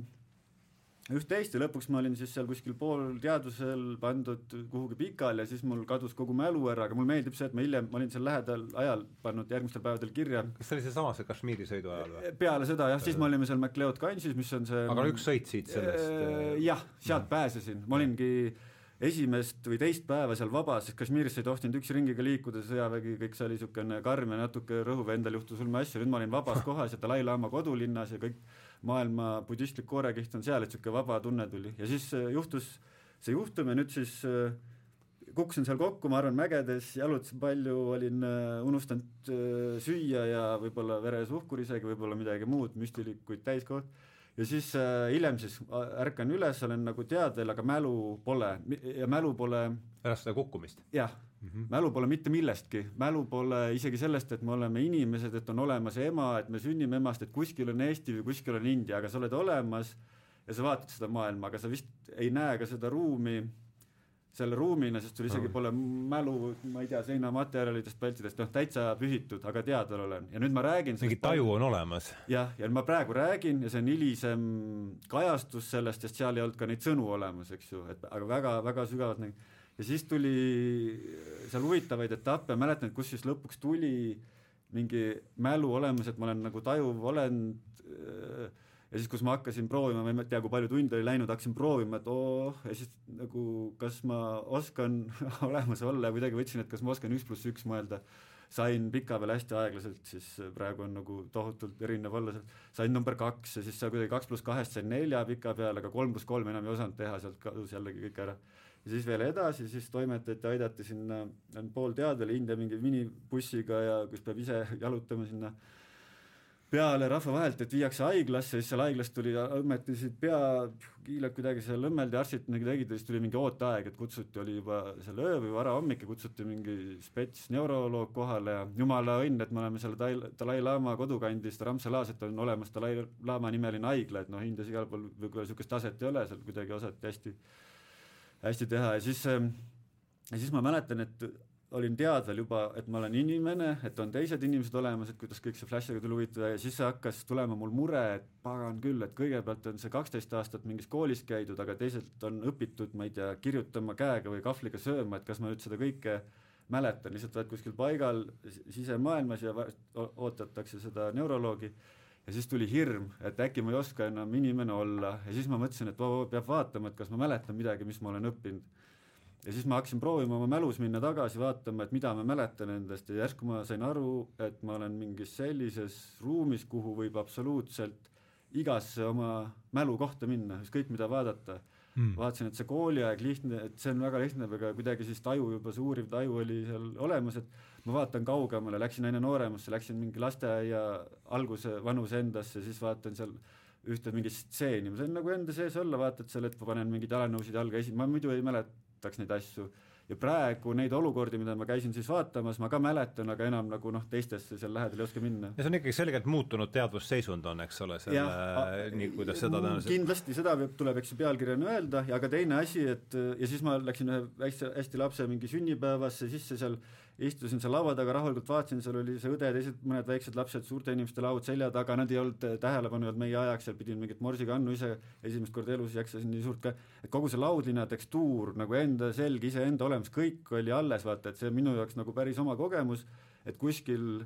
üht-teist ja lõpuks ma olin siis seal kuskil poolteadusel pandud kuhugi pikali ja siis mul kadus kogu mälu ära, aga mulle meeldib see, et ma hiljem, ma olin seal lähedal ajal pannud järgmistel päevadel kirja. kas see oli seesama, see Kashmiri sõidu ajal või? peale seda jah, siis me olime seal MacLeod Kansis, mis on see aga üks sõit siit sellest äh, jah, sealt ja. pääsesin, ma olingi esimest või teist päeva seal vabas, sest Kashmirisse ei tohtinud üksi ringiga liikuda, sõjavägi, kõik see oli niisugune karm ja natuke rõhuv, endal juhtus ulme asju, nüüd ma olin vabas kohas ja Dalai-laama kodulinnas ja kõik maailma budistlik koorekiht on seal, et niisugune vaba tunne tuli. Ja siis äh, juhtus see juhtum ja nüüd siis äh, kukkusin seal kokku, ma arvan, mägedes, jalutasin palju, olin äh, unustanud süüa ja võib-olla veresuhkur isegi, võib-olla midagi muud, müstilikuid täiskoht ja siis äh, hiljem siis ärkan üles, olen nagu teadel, aga mälu pole ja mälu pole pärast seda kukkumist? jah mm, -hmm. mälu pole mitte millestki, mälu pole isegi sellest, et me oleme inimesed, et on olemas ema, et me sünnime emast, et kuskil on Eesti või kuskil on India, aga sa oled olemas ja sa vaatad seda maailma, aga sa vist ei näe ka seda ruumi selle ruumina, sest sul isegi pole mälu, ma ei tea, seinamaterjalidest, paltidest, noh, täitsa pühitud, aga teadval olen ja nüüd ma räägin mingi taju on olemas. jah, ja ma praegu räägin ja see on hilisem kajastus sellest, sest seal ei olnud ka neid sõnu olemas, eks ju, et aga väga-väga sügavalt nagu ja siis tuli seal huvitavaid etappe, mäletan, kus siis lõpuks tuli mingi mälu olemus, et ma olen nagu tajuv olend äh, ja siis, kus ma hakkasin proovima, ma ei tea, kui palju tunde oli läinud, hakkasin proovima, et oh, ja siis nagu kas ma oskan olemas olla ja kuidagi võtsin, et kas ma oskan üks pluss üks mõelda. sain pika peale hästi aeglaselt, siis praegu on nagu tohutult erinev olla seal, sain number kaks ja siis seal kuidagi kaks pluss kahest sain nelja pika peale, aga kolm pluss kolm enam ei osanud teha, sealt kadus jällegi kõik ära ja siis veel edasi, siis toimetati, aidati sinna, on pool teadvel India mingi minibussiga ja kus peab ise jalutama sinna peale rahva vahelt, et viiakse haiglasse, siis seal haiglas tuli, õmmetasid pea, kiilad kuidagi seal õmmeldi, arstid nagu tegid ja siis tuli mingi ooteaeg, et kutsuti, oli juba seal öö või varahommik ja kutsuti mingi spets neuroloog kohale ja jumala õnn, et me oleme seal Dalai-laama kodukandis, Ramsalaas, et on olemas Dalai-laama nimeline haigla, et noh, Indias igal pool võib-olla niisugust taset ei ole, seal kuidagi osati hästi, hästi teha. Ja siis, ja siis ma mäletan, et olin teadvel juba, et ma olen inimene, et on teised inimesed olemas, et kuidas kõik see Flashiga tuli huvitav ja siis hakkas tulema mul mure, et pagan küll, et kõigepealt on see kaksteist aastat mingis koolis käidud, aga teisalt on õpitud, ma ei tea, kirjutama käega või kahvliga sööma, et kas ma nüüd seda kõike mäletan, lihtsalt oled kuskil paigal sisemaailmas ja oodatakse seda neuroloogi ja siis tuli hirm, et äkki ma ei oska enam inimene olla. Ja siis ma mõtlesin, et oo, peab vaatama, et kas ma mäletan midagi, mis ma olen õppinud. Ja siis ma hakkasin proovima oma mälus minna tagasi vaatama, et mida ma mäletan endast. Ja järsku ma sain aru, et ma olen mingis sellises ruumis, kuhu võib absoluutselt igasse oma mälu kohta minna, ükskõik mida vaadata. Mm.. vaatasin, et see kooliaeg lihtne, et see on väga lihtne, aga kuidagi siis taju juba, see uuriv taju oli seal olemas, et ma vaatan kaugemale, läksin aina nooremasse, läksin mingi lasteaia alguse vanuse endasse, siis vaatan seal ühte mingit stseeni, ma sain nagu enda sees olla, vaatad seal, et ma panen mingeid jalanõusid jalga esi-, ma muidu ei mäleta mäletaks neid asju. Ja praegu neid olukordi, mida ma käisin siis vaatamas, ma ka mäletan, aga enam nagu noh, teistesse seal lähedal ei oska minna. ja see on ikkagi selgelt muutunud teadvusseisund on, eks ole, selle, nii kuidas seda tõenäoliselt kindlasti seda tuleb, eks ju, pealkirjana öelda ja ka teine asi, et ja siis ma läksin ühe hästi, hästi lapse mingi sünnipäevasse sisse seal istusin seal laua taga rahulikult, vaatasin, seal oli see õde, teised mõned väiksed lapsed, suurte inimeste laud selja taga, nad ei olnud tähelepanu olnud meie ajaks, seal pidin mingit morsiga andma ise, esimest korda elus jaksasin nii suurt ka, et kogu see laudlina tekstuur nagu enda selg, iseenda olemus, kõik oli alles, vaata, et see on minu jaoks nagu päris oma kogemus, et kuskil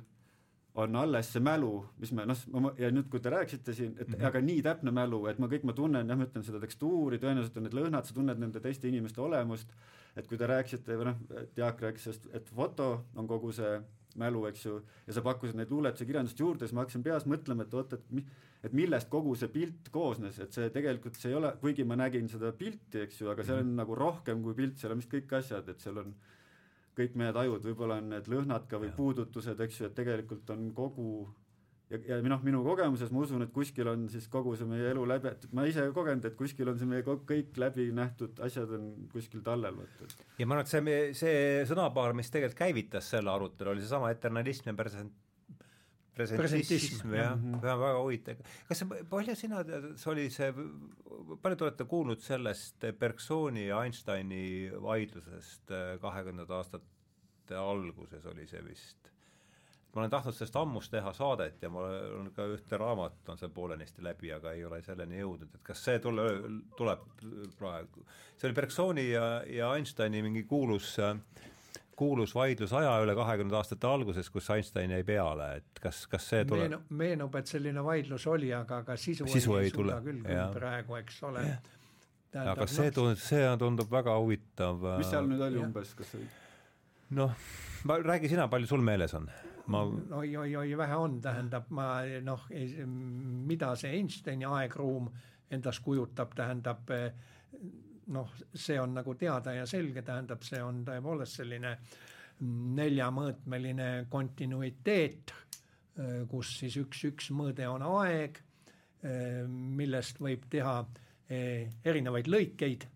on alles see mälu, mis me noh, ja nüüd, kui te rääkisite siin, et mm -hmm. aga nii täpne mälu, et ma kõik, ma tunnen, jah, ma ütlen seda tekstuuri, tõenäoliselt on need lõhnad, sa tunned nende teiste inimeste olemust et kui te rääkisite või noh, Jaak rääkis sellest, et foto on kogu see mälu, eks ju, ja sa pakkusid neid luuletuse kirjandust juurde, siis ma hakkasin peas mõtlema, et oot, et mi-, et millest kogu see pilt koosnes, et see tegelikult, see ei ole, kuigi ma nägin seda pilti, eks ju, aga seal on mm -hmm. nagu rohkem kui pilt, seal on vist kõik asjad, et seal on kõik meie tajud, võib-olla on need lõhnad ka või ja. puudutused, eks ju, et tegelikult on kogu ja, ja noh, minu kogemuses ma usun, et kuskil on siis kogu see meie elu läbi, et ma ise kogenud, et kuskil on see meie kõik läbi nähtud asjad on kuskil tallel, vot et. ja ma arvan, et see, see sõnapaar, mis tegelikult käivitas selle arutelu, oli seesama eternalism ja present, presentism, jah, väga, väga huvitav. kas see, palju sina tead, see oli see, palju te olete kuulnud sellest Bergsoni ja Einsteini vaidlusest äh, kahekümnendate aastate alguses oli see vist? ma olen tahtnud sellest ammust teha saadet ja ma olen ka ühte raamatut on seal poolenisti läbi, aga ei ole selleni jõudnud, et kas see tule, tuleb praegu, see oli Bergsoni ja, ja Einsteini mingi kuulus äh, kuulus vaidlus aja üle kahekümnendate aastate alguses, kus Einstein jäi peale, et kas, kas see tuleb Meenu, meenub, et selline vaidlus oli, aga, aga sisu, sisu ei, ei tule küll, küll praegu, eks ole. aga see noh, tundub, see tundub väga huvitav. mis seal nüüd oli ja. umbes, kas oli? noh, ma, räägi sina, palju sul meeles on? ma oi-oi-oi, vähe on, tähendab, ma noh, mida see Einsteini aegruum endast kujutab, tähendab noh, see on nagu teada ja selge, tähendab, see on tõepoolest selline neljamõõtmeline kontinuiteet, kus siis üks, üks mõõde on aeg, millest võib teha eh, erinevaid lõikeid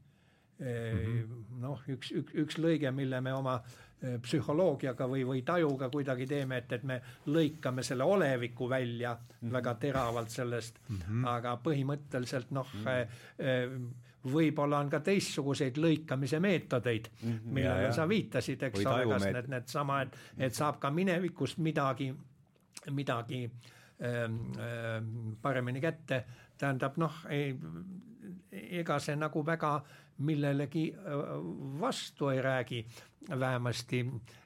mm -hmm. noh, üks, üks, üks lõige, mille me oma eh, psühholoogiaga või, või tajuga kuidagi teeme, et, et me lõikame selle oleviku välja mm -hmm. väga teravalt sellest mm, -hmm. aga põhimõtteliselt noh mm, -hmm võib-olla on ka teistsuguseid lõikamise meetodeid -hmm, millele sa viitasid, eks ole, kas need, needsama, et, et saab ka minevikust midagi, midagi ähm, ähm, paremini kätte, tähendab noh, ega see nagu väga millelegi äh, vastu ei räägi, vähemasti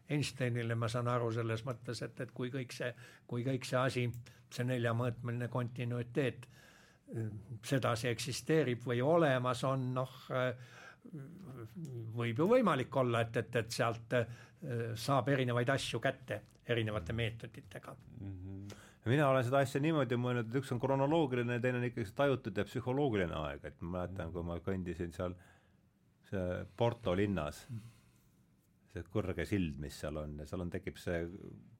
Einsteinile ma saan aru selles mõttes, et, et kui kõik see, kui kõik see asi, see neljamõõtmeline kontinuiteet sedasi eksisteerib või olemas on, noh võib ju võimalik olla, et, et, et sealt äh, saab erinevaid asju kätte erinevate meetoditega mm. -hmm. mina olen seda asja niimoodi mõelnud, et üks on kronoloogiline ja teine on ikkagi tajutud ja psühholoogiline aeg, et ma mäletan, kui ma kõndisin seal see Porto linnas, see kõrge sild, mis seal on ja seal on, tekib see,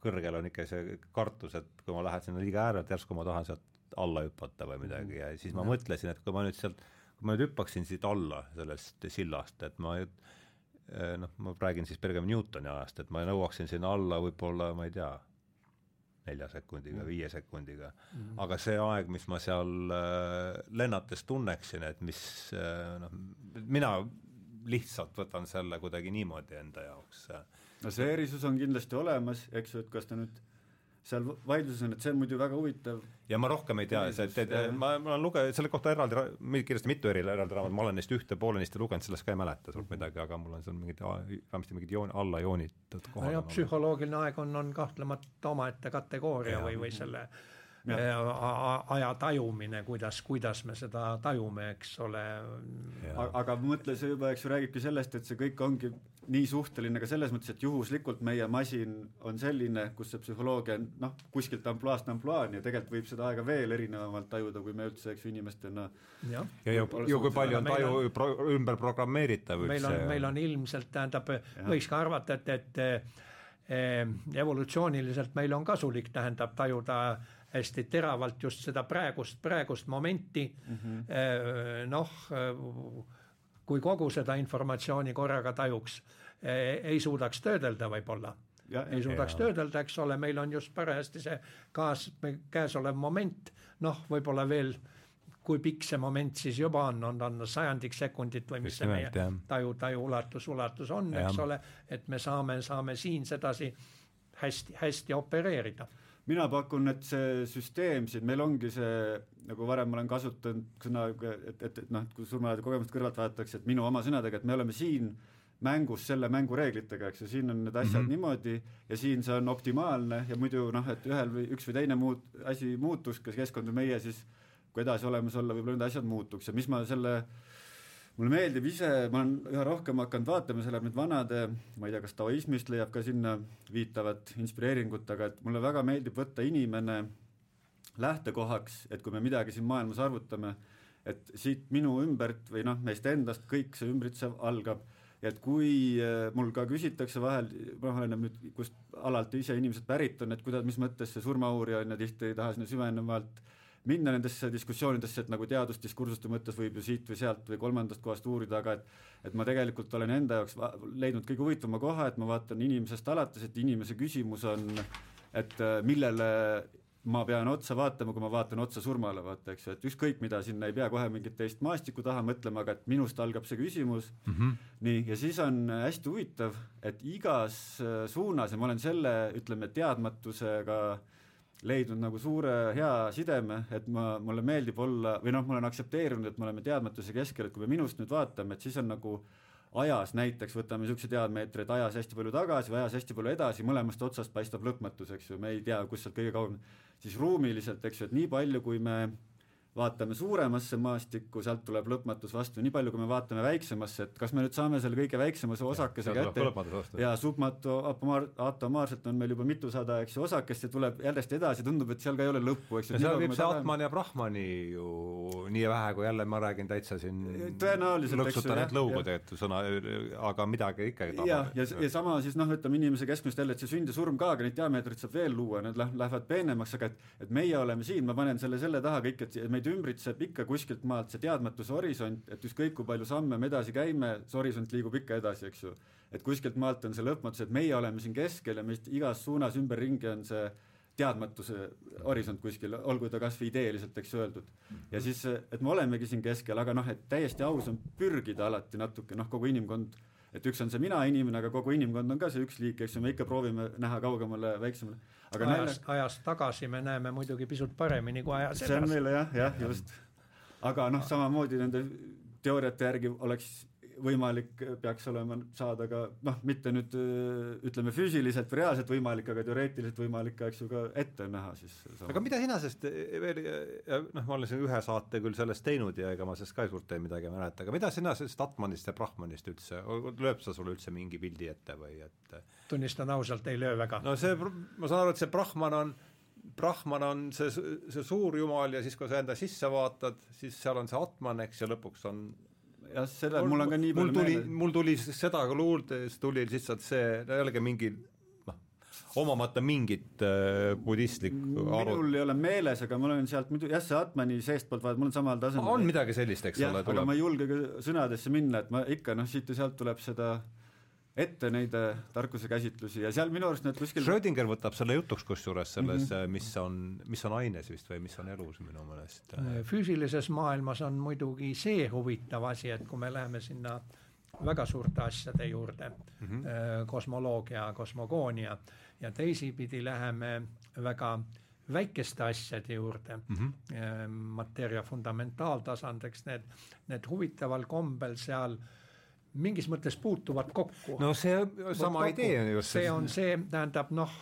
kõrgel on ikka see kartus, et kui ma lähen sinna liiga äärelt, järsku ma tahan sealt alla hüpata või midagi ja siis ma mõtlesin, et kui ma nüüd sealt, kui ma nüüd hüppaksin siit alla sellest sillast, et ma eh, noh, ma räägin siis Benjamin Newtoni ajast, et ma nõuaksin sinna alla võib-olla, ma ei tea, nelja sekundiga, viie sekundiga mm. aga see aeg, mis ma seal äh, lennates tunneksin, et mis äh, noh, mina lihtsalt võtan selle kuidagi niimoodi enda jaoks. no see erisus on kindlasti olemas, eks ju, et kas ta nüüd seal vaidluses on, et see on muidu väga huvitav. ja ma rohkem ei tea, et, et ma, ma olen lugenud selle kohta eraldi, kindlasti mitu eri eraldi raamatut, ma olen neist ühte poolenisti lugenud, sellest ka ei mäleta suurt midagi, aga mul on seal mingid, vähemasti mingid joon, alla joonitud kohad. nojah, psühholoogiline aeg on, on kahtlemata omaette kategooria ja. või, või selle mm -hmm aja tajumine, kuidas, kuidas me seda tajume, eks ole. aga mõtle, see juba, eks ju, räägibki sellest, et see kõik ongi nii suhteline ka selles mõttes, et juhuslikult meie masin on selline, kus see psühholoogia on noh, kuskilt ampluaast ampluaani ja tegelikult võib seda aega veel erinevamalt tajuda, kui me üldse, eks ju, inimestena ja, ja, ja, ja kui palju on taju on, pro, ümber programmeeritav üldse. meil on, meil on ilmselt, tähendab, võiks ka arvata, et, et eh, evolutsiooniliselt meil on kasulik, tähendab, tajuda hästi teravalt just seda praegust, praegust momenti. Mm -hmm.. noh, kui kogu seda informatsiooni korraga tajuks, ei suudaks töödelda võib-olla. ei suudaks ja. töödelda, eks ole, meil on just parajasti see kaas, käesolev moment, noh, võib-olla veel kui pikk see moment siis juba on, on, on sajandik sekundit või mis see meie taju, taju ulatus, ulatus on, eks ole, et me saame, saame siin sedasi hästi, hästi opereerida mina pakun, et see süsteem siin, meil ongi see, nagu varem olen kasutanud sõna, et, et, et noh, kui surmaajade kogemust kõrvalt vaadatakse, et minu oma sõnadega, et me oleme siin mängus selle mängu reeglitega, eks ju, siin on need asjad mm -hmm. niimoodi ja siin see on optimaalne ja muidu noh, et ühel või üks või teine muut-, asi muutuks, kas keskkond või meie, siis kui edasi olemas olla, võib-olla need asjad muutuks ja mis ma selle äh, mulle meeldib ise, ma olen üha rohkem hakanud vaatama, see läheb nüüd vanade, ma ei tea, kas taoismist leiab ka sinna viitavat inspireeringut, aga et mulle väga meeldib võtta inimene lähtekohaks, et kui me midagi siin maailmas arvutame, et siit minu ümbert või noh, meist endast kõik see ümbritsev algab. Ja et kui äh, mul ka küsitakse vahel, noh, oleneb nüüd, kust alalt ise inimesed pärit on, et kuidas, mis mõttes see surmauurija on ja tihti ei taha sinna süvenevalt minna nendesse diskussioonidesse, et nagu teadusdiskursuste mõttes võib ju siit või sealt või kolmandast kohast uurida, aga et et ma tegelikult olen enda jaoks leidnud kõige huvitavama koha, et ma vaatan inimesest alates, et inimese küsimus on, et äh, millele ma pean otsa vaatama, kui ma vaatan otsa surmale, vaata, eks ju, et ükskõik mida, sinna ei pea kohe mingit teist maastikku taha mõtlema, aga et minust algab see küsimus mm. -hmm. nii, ja siis on hästi huvitav, et igas äh, suunas ja ma olen selle, ütleme, teadmatusega leidnud nagu suure hea sideme, et ma, mulle meeldib olla või noh, ma olen aktsepteerinud, et me oleme teadmatuse keskel, et kui me minust nüüd vaatame, et siis on nagu ajas näiteks, võtame niisuguse diameetri, et ajas hästi palju tagasi või ajas hästi palju edasi, mõlemast otsast paistab lõpmatus, eks ju, me ei tea, kus sealt kõige kauem siis ruumiliselt, eks ju, et nii palju, kui me vaatame suuremasse maastikku, sealt tuleb lõpmatus vastu, nii palju, kui me vaatame väiksemasse, et kas me nüüd saame selle kõige väiksemase osakese ja, kätte? ja submato atomaarselt on meil juba mitusada, eks ju, osakest ja tuleb järjest edasi, tundub, et seal ka ei ole lõppu, eks ju. seal viib see Atman ja Brahmani ju nii vähe, kui jälle ma räägin täitsa siin lõksutan need lõugud, et sõna, aga midagi ikkagi tabab. ja, ja, ja sama siis noh, ütleme inimese keskmist jälle, et see sünd ja surm ka, aga neid diameetreid saab veel luua, need lähevad peenemaks, aga et et meie oleme siin, ma panen selle selle taha kõik, et me meid ümbritseb ikka kuskilt maalt see teadmatuse horisont, et ükskõik kui palju samme me edasi käime, see horisont liigub ikka edasi, eks ju. et kuskilt maalt on see lõpmatus, et meie oleme siin keskel ja meist igas suunas ümberringi on see teadmatuse horisont kuskil, olgu ta kas või ideeliselt, eks öeldud. ja siis, et me olemegi siin keskel, aga noh, et täiesti aus on pürgida alati natuke, noh, kogu inimkond, et üks on see mina inimene, aga kogu inimkond on ka see üks liik, eks ju, me ikka proovime näha kaugemale, väiksemale aga ajast, ajast tagasi me näeme muidugi pisut paremini kui ajas edasi. see on meile jah, jah, just. aga noh, samamoodi nende teooriate järgi oleks võimalik, peaks olema saada ka noh, mitte nüüd ütleme füüsiliselt või reaalselt võimalik, aga teoreetiliselt võimalik ka, eks ju, ka ette näha siis. aga mida sina sellest veel, noh, ma olen siin ühe saate küll sellest teinud ja ega ma sellest ka suurt midagi ei mäleta, aga mida sina sellest Atmanist ja Brahmanist üldse, lööb sa sulle üldse mingi pildi ette või et tunnistan ausalt, ei löö väga. no see, ma saan aru, et see Brahman on Brahman on see, see suur jumal ja siis, kui sa enda sisse vaatad, siis seal on see Atman, eks, ja lõpuks on jah, seda mul on ka nii palju meeles. mul tuli seda ka luurde, siis tuli lihtsalt see, jällegi mingi noh, omamata mingit äh, budistlikku aru. minul ei ole meeles, aga ma olen sealt muidu jah, see Atmani seestpoolt vaadanud, mul on samal tasemel. on midagi sellist, eks ja, ole. aga ma ei julge ka sõnadesse minna, et ma ikka noh, siit ja sealt tuleb seda ette neid äh, tarkuse käsitlusi ja seal minu arust need kuskil Schrödinger võtab selle jutuks kusjuures selles mm, -hmm. mis on, mis on aines vist või mis on elus minu meelest. Äh, füüsilises maailmas on muidugi see huvitav asi, et kui me läheme sinna väga suurte asjade juurde mm, -hmm. kosmoloogia, kosmogoonia ja teisipidi läheme väga väikeste asjade juurde mm, -hmm. mateeria fundamentaaltasand, eks need, need huvitaval kombel seal äh, mingis mõttes puutuvad kokku. no see sama kokku. idee on just. see on see, tähendab noh,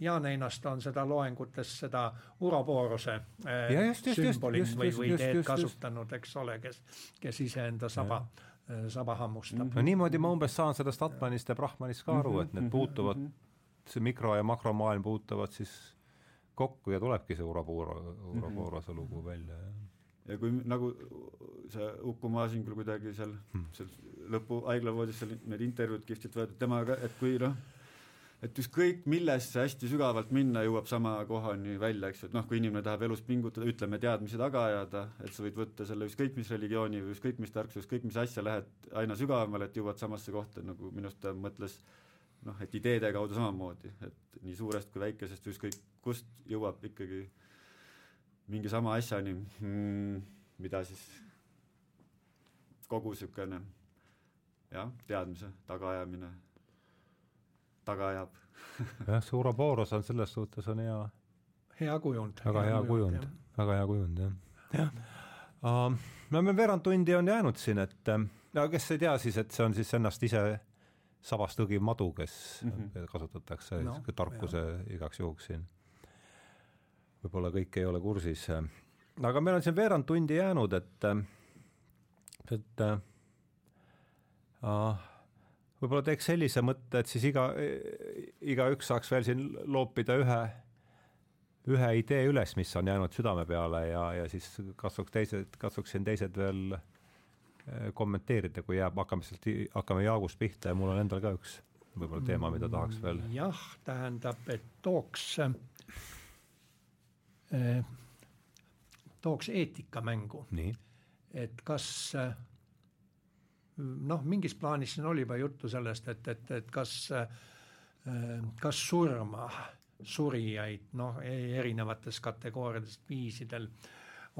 Jaan Einast on seda loengutes seda urobooruse äh, sümbolit või, või ideed kasutanud, eks ole, kes, kes iseenda saba, äh, saba hammustab. no niimoodi ma umbes saan sellest Atmanist ja Brahmanist ka aru, et need mhm, puutuvad, mhm. see mikro- ja makromaailm puutuvad siis kokku ja tulebki see urobooro, uroboorose lugu välja, jah ja kui nagu see Uku Masingul kuidagi seal hmm., seal lõpu haiglavoodis seal need intervjuud kihvtilt võetud temaga, et kui noh, et ükskõik millesse hästi sügavalt minna, jõuab sama kohani välja, eks ju, et noh, kui inimene tahab elus pingutada, ütleme, teadmisi taga ajada, et sa võid võtta selle ükskõik mis religiooni või ükskõik mis tarkuse, ükskõik mis asja, lähed aina sügavamale, et jõuad samasse kohta, nagu minu arust ta mõtles noh, et ideede kaudu samamoodi, et nii suurest kui väikesest ükskõik kust jõuab ikkagi mingi sama asjani hmm,, mida siis kogu niisugune jah, teadmise tagaajamine taga ajab jah, see Ouroboros on selles suhtes on hea hea kujund. väga hea, hea kujund, väga hea kujund, jah. jah uh,. me oleme veerand tundi on jäänud siin, et no kes ei tea siis, et see on siis ennast ise sabast õgiv madu, kes mm -hmm. kasutatakse no, tarkuse jah. igaks juhuks siin. Võib-olla kõik ei ole kursis. aga meil on siin veerand tundi jäänud, et, et võib-olla teeks sellise mõtte, et siis iga, igaüks saaks veel siin loopida ühe, ühe idee üles, mis on jäänud südame peale ja, ja siis katsuks teised, katsuksin teised veel kommenteerida, kui jääb, hakkame sealt, hakkame Jaagust pihta ja mul on endal ka üks võib-olla teema, mida tahaks veel. jah, tähendab, et tooks äh, tooks eetika mängu. et kas äh, noh, mingis plaanis siin oli juba juttu sellest, et, et, et kas, äh, kas surma surijaid noh, erinevates kategooriates, viisidel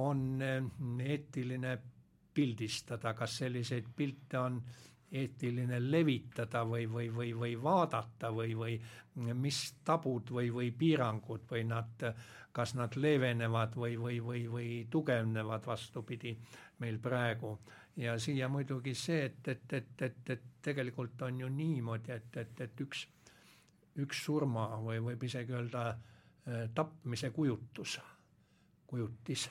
on äh, eetiline pildistada, kas selliseid pilte on eetiline levitada või, või, või, või vaadata või, või mis tabud või, või piirangud või nad, kas nad leevenevad või, või, või, või tugevnevad, vastupidi, meil praegu. ja siia muidugi see, et, et, et, et, et tegelikult on ju niimoodi, et, et, et üks, üks surma või võib isegi öelda äh, tapmise kujutus, kujutis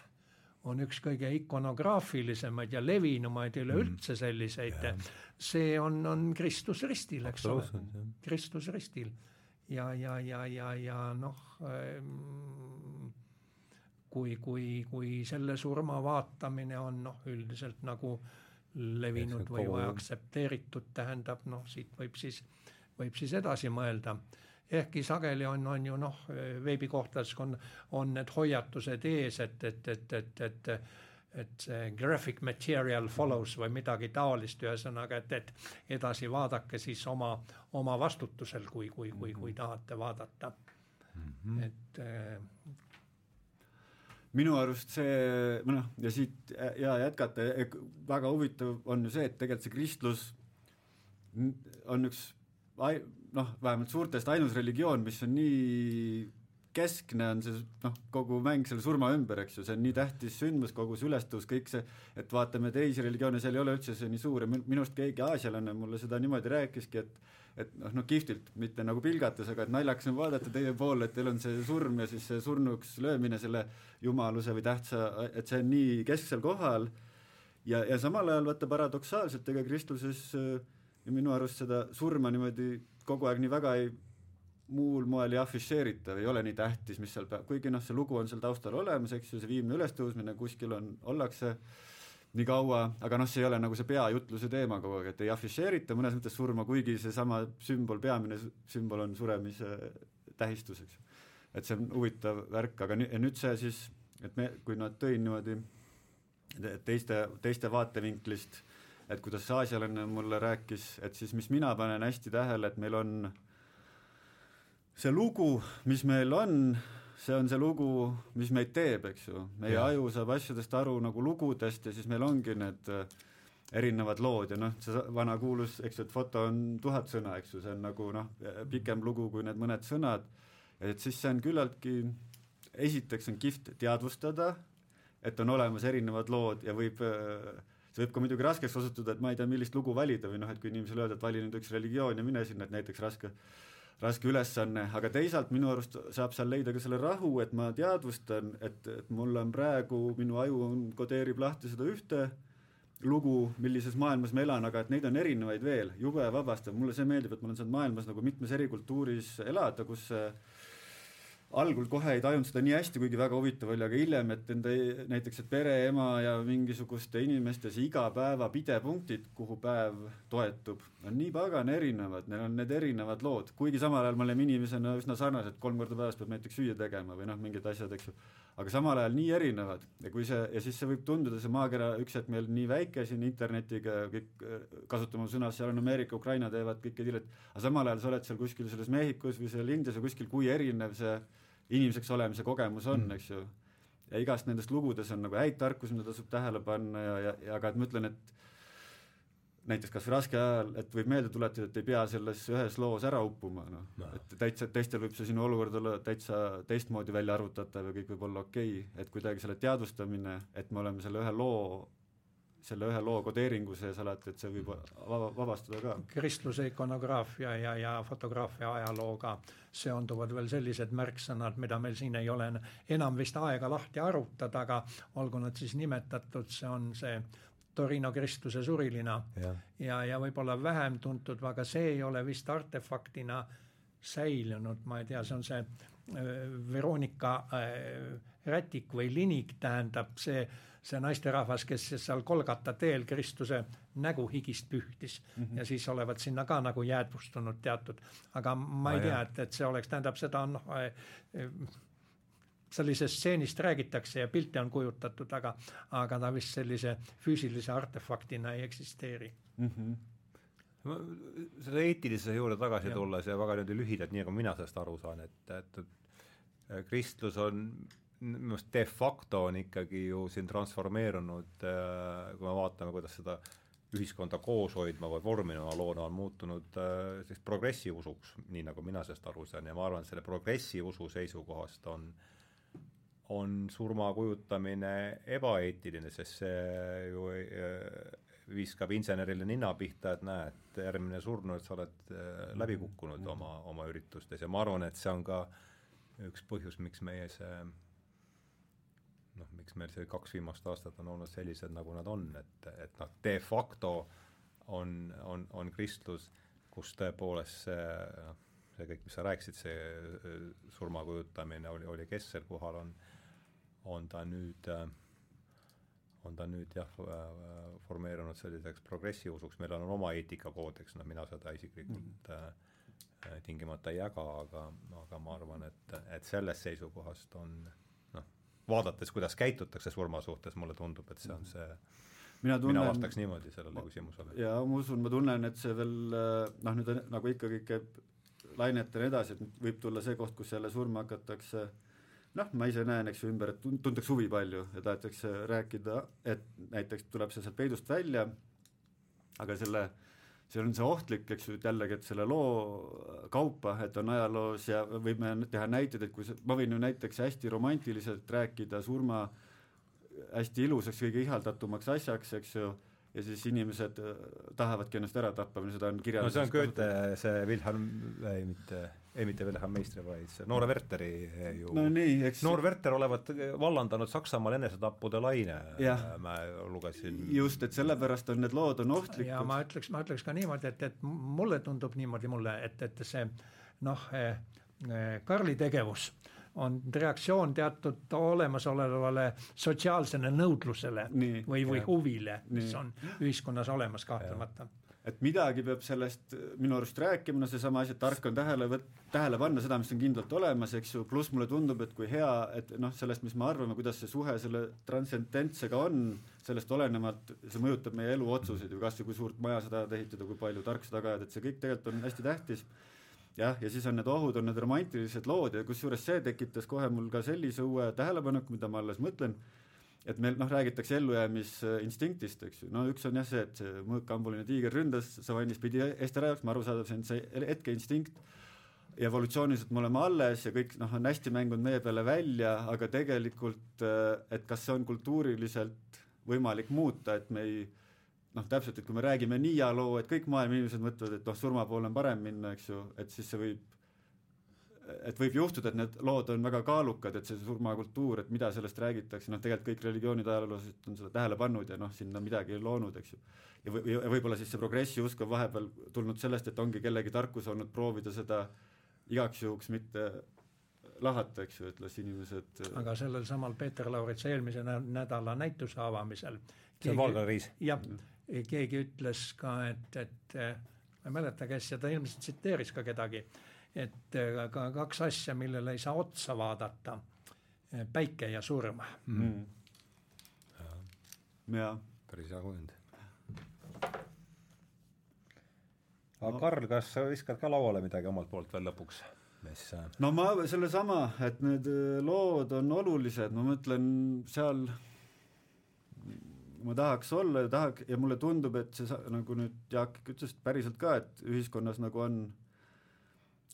on üks kõige ikonograafilisemaid ja levinumaid üleüldse mm. selliseid. See on, on Kristus ristil, eks ole, Kristus ristil. ja, ja, ja, ja, ja noh, ehm, kui, kui, kui selle surma vaatamine on noh, üldiselt nagu levinud või, või aktsepteeritud, tähendab noh, siit võib siis, võib siis edasi mõelda ehkki sageli on, on ju noh, veebikohtades on, on need hoiatused ees, et, et, et, et, et et see graphic material follows või midagi taolist, ühesõnaga, et, et edasi vaadake siis oma, oma vastutusel, kui, kui, kui, kui tahate vaadata mm. -hmm. et äh, minu arust see, noh, ja siit ja jätkata, väga huvitav on ju see, et tegelikult see kristlus on üks noh, vähemalt suurtest ainus religioon, mis on nii keskne on see noh, kogu mäng selle surma ümber, eks ju, see on nii tähtis sündmus, kogu see ülestõus, kõik see, et vaatame teisi religioone, seal ei ole üldse see nii suur ja minu arust keegi aasialane mulle seda niimoodi rääkiski, et et noh, no kihvtilt, mitte nagu pilgates, aga et naljakas on vaadata teie poole, et teil on see surm ja siis see surnuks löömine, selle jumaluse või tähtsa, et see on nii kesksel kohal. Ja, ja samal ajal vaata paradoksaalselt, ega kristluses äh, ja minu arust seda surma niimoodi kogu aeg nii väga ei muul moel ei afišeerita või ei ole nii tähtis, mis seal peab, kuigi noh, see lugu on seal taustal olemas, eks ju, see viimne ülestõusmine kuskil on, ollakse nii kaua, aga noh, see ei ole nagu see peajutluse teema kogu aeg, et ei afišeerita mõnes mõttes surma, kuigi seesama sümbol, peamine sümbol on suremise tähistus, eks ju. et see on huvitav värk, aga nüüd, see siis, et me, kui nad tõin niimoodi teiste, teiste vaatevinklist et kuidas aasialane mulle rääkis, et siis mis mina panen hästi tähele, et meil on see lugu, mis meil on, see on see lugu, mis meid teeb, eks ju. meie ja. aju saab asjadest aru nagu lugudest ja siis meil ongi need äh, erinevad lood ja noh, see vana kuulus, eks ju, et foto on tuhat sõna, eks ju, see on nagu noh, pikem lugu kui need mõned sõnad, et siis see on küllaltki, esiteks on kihvt teadvustada, et on olemas erinevad lood ja võib äh, see võib ka muidugi raskeks osutuda, et ma ei tea, millist lugu valida või noh, et kui inimesele öelda, et vali nüüd üks religioon ja mine sinna, et näiteks raske, raske ülesanne, aga teisalt minu arust saab seal leida ka selle rahu, et ma teadvustan, et, et mul on praegu, minu aju on, kodeerib lahti seda ühte lugu, millises maailmas ma elan, aga et neid on erinevaid veel, jube vabastav, mulle see meeldib, et ma olen saanud maailmas nagu mitmes erikultuuris elada, kus see algul kohe ei tajunud seda nii hästi, kuigi väga huvitav oli, aga hiljem, et enda näiteks, et pere, ema ja mingisuguste inimeste see igapäeva pidepunktid, kuhu päev toetub, on nii pagan erinevad, neil on need erinevad lood, kuigi samal ajal me oleme inimesena üsna sarnased, kolm korda päevas peab näiteks süüa tegema või noh, mingid asjad, eks ju. aga samal ajal nii erinevad. Ja kui see ja siis see võib tunduda, see maakera üks hetk meil nii väike siin internetiga kõik kasutame sõna, seal on Ameerika, Ukraina teevad kõike tiiret, aga samal ajal sa oled seal kuskil selles Mehhikos või seal Indias või kuskil, kui erinev see inimeseks olemise kogemus on mm., eks ju. ja igast nendest lugudes on nagu häid tarkusi, mida tasub tähele panna ja, ja, ja aga et ma ütlen, et näiteks kas raske ajal, et võib meelde tuletada, et ei pea selles ühes loos ära uppuma, noh no. no., et täitsa, teistel võib see sinu olukord olla täitsa teistmoodi välja arvutatav ja kõik võib olla okei okay., et kuidagi selle teadvustamine, et me oleme selle ühe loo selle ühe loo kodeeringu sees alati, et see võib vaba, vabastada ka. kristluse ikonograafia ja, ja fotograafia ajalooga seonduvad veel sellised märksõnad, mida meil siin ei ole enam vist aega lahti arutada, aga olgu nad siis nimetatud, see on see Torino Kristuse surilina ja, ja, ja võib-olla vähem tuntud, aga see ei ole vist artefaktina säilinud, ma ei tea, see on see Veronika Rätik või Linig, tähendab see, see naisterahvas, kes seal Kolgata teel Kristuse nägu higist pühtis mm -hmm. ja siis olevat sinna ka nagu jäädvustunud teatud, aga ma ei ah, tea, et, et see oleks, tähendab seda noh sellisest stseenist räägitakse ja pilte on kujutatud, aga, aga ta vist sellise füüsilise artefaktina ei eksisteeri mm. -hmm selle eetilise juurde tagasi ja. tulles ja väga niimoodi lühidalt, nii nagu mina sellest aru saan, et, et, et kristlus on minu meelest de facto on ikkagi ju siin transformeerunud, äh, kui me vaatame, kuidas seda ühiskonda koos hoidma või vorminema loona on muutunud äh, selliseks progressiusuks, nii nagu mina sellest aru saan. Ja ma arvan, et selle progressiusu seisukohast on on surma kujutamine ebaeetiline, sest see ju äh, viskab insenerile nina pihta, et näe, et järgmine surnu, et sa oled läbi kukkunud oma, oma üritustes. Ja ma arvan, et see on ka üks põhjus, miks meie see miks meil see kaks viimast aastat on olnud sellised, nagu nad on, et, et noh, de facto on, on, on kristlus, kus tõepoolest see noh, see kõik, mis sa rääkisid, see äh, surma kujutamine oli, oli kesksel kohal, on on ta nüüd, äh, on ta nüüd jah, äh, formeerunud selliseks progressiusuks, meil on oma eetikakoodeks, noh mina seda isiklikult mm tingimata ei jaga, aga, aga ma arvan, et, et sellest seisukohast on noh, vaadates, kuidas käitutakse surma suhtes, mulle tundub, et see on see mina, tunnen, mina vastaks niimoodi sellele küsimusele. jaa, ma usun, ma tunnen, et see veel noh, nüüd on, nagu ikka kõik käib lainetena edasi, et võib tulla see koht, kus jälle surma hakatakse äh, noh, ma ise näen, eks ju, ümber, et tuntakse huvi palju ja tahetakse rääkida, et näiteks tuleb see sealt peidust välja, aga selle, see on see ohtlik, eks ju, et jällegi, et selle loo kaupa, et on ajaloos ja võime teha näiteid, et kui see, ma võin ju näiteks hästi romantiliselt rääkida surma hästi ilusaks, kõige ihaldatumaks asjaks, eks ju, ja siis inimesed äh, tahavadki ennast ära tappa või seda on kirjanduses no see on Goethe, see Wilhelm, ei mitte ei mitte Wilhelm Meistri, vaid see Noore Werteri ju no nii, eks Noor Werter olevat vallandanud Saksamaal enesetappude laine, ma lugesin. just, et sellepärast on need lood on ohtlikud. ja ma ütleks, ma ütleks ka niimoodi, et, et mulle tundub niimoodi mulle, et, et see noh eh,, eh Karli tegevus on reaktsioon teatud olemasolevale sotsiaalsele nõudlusele nii, või, või huvile, mis on ühiskonnas olemas kahtlemata et midagi peab sellest minu arust rääkima, no seesama asi, et tark on tähele võt-, tähele panna seda, mis on kindlalt olemas, eks ju, pluss mulle tundub, et kui hea, et noh, sellest, mis me arvame, kuidas see suhe selle transcendentsega on, sellest olenevalt see mõjutab meie eluotsuseid ju, kas või kui suurt maja sa tahad ehitada, kui palju tark sa taga ajad, et see kõik tegelikult on hästi tähtis. Jah, ja siis on need ohud, on need romantilised lood ja kusjuures see tekitas kohe mul ka sellise uue tähelepaneku, mida ma alles mõtlen et meil noh, räägitakse ellujäämisinstinktist, eks ju, no üks on jah see, et see mõõkambuline tiiger ründas, savannis pidi eest ära jooksma, arusaadav, see on see hetkeinstinkt, evolutsiooniliselt me oleme alles ja kõik noh, on hästi mängunud meie peale välja, aga tegelikult et kas see on kultuuriliselt võimalik muuta, et me ei noh, täpselt, et kui me räägime Niia loo, et kõik maailma inimesed mõtlevad, et noh, surma poole on parem minna, eks ju, et siis see võib et võib juhtuda, et need lood on väga kaalukad, et see surmakultuur, et mida sellest räägitakse, noh tegelikult kõik religioonid ajaloolased on seda tähele pannud ja noh, sinna midagi loonud, eks ju. ja või, ja võib-olla siis see progressiusk on vahepeal tulnud sellest, et ongi kellegi tarkus olnud proovida seda igaks juhuks mitte lahata, eks ju, et las inimesed aga sellel samal Peeter Lauritsa eelmise nädala näituse avamisel see on Valgariis? jah, keegi ütles ka, et, et ma ei mäleta, kes ja ta ilmselt tsiteeris ka kedagi, et äh, ka kaks asja, millele ei saa otsa vaadata, äh, päike ja surm mm.. Mm. jaa. päris hea kujund. aga no. Karl, kas sa viskad ka lauale midagi omalt poolt veel lõpuks? mis äh, no ma sellesama, et need lood on olulised, ma mõtlen seal ma tahaks olla ja tahaks ja mulle tundub, et see nagu nüüd Jaak ütles päriselt ka, et ühiskonnas nagu on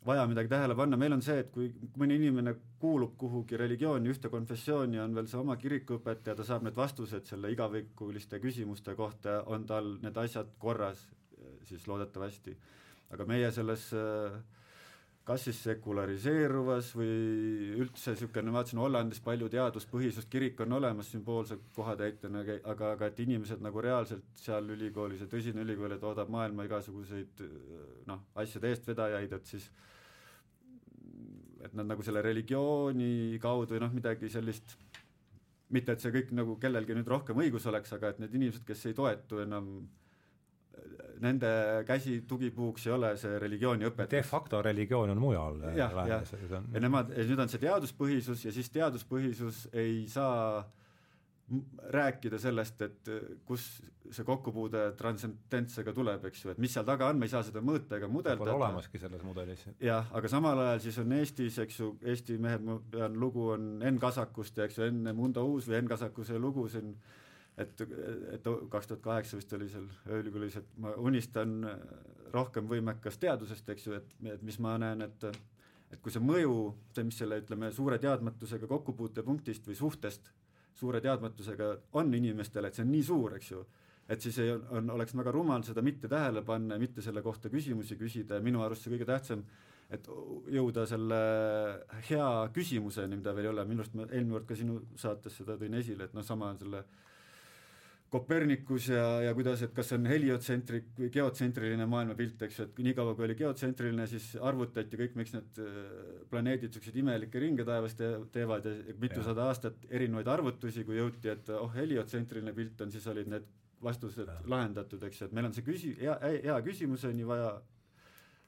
vaja midagi tähele panna, meil on see, et kui mõni inimene kuulub kuhugi religiooni, ühte konfessiooni, on veel see oma kirikuõpetaja, ta saab need vastused selle igavikuliste küsimuste kohta, on tal need asjad korras siis loodetavasti. aga meie selles kas siis sekulariseeruvas või üldse niisugune, ma vaatasin Hollandis palju teaduspõhisust, kirik on olemas sümboolse kohatäitjana, aga, aga et inimesed nagu reaalselt seal ülikoolis ja tõsine ülikool, et toodab maailma igasuguseid noh, asjade eestvedajaid, et siis et nad nagu selle religiooni kaudu või noh, midagi sellist, mitte et see kõik nagu kellelgi nüüd rohkem õigus oleks, aga et need inimesed, kes ei toetu enam nende käsi tugipuuks ei ole see religiooniõpetus. de facto religioon on mujal. jah, jah, ja nemad, nüüd on see teaduspõhisus ja siis teaduspõhisus ei saa rääkida sellest, et kus see kokkupuude transcendentsega tuleb, eks ju, et mis seal taga on, me ei saa seda mõõta ega mudeldada. Pole olemaski selles mudelis. jah, aga samal ajal siis on Eestis, eks ju, Eesti mehed, ma pean, lugu on Enn Kasakust ja eks ju, Enn Mundo Uus või Enn Kasakuse lugu siin et, et kaks tuhat kaheksa vist oli seal ülikoolis, et ma unistan rohkem võimekas teadusest, eks ju, et, et mis ma näen, et et kui see mõju, see, mis selle, ütleme, suure teadmatusega kokkupuutepunktist või suhtest suure teadmatusega on inimestele, et see on nii suur, eks ju, et siis ei, on, oleks väga rumal seda mitte tähele panna ja mitte selle kohta küsimusi küsida ja minu arust see kõige tähtsam, et jõuda selle hea küsimuseni, mida veel ei ole, minu arust ma eelmine kord ka sinu saates seda tõin esile, et noh, sama on selle Kopernikus ja, ja kuidas, et kas on heliotsentrik või geotsentriline maailmapilt, eks ju, et niikaua kui oli geotsentriline, siis arvutati kõik, miks need äh, planeedid niisuguseid imelikke ringe taevas te teevad ja mitusada aastat erinevaid arvutusi, kui jõuti, et oh, heliotsentriline pilt on, siis olid need vastused ja. lahendatud, eks ju, et meil on see küsi-, hea, hea küsimuseni vaja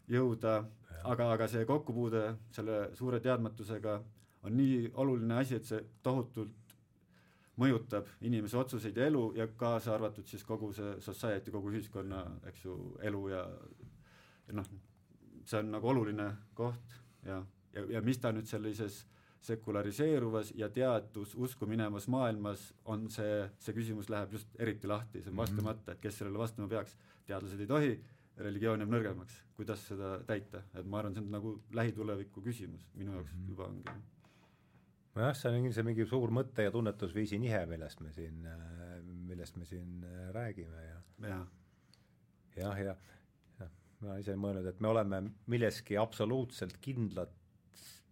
jõuda, aga, aga see kokkupuude selle suure teadmatusega on nii oluline asi, et see tohutult mõjutab inimese otsuseid ja elu ja kaasa arvatud siis kogu see society, kogu ühiskonna, eks ju, elu ja, ja noh, see on nagu oluline koht ja, ja, ja mis ta nüüd sellises sekulariseeruvas ja teadususku minevas maailmas on see, see küsimus läheb just eriti lahti, see on mhm. vastamata, et kes sellele vastama peaks, teadlased ei tohi, religioon jääb nõrgemaks, kuidas seda täita, et ma arvan, see on nagu lähituleviku küsimus, minu jaoks -hmm. juba ongi nojah, see on see mingi suur mõtte- ja tunnetusviisi nihe, millest me siin, millest me siin äh, räägime ja jah, jah, ja jah, ma ise olen mõelnud, et me oleme milleski absoluutselt kindlad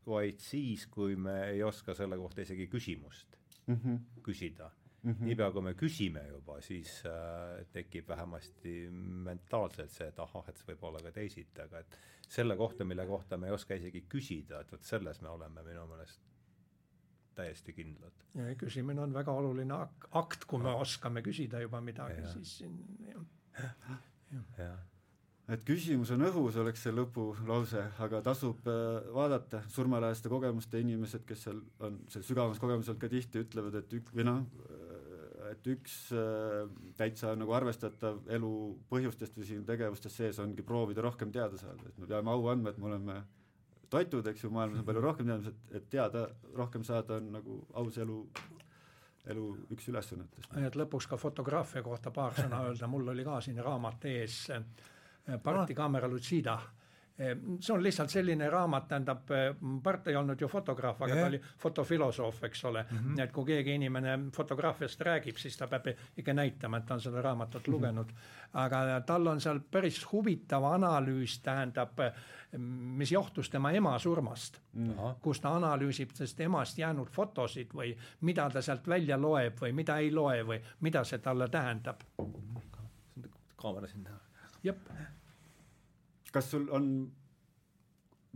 vaid siis, kui me ei oska selle kohta isegi küsimust mm -hmm. küsida mm. -hmm. niipea, kui me küsime juba, siis äh, tekib vähemasti mentaalselt see, et ahah, et see võib olla ka teisiti, aga et selle kohta, mille kohta me ei oska isegi küsida, et vot selles me oleme minu meelest täiesti kindlad. ja küsimine on väga oluline ak-, akt, kui me oskame küsida juba midagi, siis siin jah. jah et küsimus on õhus, oleks see lõpulause, aga tasub äh, vaadata, surmaläheste kogemuste inimesed, kes seal on seal sügavamas kogemuses ka tihti ütlevad, et ük- või noh, et üks äh, täitsa nagu arvestatav elu põhjustest või siin tegevustest sees ongi proovida rohkem teada saada, et me peame au andma, et me oleme toitud, eks ju, maailmas on palju rohkem teadmisi, et, et teada, rohkem saada on nagu aus elu, elu üks ülesannetest. et lõpuks ka fotograafia kohta paar sõna öelda, mul oli ka siin raamat ees, Parti kaamera Lucida. Ehm, see on lihtsalt selline raamat, tähendab, Part ei olnud ju fotograaf, aga yeah. ta oli fotofilosoof, eks ole mm. -hmm. et kui keegi inimene fotograafiast räägib, siis ta peab ikka näitama, et ta on seda raamatut -hmm. lugenud. aga tal on seal päris huvitav analüüs, tähendab, mis johtus tema ema surmast mm, -hmm. kus ta analüüsib sellest emast jäänud fotosid või mida ta sealt välja loeb või mida ei loe või mida see talle tähendab. kaamera siin taha. jep kas sul on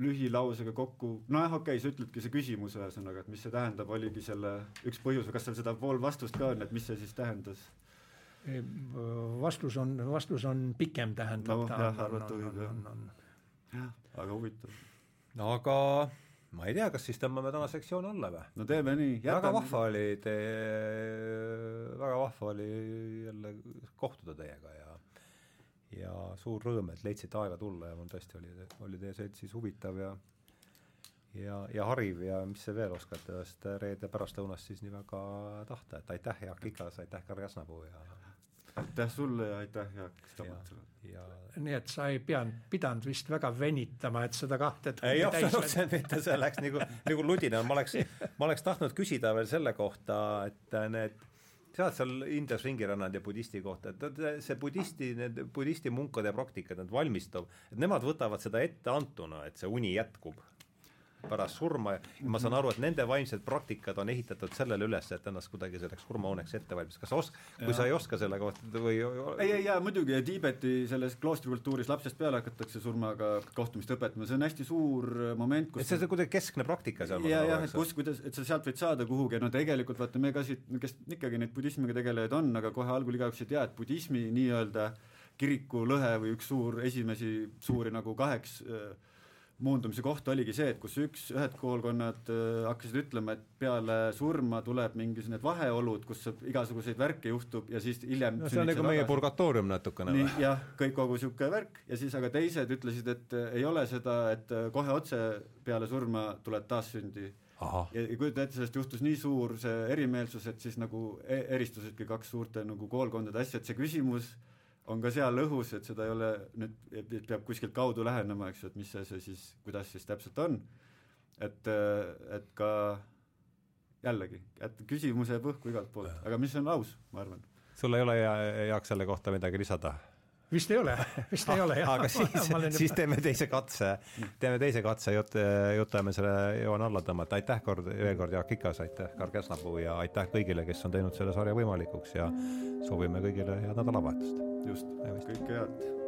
lühilausega kokku, nojah, okei okay,, sa ütledki see küsimus ühesõnaga, et mis see tähendab, oligi selle üks põhjus või kas seal seda pool vastust ka on, et mis see siis tähendas? vastus on, vastus on pikem, tähendab no, jah, arvata võib jah. aga huvitav. no aga ma ei tea, kas siis tõmbame täna sektsiooni alla või? no teeme nii. väga vahva oli te, väga vahva oli jälle kohtuda teiega ja ja suur rõõm, et leidsite aega tulla ja mul tõesti oli, oli teie seltsis huvitav ja ja, ja hariv ja mis sa veel oskad ühest reede pärastlõunast siis nii väga tahta, et aitäh, Jaak Ikas, aitäh, Karl Jasnapuu ja aitäh sulle ja aitäh, Jaak Stammatsule. Ja... nii et sa ei pidanud, pidanud vist väga venitama, et seda kahte ei, absoluutselt mitte, see läks nagu, nagu ludina, ma oleks, ma oleks tahtnud küsida veel selle kohta, et need sa oled seal Indias ringi rännanud ja budisti kohta, et see budisti, need budisti munkade praktikad, need valmistub, et nemad võtavad seda etteantuna, et see uni jätkub. Pärast surma ja ma saan aru, et nende vaimsed praktikad on ehitatud sellele üles, et ennast kuidagi selleks surmauneks ette valmistada. kas sa osk-, kui ja. sa ei oska selle kohta või ei, ei jaa, muidugi, ja Tiibeti selles kloostrikultuuris lapsest peale hakatakse surmaga kohtumist õpetama, see on hästi suur moment, kus et see on kuidagi keskne praktika seal ja, jah, et kus, kuidas, et sa sealt võid saada kuhugi ja no tegelikult vaata, me ka siit, kes ikkagi neid budismiga tegelejaid on, aga kohe algul igaüks ei tea, et budismi nii-öelda kirikulõhe või üks suur esimesi suuri nagu kaheks äh, muundumise koht oligi see, et kus üks, ühed koolkonnad äh, hakkasid ütlema, et peale surma tuleb mingisugused need vaheolud, kus igasuguseid värke juhtub ja siis hiljem no see on nagu meie purgatoorium natukene või? jah, kõik kogu niisugune värk ja siis aga teised ütlesid, et äh, ei ole seda, et äh, kohe otse peale surma tuled taassündi. ja, ja kujuta ette, sellest juhtus nii suur see erimeelsus, et siis nagu e eristusidki kaks suurte nagu koolkondade asja, et see küsimus on ka seal õhus, et seda ei ole nüüd, et peab kuskilt kaudu lähenema, eks ju, et mis see, see siis, kuidas siis täpselt on. et, et ka jällegi, et küsimus jääb õhku igalt poolt, aga mis on aus, ma arvan. sul ei ole, Jaak, selle kohta midagi lisada? Vist ei ole, vist ei ole jah. aga siis, siis teeme teise katse, teeme teise katse, jut-, jutame selle joone alla tõmmata, aitäh kord, veel kord Jaak Ikas, aitäh Karl Käsnapuu ja aitäh kõigile, kes on teinud selle sarja võimalikuks ja soovime kõigile head nädalavahetust. Just, kõike head